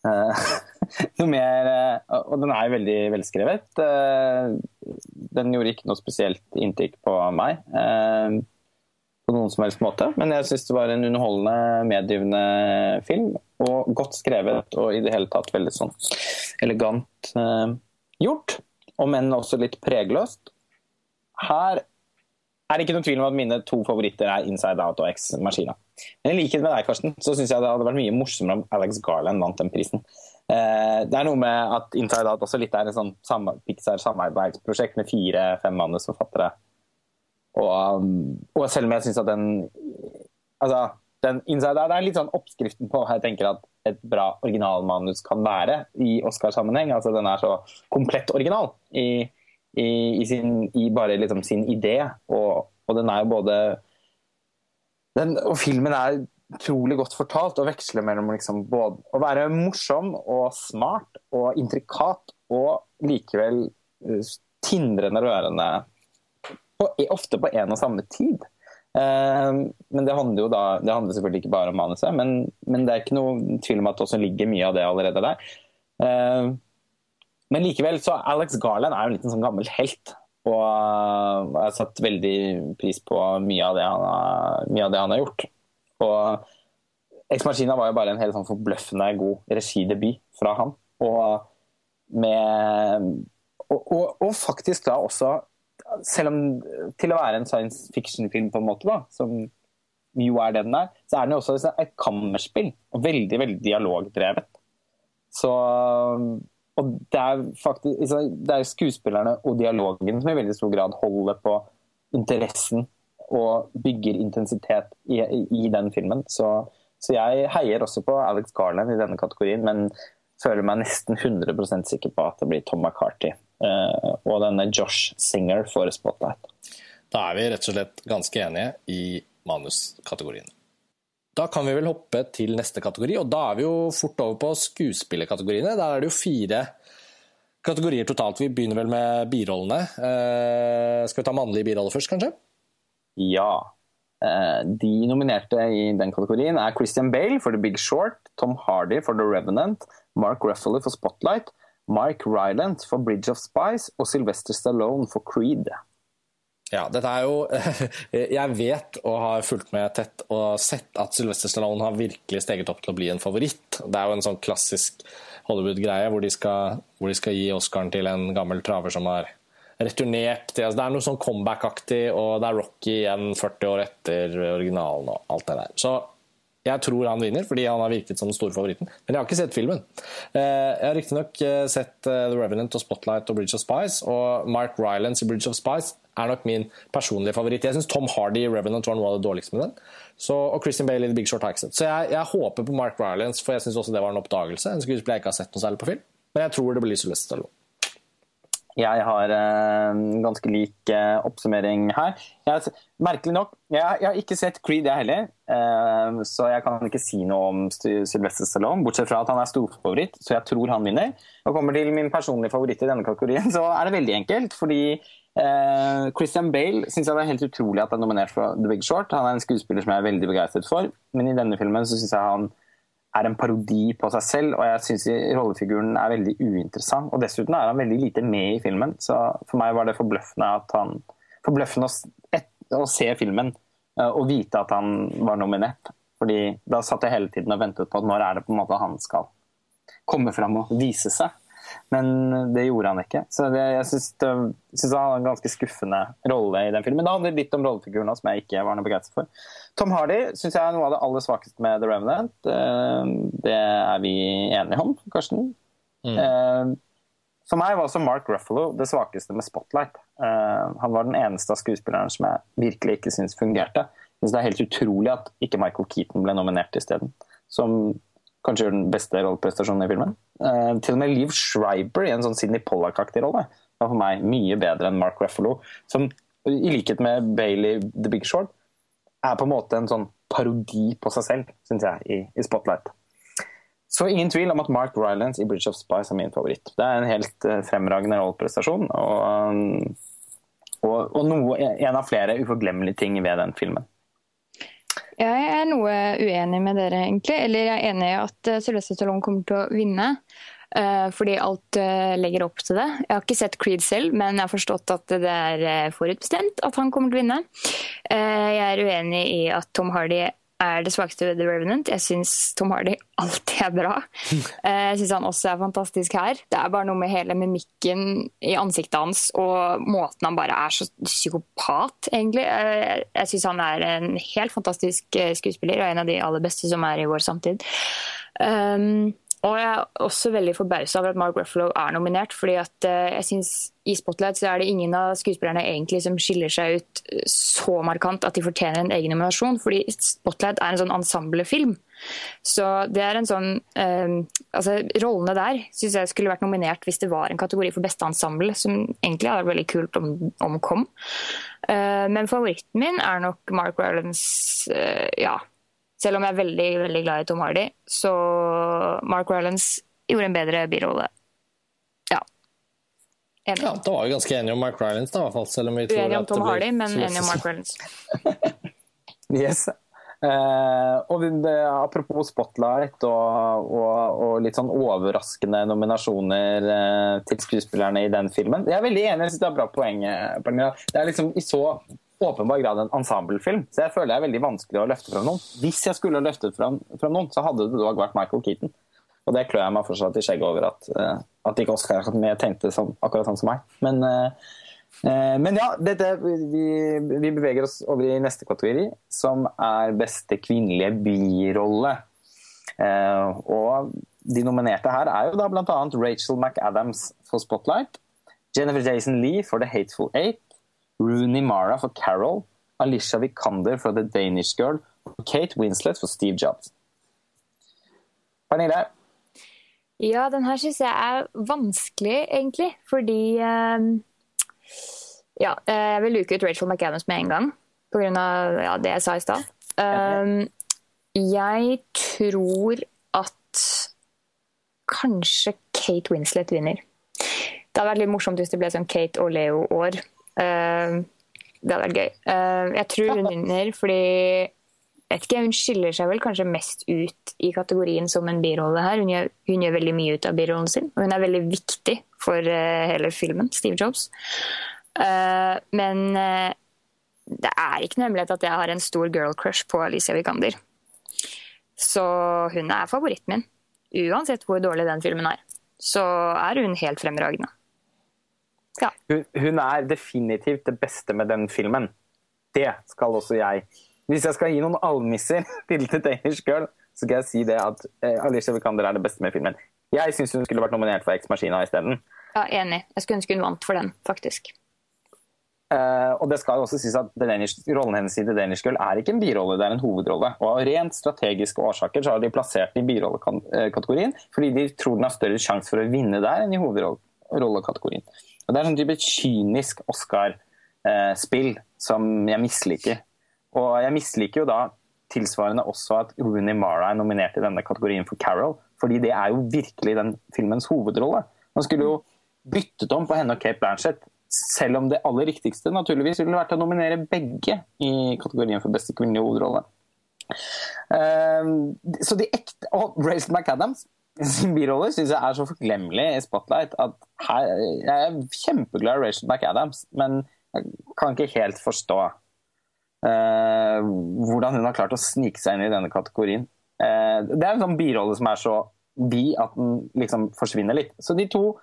Eh, noe mer eh, Og den er jo veldig velskrevet. Eh, den gjorde ikke noe spesielt inntrykk på meg på noen som helst måte. Men jeg syns det var en underholdende, medgivende film. Og godt skrevet og i det hele tatt veldig sånn elegant gjort. Om enn også litt pregløst. Her er det ikke noen tvil om at mine to favoritter er Inside Out og X Maskina. Men i likhet med deg, Karsten, så syns jeg det hadde vært mye morsommere om Alex Garland vant den prisen. Eh, det er noe med at Inside Out også litt er en Pixar-samarbeidsprosjekt med fire-fem manusforfattere. Og, um, og selv om jeg syns at den Altså, den Inside Out er litt sånn oppskriften på hva jeg tenker at et bra originalmanus kan være i Oscar-sammenheng. Altså, den er så komplett original i i, i, sin, i bare liksom sin idé. Og, og, den er jo både den, Og filmen er utrolig godt fortalt å veksle mellom liksom både å være morsom og smart og intrikat og likevel uh, tindrende rørende. Og ofte på en og samme tid. Uh, men det handler jo da Det handler selvfølgelig ikke bare om manuset, men, men det er ikke noe tvil om at det også ligger mye av det allerede der. Uh, men likevel så Alex Garland er jo en liten sånn gammel helt. Og jeg har satt veldig pris på mye av det han har, av det han har gjort. Og Ex Machina var jo bare en helt sånn forbløffende god regidebut fra han. Og, med, og, og, og, faktisk da også, selv om til å være en science fiction-film på en måte, da, som jo er det den er, så er den jo også et kammerspill. Og veldig, veldig dialogdrevet. Så og det er faktisk det er skuespillerne og dialogen som i veldig stor grad holder på interessen og bygger intensitet i, i den filmen. Så, så, jeg heier også på Alex Garland i denne kategorien, men føler meg nesten 100% sikker på at det blir Tom McCarty uh, og denne Josh Singer får Spotlight. Da er vi rett og slett ganske enige i manuskategorien. Da kan vi vel hoppe til neste kategori, og da er vi jo fort over på skuespillerkategoriene. Der er det jo fire kategorier totalt. Vi begynner vel med birollene. Eh, skal vi ta mannlige biroller først, kanskje? Ja. Eh, de nominerte i den kategorien er Christian Bale for The Big Short, Tom Hardy for The Revenant, Mark Ruffalo for Spotlight, Mike Ryland for Bridge of Spice og Sylvester Stallone for Creed. Ja, dette er jo Jeg vet og har fulgt med tett og sett at Sylvester Stallone har virkelig steget opp til å bli en favoritt. Det er jo en sånn klassisk Hollywood-greie hvor, hvor, de skal gi Oscaren til en gammel traver som har returnert til altså Det er noe sånn comeback-aktig, og det er Rocky igjen 40 år etter originalen og alt det der. Så jeg tror han vinner, fordi han har virket som den store favoritten. Men jeg har ikke sett filmen. Eh, jeg har riktignok eh, sett eh, The Revenant og Spotlight og Bridge of Spice, og Mark Rylance i Bridge of Spice er nok min personlige favoritt. Jeg syns Tom Hardy i Revenant var noe av det dårligste med den. Så, og Christian Bale i The Big Short har jeg ikke sett. Så jeg, jeg håper på Mark Rylance, for jeg syns også det var en oppdagelse. En skuespiller jeg ikke har sett noe særlig på film. Men jeg tror det blir Sylvester Stallone. Jeg har en eh, ganske lik eh, oppsummering her. Jeg, merkelig nok, jeg, jeg, har ikke sett Creed, jeg heller. Eh, så jeg kan ikke si noe om Sylvester Stallone, bortsett fra at han er storfavoritt, så jeg tror han vinner. Og kommer til min personlige favoritt i denne kategorien, så er det veldig enkelt. fordi eh, Christian Bale syns jeg det er helt utrolig at han er nominert for The Big Short. Han er en skuespiller som jeg er veldig begeistret for, men i denne filmen så syns jeg han er en parodi på seg selv, og jeg syns rollefiguren er veldig uinteressant. Og dessuten er han veldig lite med i filmen, så for meg var det forbløffende, han, forbløffende å, et, å, se filmen uh, og vite at han var nominert. Fordi da satt jeg hele tiden og ventet på at når er det på en måte han skal komme fram og vise seg. Men det gjorde han ikke. Så det, jeg syns han hadde en ganske skuffende rolle i den filmen. Det handler litt om rollefiguren som jeg ikke var noe begeistret for. Tom Hardy syns jeg er noe av det aller svakeste med The Revenant. Eh, det er vi enige om, Karsten. Mm. Eh, for meg var også Mark Ruffalo det svakeste med Spotlight. Eh, han var den eneste av skuespillerne som jeg virkelig ikke syns fungerte. Jeg synes Det er helt utrolig at ikke Michael Keaton ble nominert isteden. Som kanskje gjør den beste rolleprestasjonen i filmen. Uh, til og med Liv Schreiber i en sånn Sidney Pollack-aktig rolle var for meg mye bedre enn Mark Ruffalo, som i likhet med Bailey The Big Short er på en måte en sånn parodi på seg selv, syns jeg, i, i, Spotlight. Så ingen tvil om at Mark Rylance i Bridge of Spice er min favoritt. Det er en helt uh, fremragende rolleprestasjon, og, um, og, og noe, en av flere uforglemmelige ting ved den filmen. Jeg er noe uenig med dere, egentlig. Eller jeg er enig i at uh, Sylvester Stallone kommer til å vinne. Uh, fordi alt uh, legger opp til det. Jeg har ikke sett Creed selv, men jeg har forstått at det er forutbestemt at han kommer til å vinne. Jeg er uenig i at Tom Hardy er det svakeste ved The Revenant. Jeg syns Tom Hardy alltid er bra. Eh, jeg syns han også er fantastisk her. Det er bare noe med hele mimikken i ansiktet hans og måten han bare er så psykopat, egentlig. Eh, jeg syns han er en helt fantastisk eh, skuespiller og en av de aller beste som er i vår samtid. Um, og jeg er også veldig forbausa over at Mark Ruffalo er nominert. fordi at uh, jeg synes I Spotlight så er det ingen av skuespillerne egentlig som skiller seg ut eh, så markant at de fortjener en egen nominasjon. fordi Spotlight er en sånn ensemblefilm. Så det er en sånn um, altså Rollene der syns jeg skulle vært nominert hvis det var en kategori for beste ensemble, som egentlig hadde vært veldig kult om, om kom. Uh, men favoritten min er nok Mark Rylance. ja, selv om jeg er veldig veldig glad i Tom Hardy, så Mark Rylance gjorde en bedre birolle. Ja. Enig. Ja, Da var vi ganske enige om Mark Rylance, da, i hvert fall. Selv om vi tror Uenige om Tom Hardy, men enige om Mark Rylance. yes. Eh, og det, Apropos Spotlight og, og, og, litt sånn overraskende nominasjoner eh, til skuespillerne i den filmen. Jeg er veldig enig, jeg synes det er bra poeng. Eh, Pernilla. Det er liksom i så åpenbar grad en ensemblefilm, så jeg føler det er veldig vanskelig å løfte fram noen. Hvis jeg skulle løftet fram, noen, så hadde det dog vært Michael Keaton. Og det klør jeg meg fortsatt i skjegget over at, uh, at ikke Oscar mer tenkte som, akkurat sånn som meg. Men, uh, uh, men ja, dette, vi, vi, beveger oss over i neste kategori, som er beste kvinnelige birolle. og de nominerte her er jo da bl.a. Rachel McAdams for Spotlight, Jennifer Jason Lee for The Hateful Eight, Rooney Mara for Carol, Alicia Vikander for The Danish Girl og Kate Winslet for Steve Jobs. Pernille? Ja, den her syns jeg er vanskelig, egentlig. Fordi uh, Ja, jeg vil luke ut Rachel McAdams med en gang. Pga. Ja, det jeg sa i stad. Um, Jeg tror at kanskje Kate Winslet vinner. Det hadde vært litt morsomt hvis det ble sånn Kate og Leo-år. Uh, det hadde vært gøy. Uh, jeg tror hun vinner fordi vet ikke, Hun skiller seg vel kanskje mest ut i kategorien som en birolle her. Hun gjør, hun gjør veldig mye ut av birollen sin, og hun er veldig viktig for uh, hele filmen. Steve Jobs. men det er ikke noe hemmelighet at jeg har en stor girl crush på Alicia Vikander. Så hun er favoritten min. Uansett hvor dårlig den filmen er, så er hun helt fremragende. Ja. Hun, hun, er definitivt det beste med den filmen. Det skal også jeg. Hvis jeg skal gi noen almisser til The Danish Girl, så skal jeg si det at eh, Alicia Vikander er det beste med filmen. Jeg syns hun skulle vært nominert for Ex Machina isteden. Ja, enig. Jeg skulle ønske hun vant for den, faktisk. Uh, og det skal også sies at Danish, Rollen hennes i The Danish Girl er ikke en birolle, det er en hovedrolle. Og Av rent strategiske årsaker så har de plassert den i birollekategorien fordi de tror den har større sjanse for å vinne der enn i hovedrollekategorien. Og Det er sånn type kynisk Oscar-spill uh, som jeg misliker. Og jeg misliker jo da tilsvarende også at Rooney Mara er nominert i denne kategorien for Carol, fordi det er jo virkelig den filmens hovedrolle. Man skulle jo byttet om på henne og Kate Blanchett selv om det aller riktigste naturligvis ville vært å nominere begge i kategorien for beste kvinnelige hovedrolle. Um, så de ekte Og Rachel McAdams sin birolle syns jeg er så forglemmelig i Spotlight at her, jeg er kjempeglad i Rachel McAdams, men jeg kan ikke helt forstå uh, hvordan hun har klart å snike seg inn i denne kategorien. Uh, det er en sånn birolle som er så bi at den liksom forsvinner litt. Så de to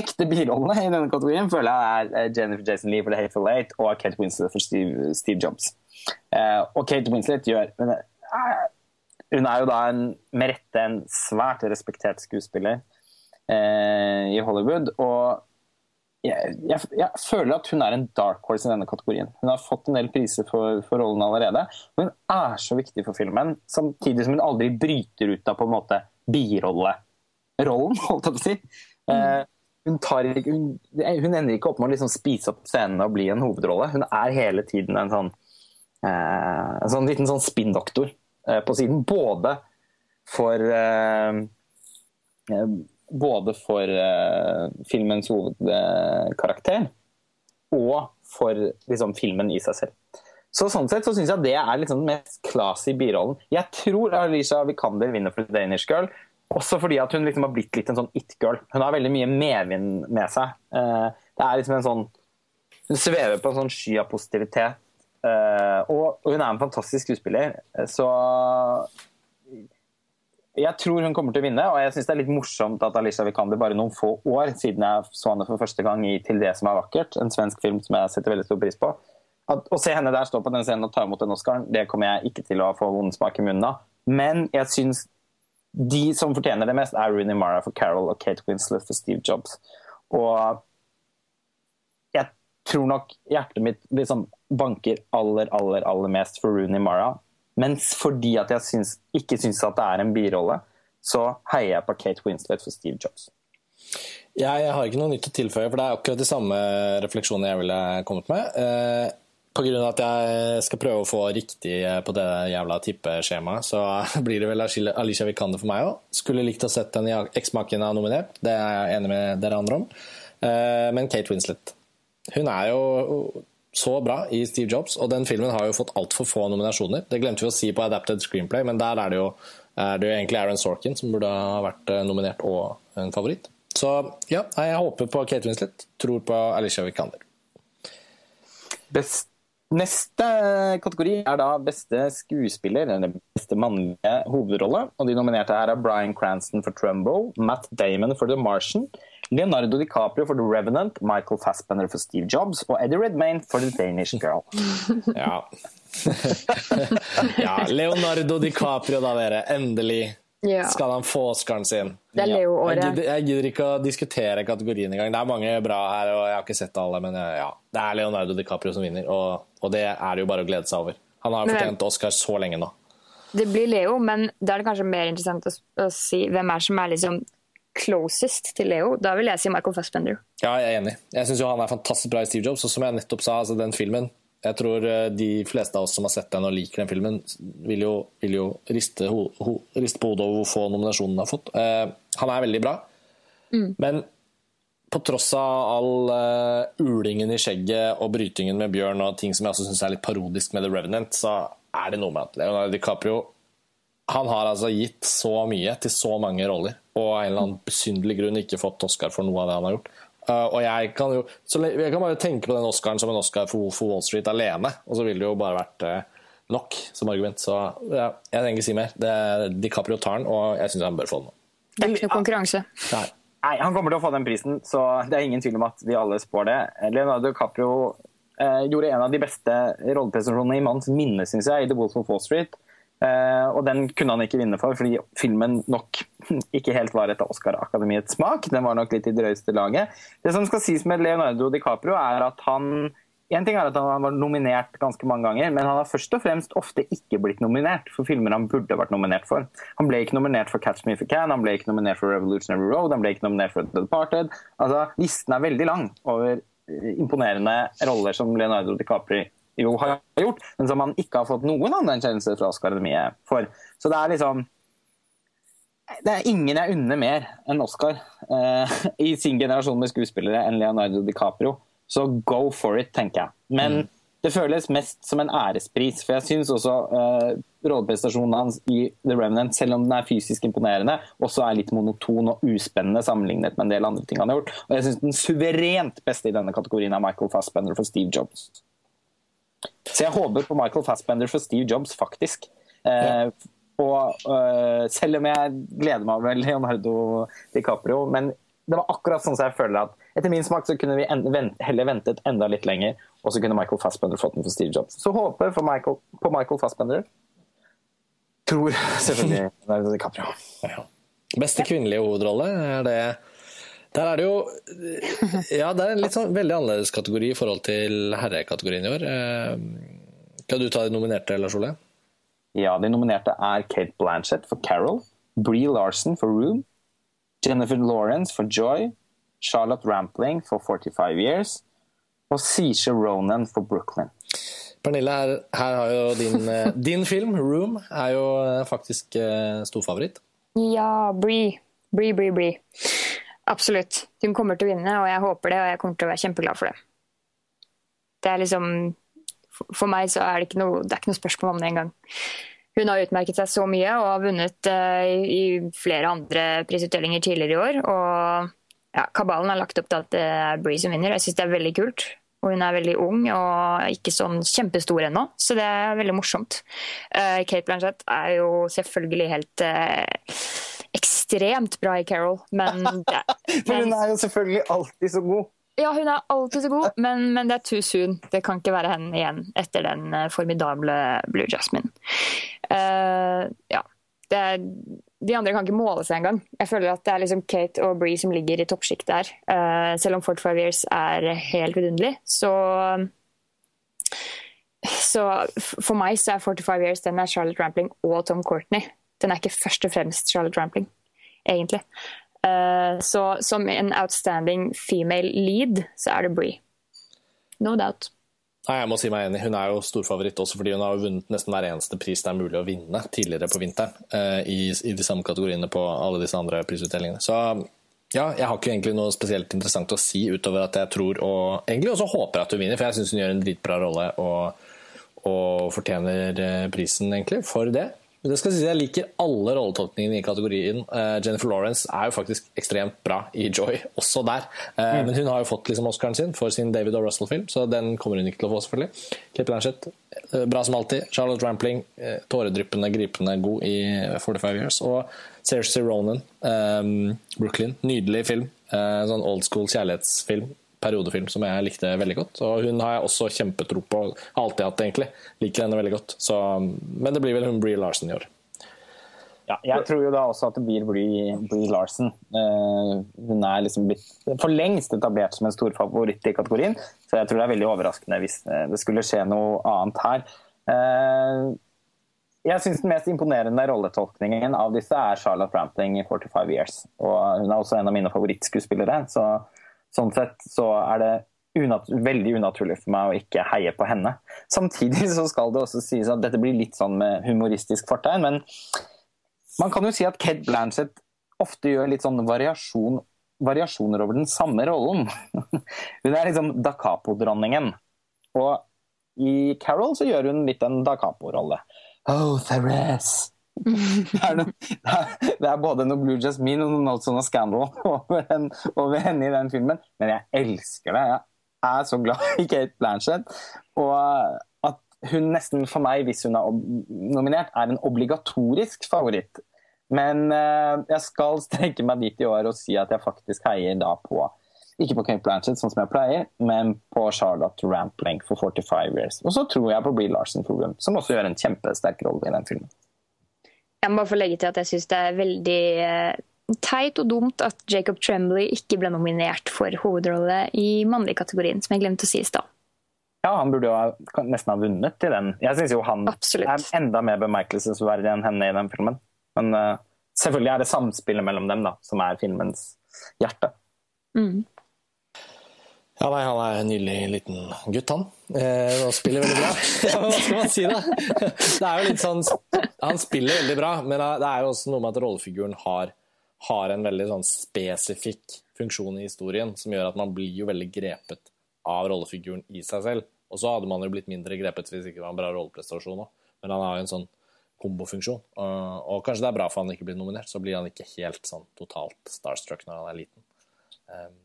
ekte birollene i denne kategorien føler jeg er eh, Jennifer Jason Lee for The Hateful Eight og Kate Winslet for Steve, Steve Jobs. Uh, og Kate Winslet gjør men, Hun er jo da en, med rette en svært respektert skuespiller eh, i Hollywood. Og jeg, jeg, jeg, føler at hun er en dark horse i denne kategorien. Hun har fått en del priser for, for rollen allerede. Og hun er så viktig for filmen, samtidig som hun aldri bryter ut av på en måte birollerollen, holdt jeg på å si. Mm hun, tar, hun, hun, ender ikke opp med å liksom spise opp scenen og bli en hovedrolle. Hun er hele tiden en sånn, eh, en sånn liten sånn spinndoktor eh, på siden. Både for eh, eh Både for eh, filmens hovedkarakter og for liksom, filmen i seg selv. Så Sånn sett så syns jeg det er liksom den mest classy birollen. Jeg tror Alicia Vikander vinner for Danish Girl. Også fordi at hun liksom har blitt litt en sånn it-girl. Hun har veldig mye medvind med seg. Eh, det er liksom en sånn Hun svever på en sånn sky av positivitet. Eh, og hun er en fantastisk skuespiller, eh, så jeg tror hun kommer til å vinne, og jeg syns det er litt morsomt at Alicia Vikander bare noen få år siden jeg så henne for første gang i 'Til det som er vakkert', en svensk film som jeg setter veldig stor pris på. At, å se henne der stå på den scenen og ta imot den Oscaren, det kommer jeg ikke til å få vond smak i munnen av. Men jeg syns de som fortjener det mest, er Rooney Mara for Carol og Kate Winslet for Steve Jobs. Og jeg tror nok hjertet mitt liksom banker aller, aller, aller mest for Rooney Mara. Mens fordi at jeg syns, ikke syns at det er en birolle, så heier jeg på Kate Winslet for Steve Jobs. Jeg har ikke noe nytt å tilføye, for det er akkurat de samme refleksjonene jeg ville kommet med. Eh, Pga. at jeg skal prøve å få riktig eh, på det jævla tippeskjemaet, så blir det vel Alicia Vikander for meg òg. Skulle likt å sett den i Eksmaken har nominert, det er jeg enig med dere andre om. Eh, men Kate Winslet. Hun er jo så bra i Steve Jobs, og den filmen har jo fått altfor få nominasjoner. Det glemte vi å si på Adapted Screenplay, men der er det jo, er det jo egentlig Aaron Sorkin som burde ha vært eh, nominert og en favoritt. Så ja, jeg håper på Kate Winslet. Tror på Alicia Vikander. Best Neste kategori er da beste skuespiller, eller beste mannlige hovedrolle. Og De nominerte her er Bryan Cranston for Trumbo, Matt Damon for The Martian, Leonardo DiCaprio for The Revenant, Michael Fassbender for Steve Jobs og Eddie Redmayne for The Danish Girl. ja. ja, Leonardo DiCaprio, da, dere. Endelig ja. skal han få Oscaren sin. Det er Leo-året. Jeg, jeg, gidder ikke å diskutere kategorien engang. Det er mange bra her, og jeg har ikke sett alle, men ja, det er Leonardo DiCaprio som vinner. Og, og det er det jo bare å glede seg over. Han har jo fortjent Oscar så lenge nå. Det blir Leo, men da er det kanskje mer interessant å, å si hvem er som er liksom closest til Leo. Da vil jeg si Michael Fassbender. Ja, jeg er enig. Jeg syns han er fantastisk bra i Steve Jobs, og som jeg nettopp sa, altså den filmen Jeg tror eh, de fleste av oss som har sett den og liker den filmen, vil jo, vil jo riste, ho, ho, riste, på hodet over hvor få nominasjoner han har fått. Eh, han er veldig bra, mm. men på tross av all uh, ulingen i skjegget og brytingen med Bjørn og ting som jeg også syns er litt parodisk med The Revenant, så er det noe med at Leonardo DiCaprio han har altså gitt så mye til så mange roller, og av en eller annen besynderlig grunn ikke fått Oscar for noe av det han har gjort. Uh, og jeg kan jo jeg kan bare tenke på den Oscaren som en Oscar for, for Wall Street alene, og så ville det jo bare vært uh, nok som argument. Så ja, jeg trenger ikke si mer. Det er DiCaprio tar den, og jeg syns han bør få den. Det er ikke noe konkurranse. Nei. Nei. Han kommer til å få den prisen, så det er ingen tvil om at vi alle spår det. Leonardo DiCaprio uh, gjorde en av de beste rolleprestasjonene i manns minne, syns jeg, i The Wolf of Wall Street. Uh, og den kunne han ikke vinne for, fordi filmen nok ikke helt var etter Oscar-akademiets smak. Den var nok litt i drøyeste laget. Det som skal sies med Leonardo DiCaprio, er at han en ting er at Han var nominert ganske mange ganger, men han har først og fremst ofte ikke blitt nominert for filmer han burde vært nominert for. Han ble ikke nominert for 'Catch Me If You Can', han ble ikke nominert for 'Revolutionary Road', han ble ikke nominert for 'The Departed'. Altså, Listen er veldig lang over imponerende roller som Leonardo DiCaprio jo har gjort, men som han ikke har fått noen anerkjennelse fra Oscar-akademiet for. Så det er liksom Det er ingen jeg unner mer enn Oscar eh, i sin generasjon med skuespillere enn Leonardo DiCaprio. Så go for it, tenker jeg. Men mm. det føles mest som en ærespris. For jeg syns også eh, rolleprestasjonen hans i The Revenant, selv om den er fysisk imponerende, også er litt monoton og uspennende sammenlignet med en del andre ting han har gjort. Og jeg syns den suverent beste i denne kategorien er Michael Fassbender for Steve Jobs. Så jeg håper på Michael Fassbender for Steve Jobs, faktisk. Eh, og uh, selv om jeg gleder meg over Leonardo DiCaprio, men det var akkurat sånn som jeg føler at etter min smak så kunne vi heller ventet enda litt lenger, og så kunne Michael Fassbender fått den for Steve Jobs. Så håper Michael, på Michael Fassbender. Tror selvfølgelig Leonardo DiCaprio. Ja. Beste kvinnelige hovedrolle, er det der er det jo Ja, det er en litt sånn veldig annerledes kategori i forhold til herrekategorien i år. Eh, kan du ta de nominerte, Lars Ole? Ja, de nominerte er Kate Blanchett for Carol, Bree Larson for Room, Jennifer Lawrence for Joy, Charlotte Rampling for 45 Years og Sisha Ronan for Brooklyn. Pernille, her, her har jo din, eh, din, film, 'Room', er jo eh, faktisk storfavoritt. Ja, Bree. Bree, Bree, Bree. Absolutt. Hun kommer til å vinne, og jeg håper det, og jeg kommer til å være kjempeglad for det. Det er liksom For meg så er det ikke noe, det ikke noe spørsmål om det engang. Hun har utmerket seg så mye og har vunnet uh, i flere andre prisutdelinger tidligere i år. Og ja, kabalen har lagt opp til at det er Bree som vinner. Jeg syns det er veldig kult. Og hun er veldig ung og ikke sånn kjempestor ennå, så det er veldig morsomt. Uh, Kate Blanchett er jo selvfølgelig helt uh, ekstremt bra i Carol, men det, For hun er jo selvfølgelig alltid så god. Ja, hun er alltid så god, men, men, det er too soon. Det kan ikke være henne igjen etter den uh, formidable Blue Jasmine. Uh, ja. Er, de andre kan ikke måle seg engang. Jeg føler at det er liksom Kate og Bree som ligger i toppsjiktet her. Uh, selv om 45 Years er helt vidunderlig, så så for meg så er 45 Years den er Charlotte Rampling og Tom Courtney. Den er ikke først og fremst Charlotte Rampling egentlig. Uh, så som en outstanding female lead, så er det Bree. No doubt. Nei, jeg må si meg enig. Hun er jo storfavoritt også fordi hun har vunnet nesten hver eneste pris det er mulig å vinne tidligere på vinteren. Uh, i, i, de samme kategoriene på alle disse andre prisutdelingene. Så ja, jeg har ikke egentlig noe spesielt interessant å si utover at jeg tror og egentlig også håper at hun vinner, for jeg syns hun gjør en dritbra rolle og, og fortjener eh, prisen egentlig for det. Det skal si Jeg liker alle rolletolkningene i kategorien. Uh, Jennifer Lawrence er jo faktisk ekstremt bra i Joy, også der. Uh, mm. Men hun har jo fått liksom Oscaren sin for sin David og Russell-film, så den kommer hun ikke til å få, selvfølgelig. Kate Blanchett, uh, bra som alltid. Charlotte Rampling, tåredryppende, gripende god i 45 Years. Og Cersei Ronan, um, Brooklyn. Nydelig film. sånn old school kjærlighetsfilm periodefilm som jeg likte veldig godt. Og hun har jeg også kjempetro på. Har alltid hatt egentlig. Liker henne veldig godt. Så, men det blir vel hun Bree Larsen i år. Ja, jeg tror jo da også at det blir Bree, Bree Larsen. Uh, hun er liksom blitt for lengst etablert som en stor favoritt i kategorien, så jeg tror det er veldig overraskende hvis eh, det skulle skje noe annet her. Uh, jeg syns den mest imponerende rolletolkningen av disse er Charlotte Rampling i 45 Years. Og hun er også en av mine favorittskuespillere. så Sånn sett så er det unat veldig unaturlig for meg å ikke heie på henne. Samtidig så skal det også sies at dette blir litt sånn med humoristisk fortegn, men man kan jo si at Kate Blanchett ofte gjør litt sånn variasjon, variasjoner over den samme rollen. hun er liksom da Capo-dronningen. Og i Carol så gjør hun litt en da Capo-rolle. Oh, Therese! Det er, noe, det er, både noe Blue Jasmine og noe sånn Scandal over, en, over, henne i den filmen. Men jeg elsker det. Jeg er så glad i Kate Blanchett. Og at hun nesten for meg, hvis hun er nominert, er en obligatorisk favoritt. Men uh, jeg skal strekke meg dit i år og si at jeg faktisk heier da på ikke på Kate Blanchett, sånn som jeg pleier, men på Charlotte Rampling for 45 Years. Og så tror jeg på Brie Larson for som også gjør en kjempesterk rolle i den filmen. Jeg må bare få legge til at jeg syns det er veldig eh, teit og dumt at Jacob Tremblay ikke ble nominert for hovedrolle i mannlig-kategorien, som jeg glemte å si i stad. Ja, han burde jo nesten ha vunnet i den. Jeg syns jo han Absolutt. er enda mer bemerkelsesverdig enn henne i den filmen. Men uh, selvfølgelig er det samspillet mellom dem da, som er filmens hjerte. Mm. Ja, nei, Han er en nydelig liten gutt, han. Eh, og spiller veldig bra. Ja, hva skal man si, da? Det er jo litt sånn, Han spiller veldig bra, men det er jo også noe med at rollefiguren har, har en veldig sånn spesifikk funksjon i historien, som gjør at man blir jo veldig grepet av rollefiguren i seg selv. Og så hadde man jo blitt mindre grepet hvis det ikke var en bra rolleprestasjon òg. Men han har jo en sånn kombofunksjon. Og, og kanskje det er bra for han ikke blir nominert, så blir han ikke helt sånn totalt starstruck når han er liten. Um,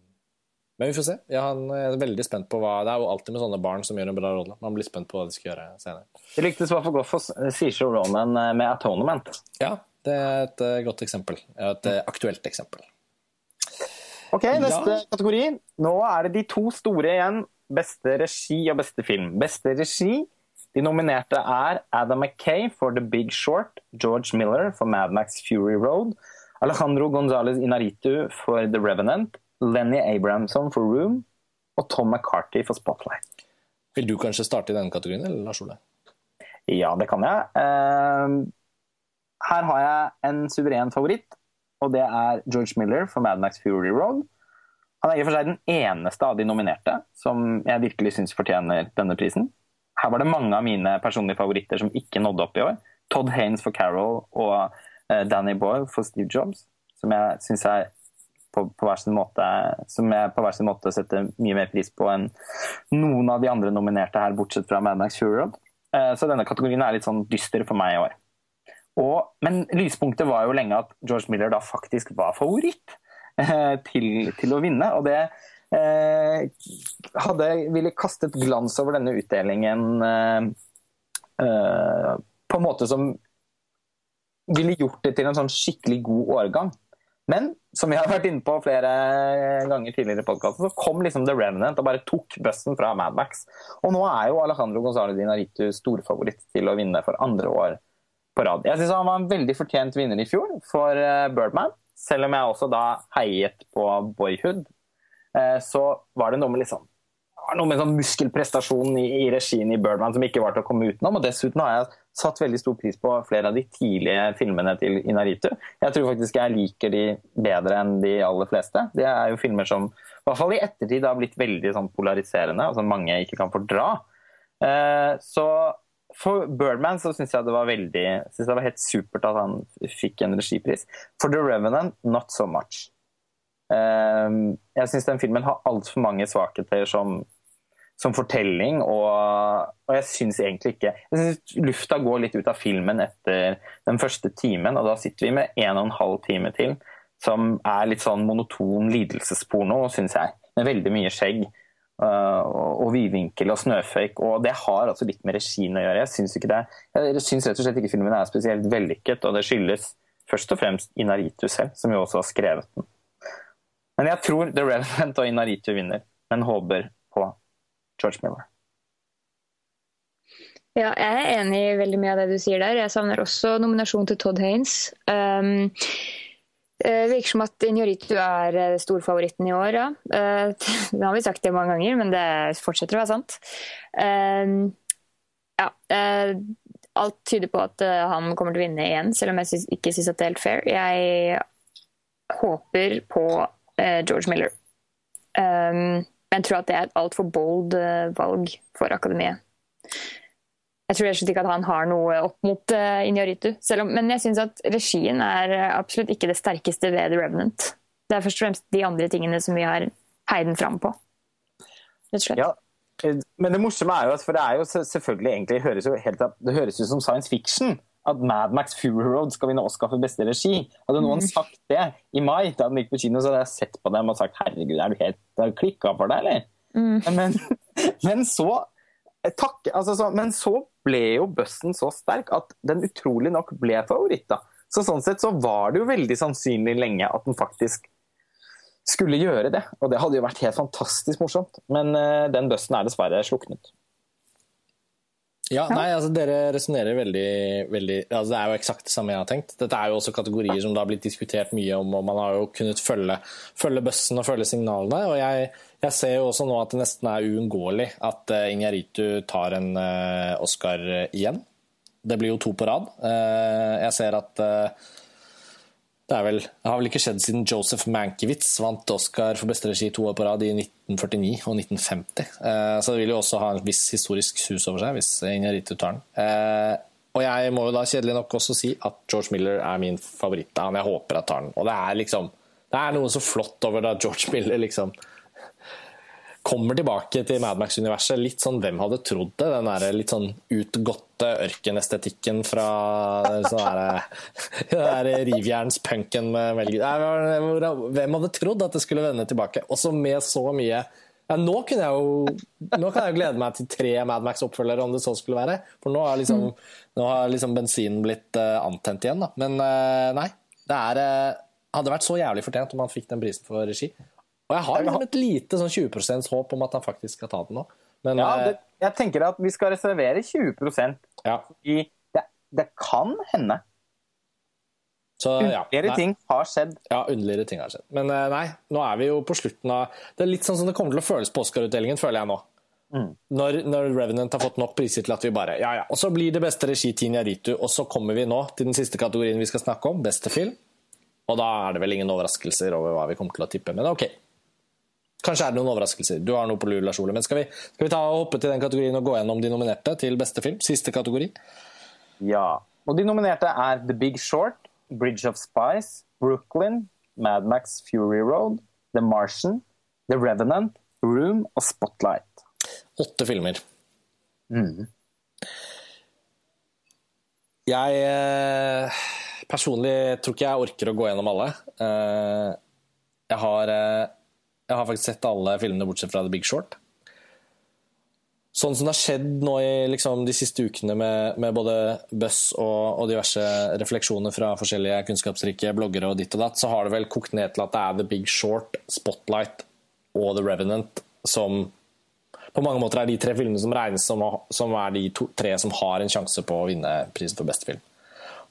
men vi får se. Jeg er veldig spent på hva Det er jo alltid med sånne barn som gjør en bra rolle. Man blir spent på hva de skal gjøre senere. Det lyktes i hvert fall godt for Ronan eh, med Atonement. Ja, det er et uh, godt eksempel. Et uh, aktuelt eksempel. Ok, neste ja. kategori. Nå er det de to store igjen. Beste regi og beste film. Beste regi de nominerte er Adam Mackay for The Big Short, George Miller for Mad Max Fury Road, Alejandro González Inaritu for The Revenant Lenny Abrahamson for Room og Tom McCarthy for Spotlight. Vil du kanskje starte i denne kategorien, eller Lars Ole? Ja, det kan jeg. Ehm, her har jeg en suveren favoritt, og det er George Miller for Mad Max Fury Road. Han er i og for seg den eneste av de nominerte som jeg virkelig syns fortjener denne prisen. Her var det mange av mine personlige favoritter som ikke nådde opp i år. Todd Haines for Carol og eh, Danny Boyle for Steve Jobs, som jeg syns er på, på, hver sin måte, som jeg på hver sin måte setter mye mer pris på enn noen av de andre nominerte her, bortsett fra Mad Max Fury Road. Eh, så denne kategorien er litt sånn dyster for meg i år. Og, men lyspunktet var jo lenge at George Miller da faktisk var favoritt eh, til, til å vinne. Og det eh, hadde, ville kastet glans over denne utdelingen eh, eh, på en måte som ville gjort det til en sånn skikkelig god årgang. Men som vi har vært inne på flere ganger tidligere i podkasten, så kom liksom The Revenant og bare tok bussen fra Mad Max. Og nå er jo Alejandro González Dinaritu storfavoritt til å vinne for andre år på rad. Jeg syns han var en veldig fortjent vinner i fjor for eh, Birdman. Selv om jeg også da heiet på Boyhood, eh, så var det noe med liksom noe med sånn muskelprestasjon i, i regien i Birdman som ikke var til å komme utenom. Og dessuten har jeg satt veldig stor pris på flere av de tidlige filmene til Inaritu. Jeg tror faktisk jeg liker de bedre enn de aller fleste. Det er jo filmer som i hvert fall i ettertid har blitt veldig sånn polariserende, som mange ikke kan fordra. Eh, så for Birdman så syns jeg det var veldig synes det var helt supert at han fikk en regipris. For The Revenant, not so much. Eh, jeg syns den filmen har altfor mange svakheter som som fortelling. Og, og jeg syns egentlig ikke jeg synes Lufta går litt ut av filmen etter den første timen, og da sitter vi med en og en halv time til som er litt sånn monoton lidelsesporno, syns jeg. Med veldig mye skjegg uh, og vidvinkel og snøføyk. Og det har altså litt med regien å gjøre. Jeg syns, rett og slett ikke filmen er spesielt vellykket, og det skyldes først og fremst Inaritu selv, som jo også har skrevet den. Men jeg tror The Revenant og Inaritu vinner, men håper på George Miller. Ja, jeg er enig i veldig mye av det du sier der. Jeg savner også nominasjon til Todd Haines. Um, det virker som at Injoritu er eh, storfavoritten i år, ja. Uh, det har vi sagt det mange ganger, men det fortsetter å være sant. Uh, ja, alt tyder på at han kommer til å vinne igjen, selv om jeg ikke syns det er helt fair. Jeg håper på George Miller. Men jeg tror at det er et altfor bold uh, valg for akademiet. Jeg tror rett ikke at han har noe opp mot uh, Injaritu. Om, men jeg syns at regien er absolutt ikke det sterkeste ved The Revenant. Det er først og fremst de andre tingene som vi har heiden fram på. Rett og slett. Ja, men det morsomme er jo at for det er jo selvfølgelig egentlig høres jo helt, det høres ut som science fiction at Mad Max Fury Road skal vinne Oscar for beste regi. Hadde noen mm. sagt det i mai, da den gikk på kino, så hadde jeg sett på dem og sagt herregud, er du helt klikka for deg, eller? Mm. Men, men, så takk, altså, så, men så ble jo bussen så sterk at den utrolig nok ble favoritt. da. Så Sånn sett så var det jo veldig sannsynlig lenge at den faktisk skulle gjøre det. Og det hadde jo vært helt fantastisk morsomt. Men uh, den bussen er dessverre sluknet. Ja, nei, altså Dere resonnerer veldig, veldig altså Det er jo eksakt det samme jeg har tenkt. Dette er jo også kategorier som det har blitt diskutert mye om, og man har jo kunnet følge, følge bøssen og følge signalene. og jeg, jeg, ser jo også nå at det nesten er uunngåelig at uh, Ingjaritu tar en uh, Oscar igjen. Det blir jo to på rad. Uh, jeg ser at det, vel, det, har vel ikke skjedd siden Joseph Mankiewicz vant Oscar for beste regi to år på rad i 1949 og 1950. Eh, så det vil jo også ha en viss historisk sus over seg hvis Inarito tar den. Eh, og jeg må jo da kjedelig nok også si at George Miller er min favoritt. Han jeg håper jeg tar den. Og det er liksom Det er noe så flott over da George Miller liksom kommer tilbake til Mad Max-universet. Litt sånn hvem hadde trodd det? Den der litt sånn utgåtte ørkenestetikken fra sånn der, rivjernspunken med Mel Hvem hadde trodd at det skulle vende tilbake? Også med så mye ja, nå, jeg jo, nå kan jeg jo glede meg til tre Mad Max-oppfølgere, om det så skulle være. For nå har liksom, nå har liksom bensinen blitt uh, antent igjen. Da. Men uh, nei. Det er, uh, hadde vært så jævlig fortjent om han fikk den prisen for regi. Og jeg har liksom et lite sånn 20% håp om at han faktisk skal ta den nå. Men, ja, det, jeg tenker at vi skal reservere 20 ja. fordi det, det kan hende. Så, ja, underligere ting har skjedd. Ja, underligere ting har skjedd. Men eh, nei, nå er vi jo på slutten av Det er litt sånn som det kommer til å føles på Oscar-utdelingen, føler jeg nå. Mm. Når, når, Revenant har fått nok priser til at vi bare Ja, ja. Og så blir det beste regi Tinia Ritu, og så kommer vi nå til den siste kategorien vi skal snakke om, beste film. Og da er det vel ingen overraskelser over hva vi kommer til å tippe, men OK. Kanskje er det noen overraskelser. Du har noe på lur, Lars Ole. Men skal vi, skal vi ta og hoppe til den kategorien og gå gjennom de nominerte til beste film? Siste kategori. Ja. Og de nominerte er The Big Short, Bridge of Spice, Brooklyn, Mad Max Fury Road, The Martian, The Revenant, Room og Spotlight. Åtte filmer. Mm. Jeg eh, personlig tror ikke jeg orker å gå gjennom alle. Eh, jeg har eh, jeg har faktisk sett alle filmene bortsett fra The Big Short. Sånn som det har skjedd nå i liksom, de siste ukene med, med både Buss og, og, diverse refleksjoner fra forskjellige kunnskapsrike bloggere og ditt og datt, så har det vel kokt ned til at det er The Big Short, Spotlight og The Revenant som på mange måter er de tre filmene som regnes som, som er de to, tre som har en sjanse på å vinne prisen for beste film.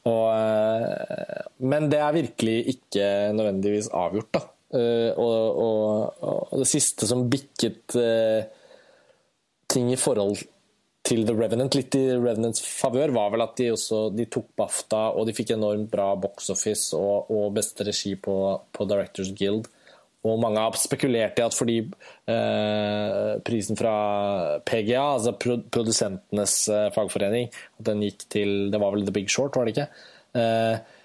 Og, eh, men det er virkelig ikke nødvendigvis avgjort. da. Uh, og, og, og, det siste som bikket uh, ting i forhold til The Revenant, litt i Revenants favør, var vel at de også de tok BAFTA, og de fikk enormt bra box office og, og beste regi på, på, Directors Guild. Og mange har spekulert i at fordi uh, prisen fra PGA, altså produsentenes fagforening, at den gikk til Det var vel The Big Short, var det ikke? Uh,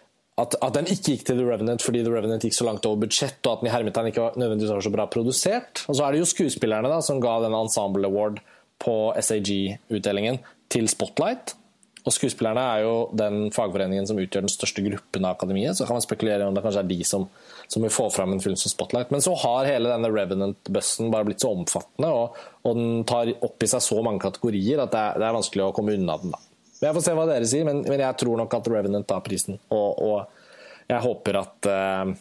at, at, den ikke gikk til The Revenant fordi The Revenant gikk så langt over budsjett, og at den i hermetegn ikke var, nødvendigvis var så bra produsert. Og så er det jo skuespillerne da, som ga den Ensemble Award på SAG-utdelingen til Spotlight. Og skuespillerne er jo den fagforeningen som utgjør den største gruppen av akademiet. Så kan man spekulere om det kanskje er de som, som vil få fram en film som Spotlight. Men så har hele denne Revenant-bussen bare blitt så omfattende, og, og, den tar opp i seg så mange kategorier at det er, det er vanskelig å komme unna den. da. Jeg får se hva dere sier, men, men jeg tror nok at Revenant tar prisen. Og, og jeg håper at uh,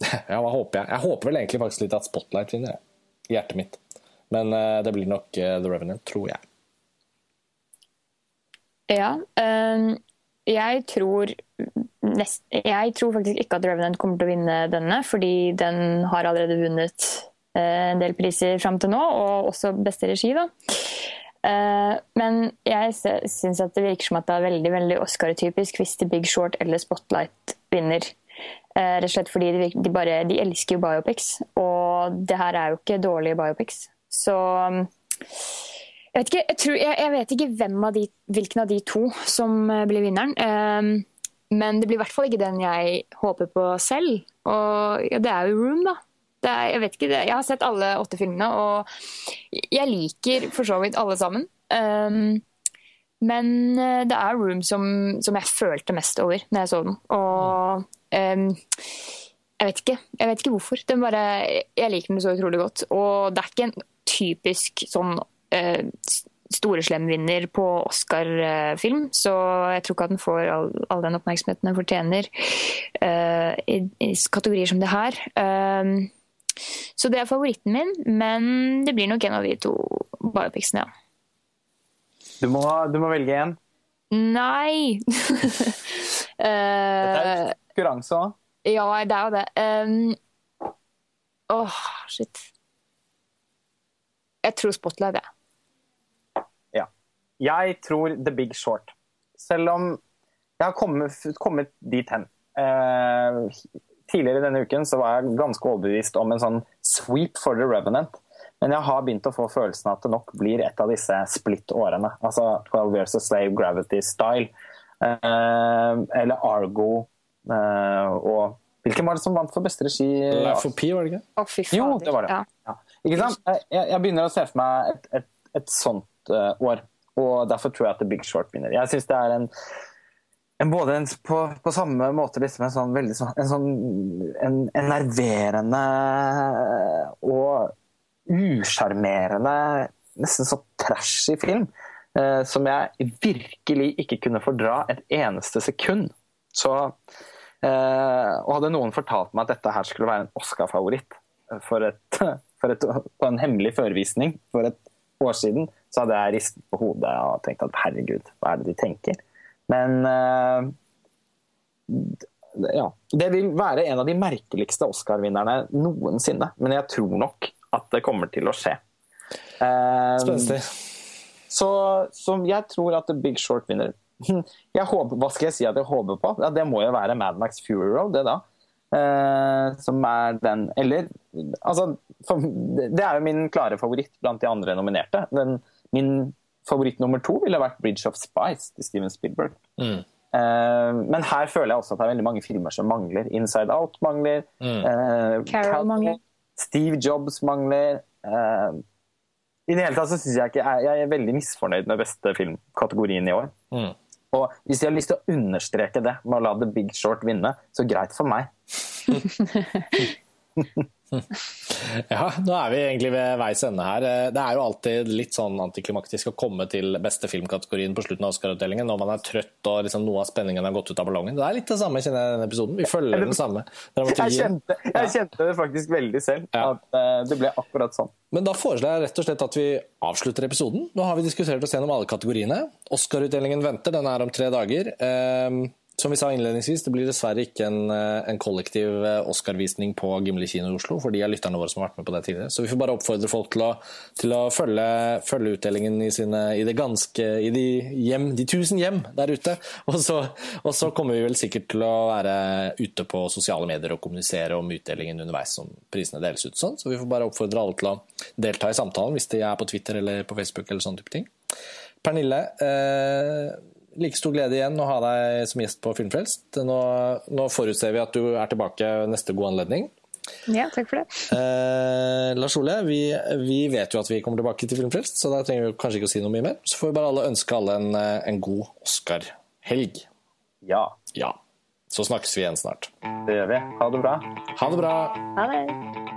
Ja, hva håper jeg? Jeg håper vel egentlig faktisk litt at Spotlight vinner, i hjertet mitt. Men uh, det blir nok uh, The Revenant, tror jeg. Ja. Um, jeg tror nest, Jeg tror faktisk ikke at Revenant kommer til å vinne denne, fordi den har allerede vunnet en del priser fram til nå, og også beste regi, da. Uh, men jeg syns at det virker som at det er veldig veldig Oscar-typisk hvis The Big Short eller Spotlight vinner. Eh, rett og slett fordi de, de, bare, de elsker jo biopics, og det her er jo ikke dårlige biopics. Så jeg vet ikke, jeg tror, jeg, jeg vet ikke av de, hvilken av de to som eh, blir vinneren. Men det blir i hvert fall ikke den jeg håper på selv. Og ja, det er jo Room, da. Er, jeg vet ikke, jeg har sett alle åtte filmene, og jeg liker for så vidt alle sammen. Um, men eh, det er Room som, som, jeg følte mest over når jeg så den. Og um, jeg vet ikke jeg vet ikke hvorfor. Bare, jeg liker den så utrolig godt. Og det er ikke en typisk sånn uh, storeslem-vinner på Oscar-film, så jeg tror ikke at den får all, all den oppmerksomheten den fortjener uh, i, i, kategorier som det her. Um, så det er favoritten min, men det blir nok en av de to biopicsene, ja. Du må, du må velge én. Nei! uh, Dette er konkurranse òg. Ja, det er jo det. Um, åh, oh, shit. Jeg tror Spotlight, jeg. Ja. Jeg tror The Big Short. Selv om jeg har kommet, kommet dit hen. Uh, tidligere denne uken så var jeg ganske overbevist om en sånn sweep for The Revenant. Men jeg har begynt å få følelsen av at det nok blir et av disse split-årene. Altså 12 Years of Slave, Gravity Style. eh, eller Argo. eh, og hvilken var det som vant for beste regi? Life of P, var det ikke? Faen. Jo, det var det. Ja. Ja. Ikke sant? Jeg, jeg, begynner å se for meg et, et, et sånt uh, år. Og derfor tror jeg at The Big Short vinner. Jeg syns det er en både en, på, på, samme måte liksom en sånn veldig sånn, en sånn en enerverende og usjarmerende, nesten så trashy film, eh, som jeg virkelig ikke kunne fordra et eneste sekund. Så eh, Og hadde noen fortalt meg at dette her skulle være en Oscar-favoritt for, for på en hemmelig førvisning for et år siden, så hadde jeg ristet på hodet og tenkt at herregud, hva er det de tenker? Men uh, ja. Det vil være en av de merkeligste Oscar-vinnerne noensinne. Men jeg tror nok at det kommer til å skje. Uh, Spenstig. Så, så, jeg tror at The Big Short vinner. Jeg håper, hva skal jeg si at jeg håper på? Ja, det må jo være Mad Max Fury Road, det da. Uh, som er den Eller altså for, Det er jo min klare favoritt blant de andre nominerte. Den, min favoritt nummer to ville vært 'Bridge of Spice' til Steven Spielberg. Mm. Uh, men her føler jeg også at det er veldig mange filmer som mangler. 'Inside Out' mangler. Mm. Uh, Carol mangler. Steve Jobs mangler. Uh, I det hele tatt så syns jeg ikke jeg, jeg, er veldig misfornøyd med beste filmkategorien i år. Mm. Og hvis de har lyst til å understreke det med å la The Big Short vinne, så greit for meg. Ja, nå er vi egentlig ved veis ende her. Det er jo alltid litt sånn antiklimaktisk å komme til beste filmkategorien på slutten av Oscar-utdelingen når man er trøtt og liksom noe av spenningen har gått ut av ballongen. Det er litt det samme, kjenner jeg denne episoden. Vi følger den samme Jeg kjente, jeg kjente det faktisk veldig selv, ja. at uh, det ble akkurat sånn. Men da foreslår jeg rett og slett at vi avslutter episoden. Nå har vi diskutert oss gjennom alle kategoriene. Oscar-utdelingen venter, den er om tre dager. Uh, som vi sa innledningsvis, det blir dessverre ikke en, eh, en kollektiv eh, Oscar-visning på Gimli kino i Oslo, for de er lytterne våre som har vært med på det tidligere. Så vi får bare oppfordre folk til å, til å følge, følge, utdelingen i, sine, i, det ganske, i de, hjem, de tusen hjem der ute. Og så, og så, kommer vi vel sikkert til å være ute på sosiale medier og kommunisere om utdelingen underveis som prisene deles ut. Sånn. Så vi får bare oppfordre alle til å delta i samtalen hvis de er på Twitter eller på Facebook eller sånne type ting. Pernille, eh, like stor glede igjen å ha deg som gjest på Filmfrelst. Nå, nå forutser vi at du er tilbake neste god anledning. Ja, takk for det. Eh, Lars Ole, vi, vi, vet jo at vi kommer tilbake til Filmfrelst, så da trenger vi kanskje ikke å si noe mye mer. Så får vi bare alle ønske alle en, en god Oscar-helg. Ja. ja. Så snakkes vi igjen snart. Det gjør vi. Ha det bra. Ha det bra. Ha det.